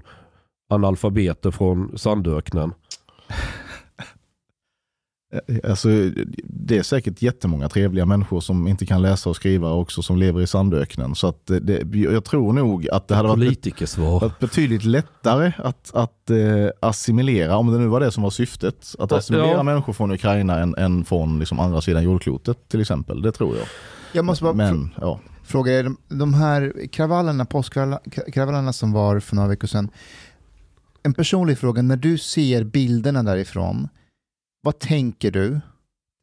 analfabeter från Sandöknen. Alltså, det är säkert jättemånga trevliga människor som inte kan läsa och skriva också som lever i sandöknen. Så att det, jag tror nog att det hade varit, betydligt lättare att, att eh, assimilera, om det nu var det som var syftet, att assimilera ja. människor från Ukraina än, än från liksom andra sidan jordklotet till exempel. Det tror jag. Jag måste bara Men ja, fråga er, de, de här kravallerna, påskkravallerna som var för några veckor sedan. En personlig fråga, när du ser bilderna därifrån, vad tänker du?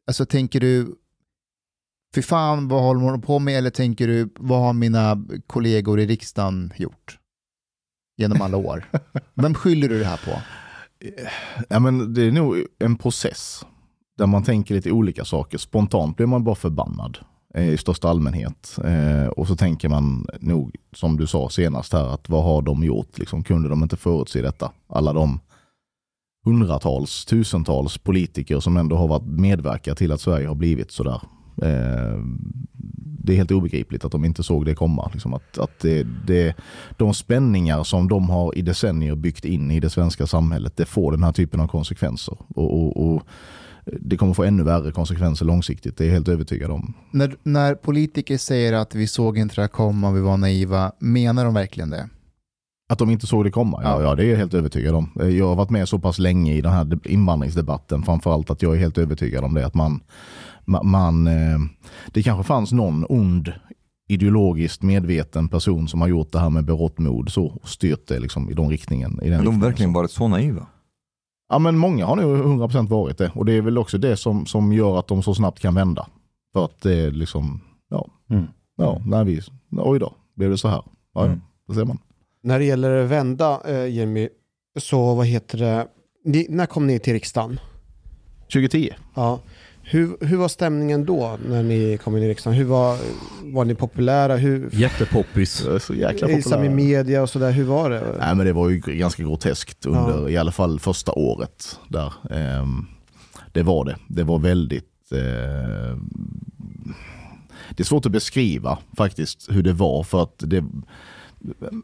Alltså tänker du, fy fan vad håller de på med? Eller tänker du, vad har mina kollegor i riksdagen gjort? Genom alla år. Vem skyller du det här på? Ja, men det är nog en process där man tänker lite olika saker. Spontant blir man bara förbannad eh, i största allmänhet. Eh, och så tänker man nog, som du sa senast här, att vad har de gjort? Liksom, kunde de inte förutse detta? Alla de hundratals, tusentals politiker som ändå har varit medverkat till att Sverige har blivit sådär. Eh, det är helt obegripligt att de inte såg det komma. Liksom att, att det, det, de spänningar som de har i decennier byggt in i det svenska samhället, det får den här typen av konsekvenser. Och, och, och det kommer få ännu värre konsekvenser långsiktigt, det är jag helt övertygad om. När, när politiker säger att vi såg inte det här komma, vi var naiva, menar de verkligen det? Att de inte såg det komma, ja, Ja. det är jag helt övertygad om. Jag har varit med så pass länge i den här de- invandringsdebatten, framförallt att jag är helt övertygad om det. Att man, ma- man, eh, det kanske fanns någon ond ideologiskt medveten person som har gjort det här med berått mod så, och styrt det liksom i den riktningen. I den Har de riktningen. verkligen varit så naiva? Ja men många har nog 100% varit det och det är väl också det som, som gör att de så snabbt kan vända. För att det är liksom, ja, Mm. ja nej, vi, oj då, blev det så här? Ja, ja, Mm. det ser man. När det gäller vända, eh, Jimmy, så vad heter det, ni, när kom ni till riksdagen? 2010. Ja. Hur, hur var stämningen då när ni kom in i riksdagen? Hur var, var ni populära? Hur, Jättepoppis. Så jäkla i populära. media och sådär, hur var det? Nej men det var ju ganska groteskt under i alla fall första året där. Ehm, det var det. Det var väldigt... Eh, det är svårt att beskriva faktiskt hur det var för att det,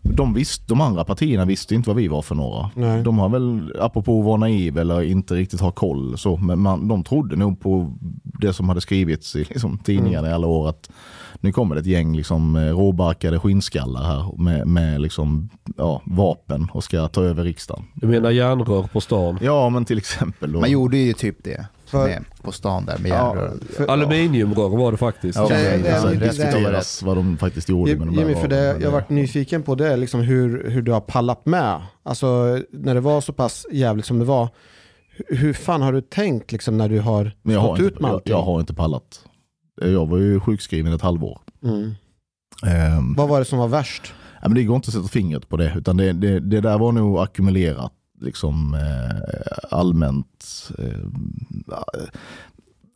de, visst, de andra partierna visste inte vad vi var för några. Nej. De har väl, apropå att vara naiv eller inte riktigt ha koll, så, men man, de trodde nog på det som hade skrivits i liksom, tidningarna i alla år. att Nu kommer det ett gäng liksom, eh, råbarkade skinnskallar här med, med liksom, ja, vapen och ska ta över riksdagen. Du menar järnrör på stan? Ja men till exempel. Då. Man gjorde ju typ det För- med, på stan där med Ja, järnrören. Aluminiumrör var det faktiskt. Ja, Det- det, det- det, diskuteras vad de faktiskt gjorde med de där Jimmy, för det, jag har varit nyfiken på det, liksom hur, hur du har pallat med. Alltså när det var så pass jävligt som det var. Hur, fan har du tänkt liksom, när du har Men jag har, stått ut inte, med jag, allting? jag har inte pallat. Jag var ju sjukskriven ett halvår. Mm. Ehm, Vad var det som var värst? Ja, men det går inte att sätta fingret på det, utan det, det, det där var nog ackumulerat liksom, eh, allmänt. Eh,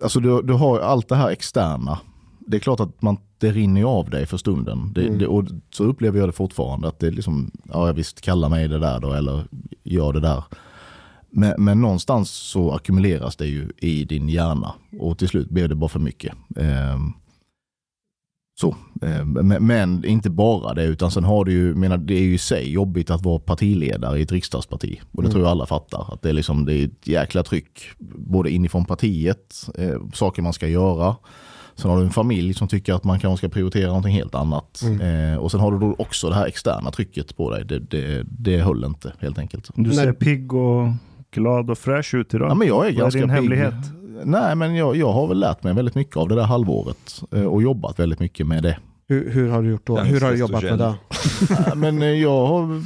alltså du, du har allt det här externa. Det är klart att man, det rinner av dig för stunden. Det, Mm. det, och så upplever jag det fortfarande. Att det är liksom, ja jag visst kalla mig det där då, eller gör det där. Men, men någonstans så ackumuleras det ju i din hjärna och till slut blir det bara för mycket. Ehm, så. Eh, Men, inte bara det, utan sen har du ju, menar, det är ju i sig jobbigt att vara partiledare i ett riksdagsparti. Och det Mm. tror jag alla fattar. Att det är, liksom, det är ett jäkla tryck, både inifrån partiet, eh, saker man ska göra. Sen har du en familj som tycker att man kanske ska prioritera någonting helt annat. Mm. Eh, och sen har du då också det här externa trycket på dig. Det, det, det höll inte helt enkelt. Du ser pigg och glad och fräsch ut idag. Ja, men jag är Vad är ganska din pigg. hemlighet? Nej, men jag, jag har väl lärt mig väldigt mycket av det där halvåret eh, och jobbat väldigt mycket med det. Hur, hur har du gjort då? Hur har du jobbat med det? Ja, Men eh, jag har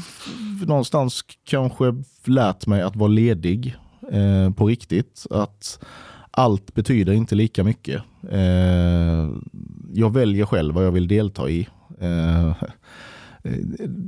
någonstans kanske lärt mig att vara ledig eh, på riktigt. Att allt betyder inte lika mycket. Eh, jag väljer själv vad jag vill delta i. Eh,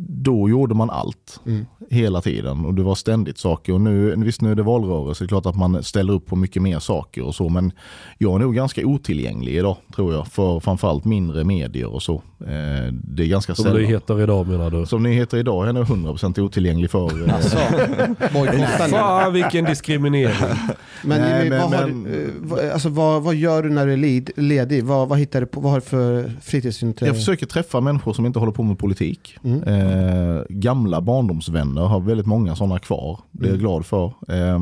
då gjorde man allt Mm. hela tiden och det var ständigt saker. Och nu, visst nu är det valrörelse, det är klart att man ställer upp på mycket mer saker och så. Men jag är nog ganska otillgänglig idag tror jag. För framförallt mindre medier och så. Eh, det är ganska Som sällan. det heter idag menar du? Som nyheter idag är jag nog 100% otillgänglig för. eh, Alltså? Fan vilken diskriminering. Men, Nej, Jimmy, men- vad, men- du- eh, vad, alltså, vad, vad gör du när du är led, ledig? Vad, vad hittar du på? Vad har du för fritidsintresse? Jag försöker träffa människor som inte håller på med politik. Mm. Eh, gamla barndomsvänner, har väldigt många sådana kvar. Det är jag Mm. glad för. Eh,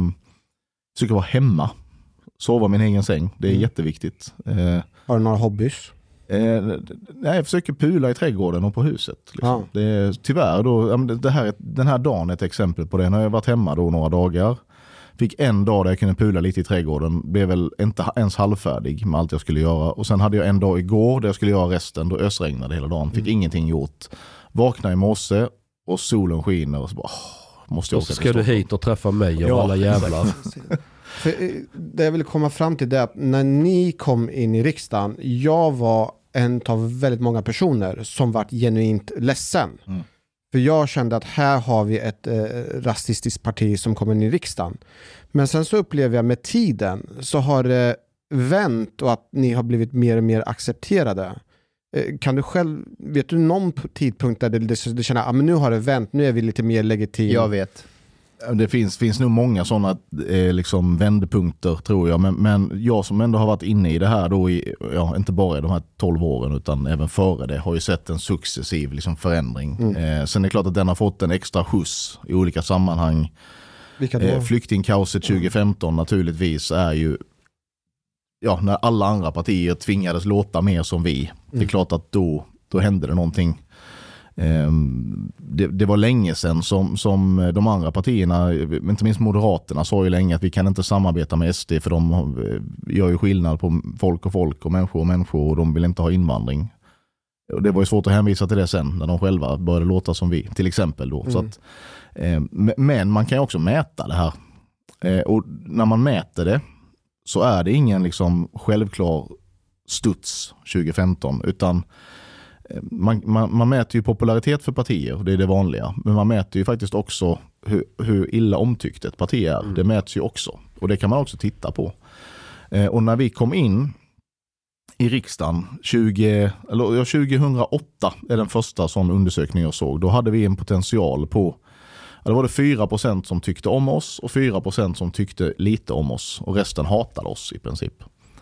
försöker vara hemma. Sova i min egen säng. Det är Mm. jätteviktigt. Eh, Har du några hobbys? Eh, nej, jag försöker pula i trädgården och på huset. Liksom. Ja. Det är, tyvärr, då, det- här, är- den här dagen är ett exempel på det. När jag varit hemma då några dagar. Fick en dag där jag kunde pula lite i trädgården. Blev väl inte ens halvfärdig med allt jag skulle göra. Och sen hade jag en dag igår där jag skulle göra resten. Då ösregnade hela dagen. Fick Mm. ingenting gjort. Vaknade i morse och solen skiner och så bara, åh, måste jag Och åka så till ska du hit och träffa mig och Ja, alla jävlar. För, eh, det jag vill komma fram till det är att när ni kom in i riksdagen, jag var en av väldigt många personer som vart genuint ledsen. Mm. För jag kände att här har vi ett eh, rasistiskt parti som kommer in i riksdagen. Men sen så upplever jag med tiden så har det vänt och att ni har blivit mer och mer accepterade. Eh, Kan du själv, vet du någon tidpunkt där det, det, det känner att ah, men nu har det vänt, nu är vi lite mer legitima? Jag vet. Det finns, finns nog många sådana eh, liksom vändpunkter tror jag. Men, men jag som ändå har varit inne i det här då i, ja, inte bara i de här 12 åren utan även före det har ju sett en successiv liksom, förändring. Mm. Eh, sen är det klart att den har fått en extra skjuts i olika sammanhang. Vilka då? Eh, flyktingkaoset 2015 naturligtvis är ju ja, när alla andra partier tvingades låta mer som vi. Det är Mm. klart att då, då hände det någonting. Ehm, det, det var länge sedan som, som de andra partierna, inte minst Moderaterna, sa ju länge att vi kan inte samarbeta med SD för de eh, gör ju skillnad på folk och folk och människor och människor och de vill inte ha invandring. Och det var ju svårt att hänvisa till det sen när de själva började låta som vi, till exempel. Då. Så Mm. att, eh, men man kan ju också mäta det här. Eh, och när man mäter det så är det ingen liksom självklar studs 2015 utan eh, man, man, man mäter ju popularitet för partier, det är det vanliga. Men man mäter ju faktiskt också hur, hur illa omtyckt ett parti är. Det mäts ju också. Och det kan man också titta på. Eh, och när vi kom in i riksdagen 20, eller, ja, 2008 är den första sån undersökning jag såg. Då hade vi en potential på Ja, då var det 4% som tyckte om oss och 4% som tyckte lite om oss och resten hatade oss i princip.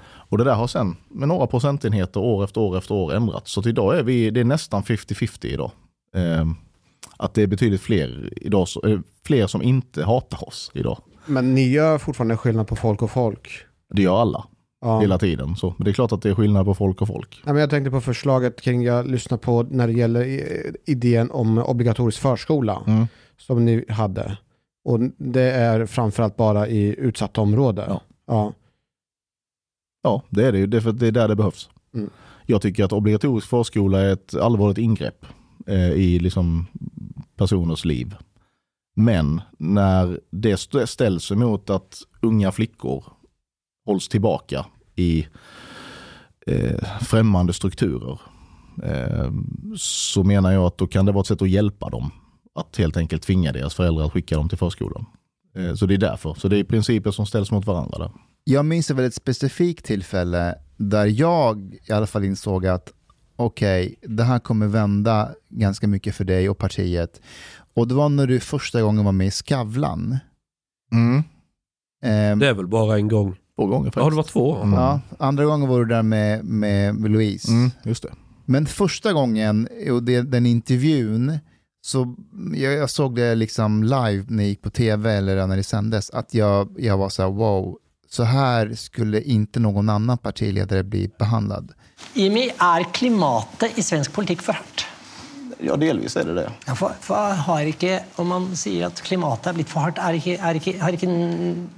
Och det där har sen med några procentenheter år efter år efter år ändrats. Så idag är vi, det är nästan 50-50 idag. Eh, att det är betydligt fler, idag, eh, fler som inte hatar oss idag. Men ni gör fortfarande skillnad på folk och folk? Det gör alla Ja. hela tiden. Så, men det är klart att det är skillnad på folk och folk. Ja, men jag tänkte på förslaget kring, jag lyssnar på när det gäller eh, idén om obligatorisk förskola Mm. Som ni hade. Och det är framförallt bara i utsatta områden. Ja. Ja. Ja, det är det ju. Det är, för det är där det behövs. Mm. Jag tycker att obligatorisk förskola är ett allvarligt ingrepp eh, i liksom personers liv. Men när det st- ställs emot att unga flickor hålls tillbaka i eh, främmande strukturer eh, så menar jag att då kan det vara ett sätt att hjälpa dem. Att helt enkelt tvinga deras föräldrar att skicka dem till förskolan. Eh, så det är därför. Så det är principer som ställs mot varandra där. Jag minns ett väldigt specifikt tillfälle där jag i alla fall insåg att okej, det här kommer vända ganska mycket för dig och partiet. Och det var när du första gången var med i Skavlan. Ehm, Det är väl bara en gång. Två gånger faktiskt. Ja, det var två. Mm. ja, andra gången var du där med, med Louise. Mm, just det. Men första gången, och det, den intervjun, så jag, jag såg det liksom live när jag gick på tv eller när det sändes, att jag, jag var så här wow, så här skulle inte någon annan partiledare bli behandlad. Jimmy, er klimatet i svensk politikk for hardt? Ja, delvis är det det. Ja, for, for har ikke, Om man sier at klimatet er blitt for hardt, er ikke, er ikke, har n-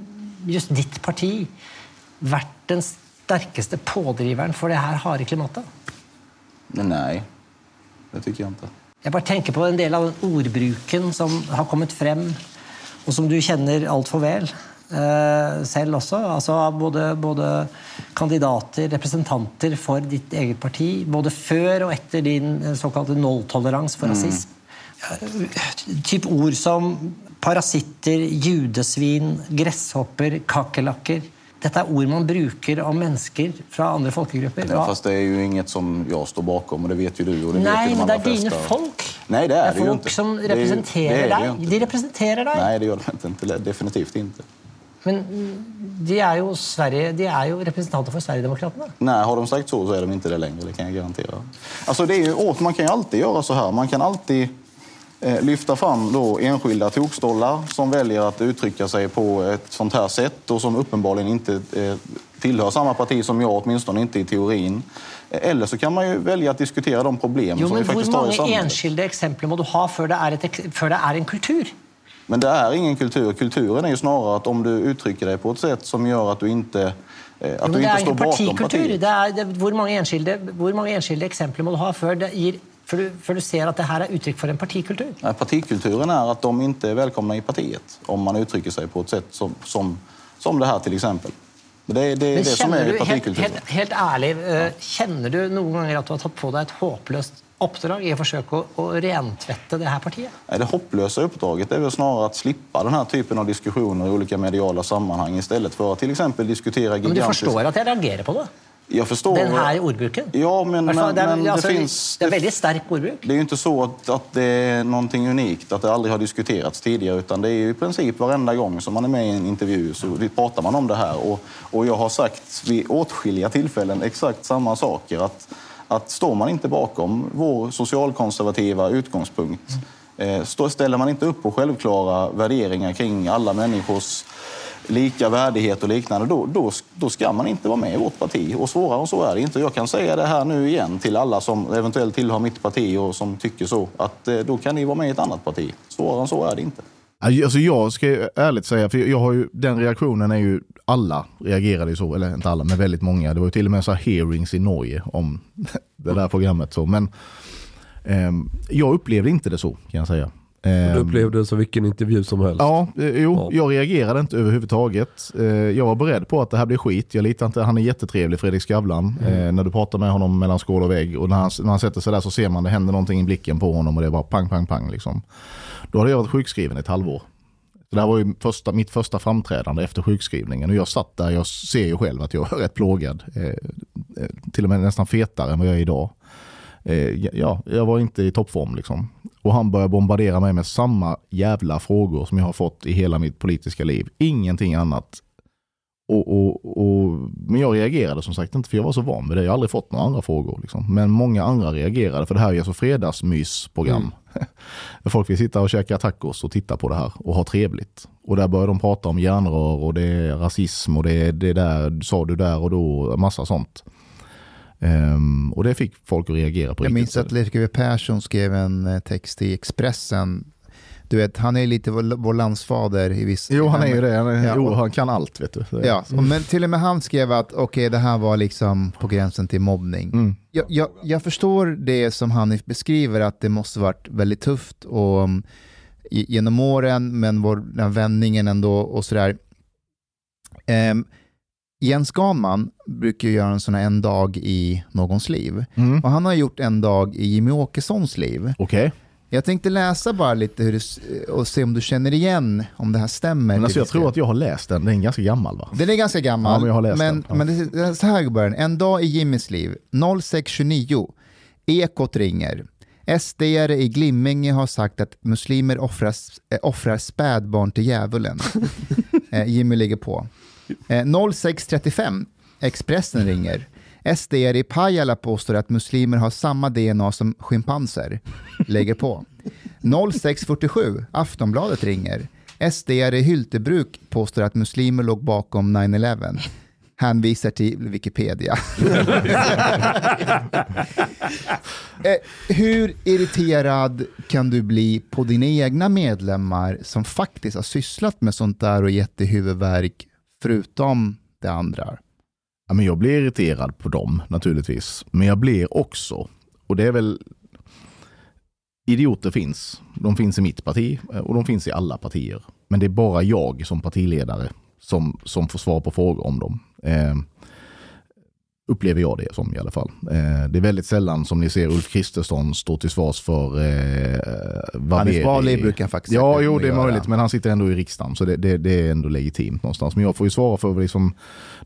just ditt parti vært den sterkeste pådriveren for det her harde klimatet? Nej, det tycker jag inte. Jeg bare tenker på en del av den ordbruken som har kommet frem, og som du kjenner altfor vel. Eh, selv også. Altså av både, både kandidater, representanter for ditt eget parti, både før og etter din eh, såkalte nulltoleranse for rasisme. Eh, Typ ord som parasitter, judesvin, gresshopper, kakerlakker. Dette er ord man bruker om mennesker fra andre folkegrupper. Ja, fast det är ju inget som jag står bakom och det vet ju du och det vet Nej, ju de men det är dina folk. Nej, det är det ju folk inte. som är ju- representerar det är det ju dig. De representerar dig. Nej, det gör de inte. Definitivt inte. Men mm, de er jo, Sverige, de er jo representanter for Sverigedemokraterna. Nej, har de sagt så så är de inte det längre, det kan jag garantera. Alltså det är ju, man kan ju alltid göra så här. Man kan alltid lyfta fram då enskilda tokstollar som väljer att uttrycka sig på ett sånt här sätt och som uppenbarligen inte eh, tillhör samma parti som jag, åtminstone inte i teorin. Eh, Eller så kan man ju välja att diskutera de problem Jo, som vi faktiskt har i samhället. enskilde eksempler må du ha før det er, et, ek- før det er en kultur? Men det är ingen kultur. Kulturen är ju snarare att om du uttrycker dig på ett sätt som gör att du inte, eh, att Jo, du inte står bakom partikultur. partiet. Det er, det, hvor, mange enskilde, hvor mange enskilde eksempler må du ha før, det gir, før, du, før du ser at det her er uttrykk for en partikultur? Nej, Partikulturen är att de inte är välkomna i partiet om man uttrycker sig på ett sätt som, som, som det här till exempel. Det är det, är Men det som är du, helt, partikulturen. helt, helt ærlig, eh, kjenner du noen ganger at du har tatt på deg et håpløst oppdrag i å forsøke å, å rentvette det her partiet? Nej, Det hopplösa uppdraget är väl snarare att slippa den här typen av diskussioner i olika mediala sammanhang istället för att till exempel diskutera Men du gigantiska... forstår at jeg reagerer på det? Jag förstår. Den her ordbruken? Ja, men, fall, men, det, men det, altså, finns... det er veldig sterk ordbruk. Det är ju inte så att, att det är någonting unikt, att det aldrig har diskuterats tidigare, utan det är ju i princip varenda gång som man är med i en intervju så pratar man om det här. Och, och jag har sagt vid åtskilliga tillfällen exakt samma saker. Att, att står man inte bakom vår socialkonservativa utgångspunkt, eh, stå, ställer man inte upp på självklara värderingar kring alla människors lika värdighet och liknande, då, då, då ska man inte vara med i vårt parti. Och svårare än så är det inte. Jag kan säga det här nu igen till alla som eventuellt tillhör mitt parti och som tycker så, att eh, då kan ni vara med i ett annat parti. Svårare än så är det inte. Alltså jag ska ärligt säga, för jag har ju, den reaktionen är ju, alla reagerade ju så, eller inte alla, men väldigt många. Det var ju till och med så här hearings i Norge om det där programmet. Så. Men eh, jag upplevde inte det så, kan jag säga. Du Ehm, upplevde det som vilken intervju som helst. Ja, eh, jo, Ja. jag reagerade inte överhuvudtaget. Eh, Jag var beredd på att det här blir skit. Jag litar inte, han är jättetrevlig Fredrik Skavlan. Mm. Eh, när du pratar med honom mellan skål och vägg och när han, när han sätter sig där så ser man det händer någonting i blicken på honom och det är bara pang, pang, pang. Liksom. Då hade jag varit sjukskriven ett halvår. Så det här var ju första, mitt första framträdande efter sjukskrivningen och jag satt där, jag ser ju själv att jag är rätt plågad. Eh, till och med nästan fetare än vad jag är idag. Eh, ja, jag var inte i toppform liksom. Och han började bombardera mig med samma jävla frågor som jag har fått i hela mitt politiska liv. Ingenting annat. Och, och, och, men jag reagerade som sagt inte för jag var så van vid det. Jag har aldrig fått några andra frågor. Liksom. Men många andra reagerade för det här är alltså fredagsmysprogram. Mm. folk vill sitta och käka tacos och titta på det här och ha trevligt. Och där börjar de prata om järnrör och det är rasism och det är det där, sa du där och då, massa sånt. Ehm, och det fick folk att reagera på Jag minns att Leif GW Persson skrev en eh, text i Expressen. Du vet, han är lite vår, vår landsfader i viss... Jo, han är ju det. Han, är, Ja, jo, han kan allt. vet du. Ja, och men till och med han skrev att okej, det här var liksom på gränsen till mobbning. Mm. Jag, jag, jag förstår det som Hanif beskriver, att det måste varit väldigt tufft och, um, i, genom åren, men vår, den här vändningen ändå och sådär. Um, Jens Ganman brukar göra en sån här en dag i någons liv. Mm. Och han har gjort en dag i Jimmy Åkessons liv. Okej. Jag tänkte läsa bara lite hur s- och se om du känner igen om det här stämmer. Men alltså, jag tror att jag har läst den. Den är ganska gammal va? Den är ganska gammal, Ja, men jag har läst men, den, ja. men det, så här börjar den. En dag i Jimmys liv, 06.29, Ekot ringer. sd i Glimminge har sagt att muslimer offras, äh, offrar spädbarn till djävulen. eh, Jimmy ligger på. Eh, 06.35, Expressen ringer. sd i Pajala påstår att muslimer har samma DNA som schimpanser. Lägger på. 06.47, Aftonbladet ringer. sd i Hyltebruk påstår att muslimer låg bakom 9-11. Hänvisar till Wikipedia. Eh, Hur irriterad kan du bli på dina egna medlemmar som faktiskt har sysslat med sånt där och gett dig huvudvärk förutom det andra? Ja, men jag blir irriterad på dem naturligtvis. Men jag blir också, och det är väl Idioter finns. De finns i mitt parti eh, och de finns i alla partier. Men det är bara jag som partiledare som, som får svar på frågor om dem. Eh, upplever jag det som i alla fall. Eh, det är väldigt sällan som ni ser Ulf Kristersson stå till svars för eh, vad vi- Bali brukar faktiskt Ja, jo det är göra. möjligt, men han sitter ändå i riksdagen så det, det, det är ändå legitimt någonstans. Men jag får ju svara för liksom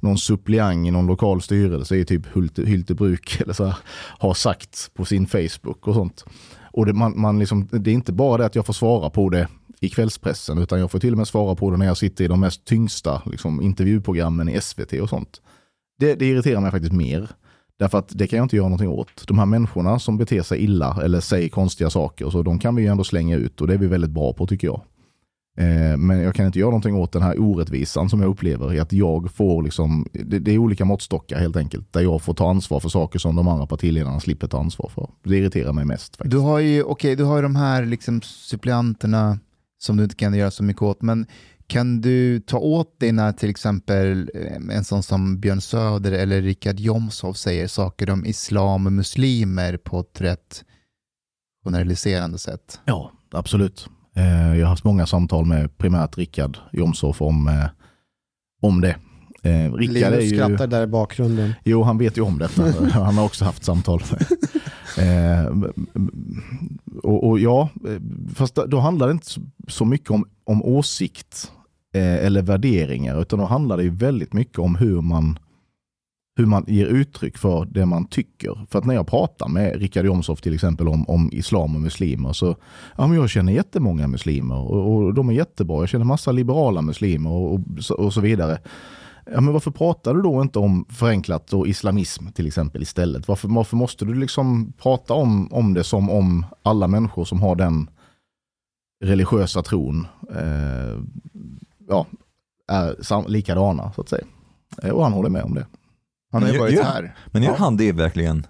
någon suppleant i någon lokal styrelse i typ Hylte, Hyltebruk eller så här, har sagt på sin Facebook och sånt. Och det, man, man liksom, det är inte bara det att jag får svara på det i kvällspressen utan jag får till och med svara på det när jag sitter i de mest tyngsta liksom, intervjuprogrammen i SVT och sånt. Det, det irriterar mig faktiskt mer. Därför att det kan jag inte göra någonting åt. De här människorna som beter sig illa eller säger konstiga saker, så, de kan vi ju ändå slänga ut och det är vi väldigt bra på tycker jag. Eh, men jag kan inte göra någonting åt den här orättvisan som jag upplever i att jag får liksom, det, det är olika måttstockar helt enkelt, där jag får ta ansvar för saker som de andra partiledarna slipper ta ansvar för. Det irriterar mig mest faktiskt. Du har ju, okay, du har ju de här liksom suppleanterna som du inte kan göra så mycket åt, men kan du ta åt dig när till exempel eh, en sån som Björn Söder eller Richard Jomshof säger saker om islam och muslimer på ett rätt generaliserande sätt? Ja, absolut. Eh, jag har haft många samtal med primärt Rickard Jomshof om, eh, om det. Eh, Rickard är ju... skrattar där i bakgrunden. Jo, han vet ju om detta. Han har också haft samtal. eh, och, och ja, fast då handlar det inte så- mycket om, om åsikt Eh, eller värderingar, utan då handlar det ju väldigt mycket om hur man hur man ger uttryck för det man tycker. För att när jag pratar med Richard Jomshof till exempel om, om islam och muslimer så ja, men jag känner jättemånga muslimer och, och de är jättebra. Jag känner massa liberala muslimer och, och, så- och så vidare. Ja, men varför pratar du då inte om förenklat och islamism till exempel istället? Varför, varför måste du liksom prata om, om det som om alla människor som har den religiösa tron eh, ja, är likadana så att säga. Eh, Och han håller med om det. Han har ju Ja, varit ja. här. Men gör Ja. han det verkligen?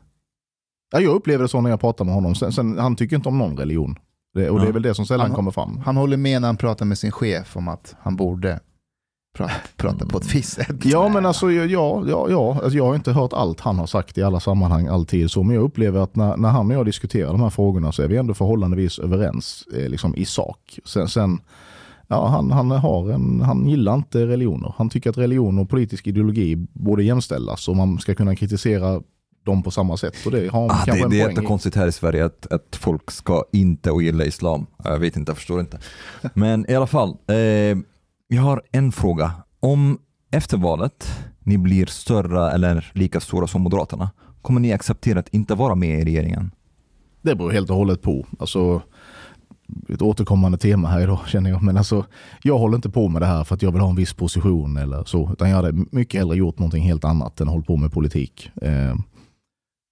Ja, jag upplever det så när jag pratar med honom. Sen, sen, han tycker inte om någon religion. Det, och det är Ja. väl det som sällan Han- kommer fram. Han håller med när han pratar med sin chef om att han borde pra, prata på ett visst sätt. Ja, men alltså, ja, ja, ja, alltså, jag har inte hört allt han har sagt i alla sammanhang alltid. Så, men jag upplever att när, när han och jag diskuterar de här frågorna så är vi ändå förhållandevis överens eh, liksom, i sak. Sen, sen ja, han, han, har en, han gillar inte religioner. Han tycker att religion och politisk ideologi borde jämställas och man ska kunna kritisera dem på samma sätt. Och det har Ah, det, det är jättekonstigt här i Sverige att, att folk ska inte ogilla islam. Jag vet inte, jag förstår inte. Men i alla fall, eh, jag har en fråga. Om efter valet ni blir större eller lika stora som Moderaterna, kommer ni acceptera att inte vara med i regeringen? Det beror helt och hållet på. Alltså, ett återkommande tema här idag känner jag. Men alltså, jag håller inte på med det här för att jag vill ha en viss position eller så. Utan jag hade mycket hellre gjort någonting helt annat än hållit på med politik. Eh,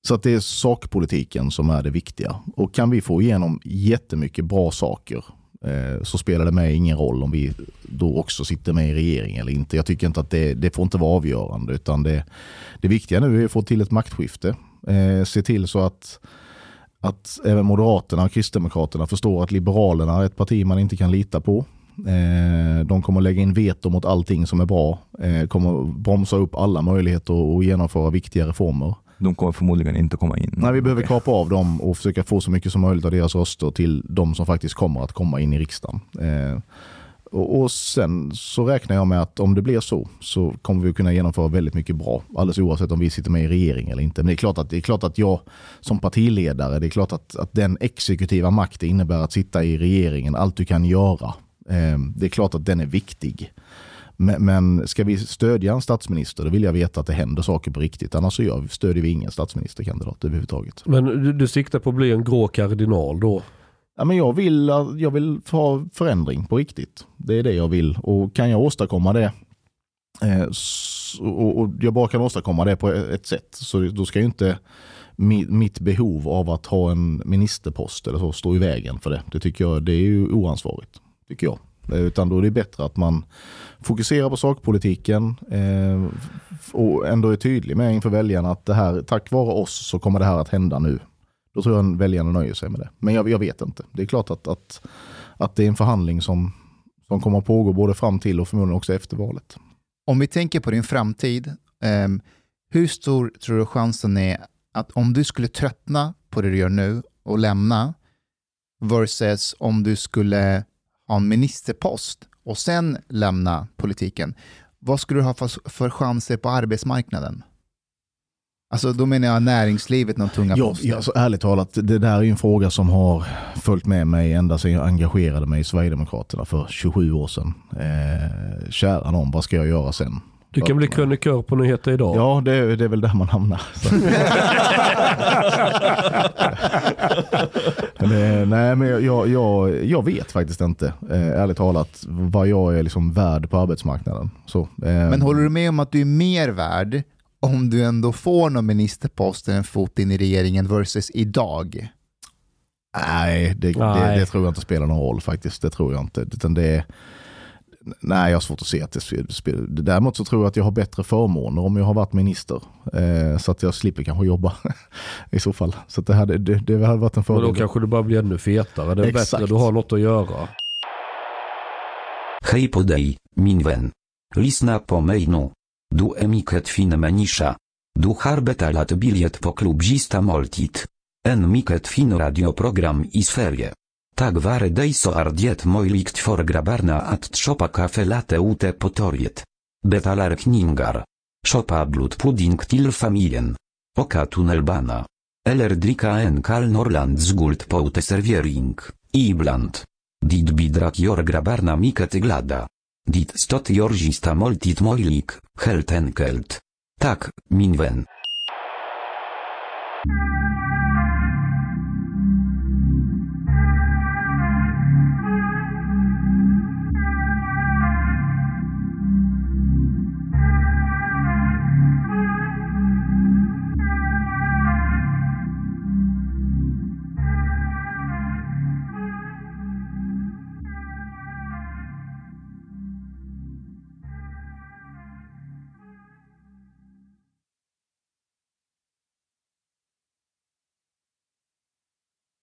så att det är sakpolitiken som är det viktiga. Och kan vi få igenom jättemycket bra saker eh, så spelar det mig ingen roll om vi då också sitter med i regering eller inte. Jag tycker inte att det, det får inte vara avgörande utan det, det viktiga nu är att få till ett maktskifte. Eh, se till så att att även Moderaterna och Kristdemokraterna förstår att Liberalerna är ett parti man inte kan lita på. Eh, de kommer lägga in veto mot allting som är bra. Eh, kommer bromsa upp alla möjligheter att genomföra viktiga reformer. De kommer förmodligen inte komma in. Nej, vi behöver kapa av dem och försöka få så mycket som möjligt av deras röster till de som faktiskt kommer att komma in i riksdagen. Och, och sen så räknar jag med att om det blir så så kommer vi kunna genomföra väldigt mycket bra. Alldeles oavsett om vi sitter med i regering eller inte. Men det är klart att, det är klart att jag som partiledare, det är klart att, att den exekutiva makten innebär att sitta i regeringen, allt du kan göra. Eh, det är klart att den är viktig. Men, men ska vi stödja en statsminister, då vill jag veta att det händer saker på riktigt. Annars så gör, stödjer vi ingen statsministerkandidat överhuvudtaget. Men du, du siktar på att bli en grå kardinal då? Ja, men jag, vill, jag vill ha förändring på riktigt. Det är det jag vill. Och kan jag åstadkomma det eh, och, och jag bara kan åstadkomma det på ett sätt så då ska ju inte mi, mitt behov av att ha en ministerpost eller så stå i vägen för det. Det tycker jag det är ju oansvarigt. Tycker jag. Eh, utan då är det bättre att man fokuserar på sakpolitiken eh, och ändå är tydlig med inför väljarna att det här, tack vare oss så kommer det här att hända nu. Då tror jag väljarna nöjer sig med det. Men jag, jag vet inte. Det är klart att, att, att det är en förhandling som, som kommer att pågå både fram till och förmodligen också efter valet. Om vi tänker på din framtid, eh, hur stor tror du chansen är att om du skulle tröttna på det du gör nu och lämna versus om du skulle ha en ministerpost och sen lämna politiken, vad skulle du ha för, för chanser på arbetsmarknaden? Alltså då menar jag näringslivet, någon tunga Ja, poster. ja, alltså, ärligt talat, det där är en fråga som har följt med mig ända sedan jag engagerade mig i Sverigedemokraterna för 27 år sedan. Eh, kära någon, vad ska jag göra sen? Du kan bli krönikör på Nyheter Idag. Ja, det, är- det är väl där man hamnar. Men, eh, nej, men jag, jag, jag vet faktiskt inte, eh, ärligt talat, vad jag är liksom värd på arbetsmarknaden. Så, eh, Men håller du med om att du är mer värd om du ändå får någon ministerpost eller en fot in i regeringen versus idag? Nej, det, Det, Nej. det tror jag inte spelar någon roll faktiskt. Det tror jag inte. Utan det är, nej, jag har svårt att se att det spe- spelar. Däremot så tror jag att jag har bättre förmåner om jag har varit minister. Eh, så att jag slipper kanske jobba i så fall. Så att det, hade, det, det hade varit en Och fördel. då kanske du bara blir ännu fetare. Det är Exakt. bättre, du har något att göra. Hej på dig, min vän. Lyssna på mig nu. Du är mycket fin människa. Du har betalat biljett på klubbzista måltid. En mycket fin radioprogram i Sverige. Tack vare dig så är det möjligt för grabbarna att shoppa kaffe latte ute på torget. Betalar kningar. Shoppa blodpudding till familjen. Åka tunnelbana. Eller dricka en kall Norrlands guld på uteservering. Ibland. Dit bidrag gör grabbarna mycket glada. Dit stot gör gista måltid möjlig, helt enkelt. Tack, min vän.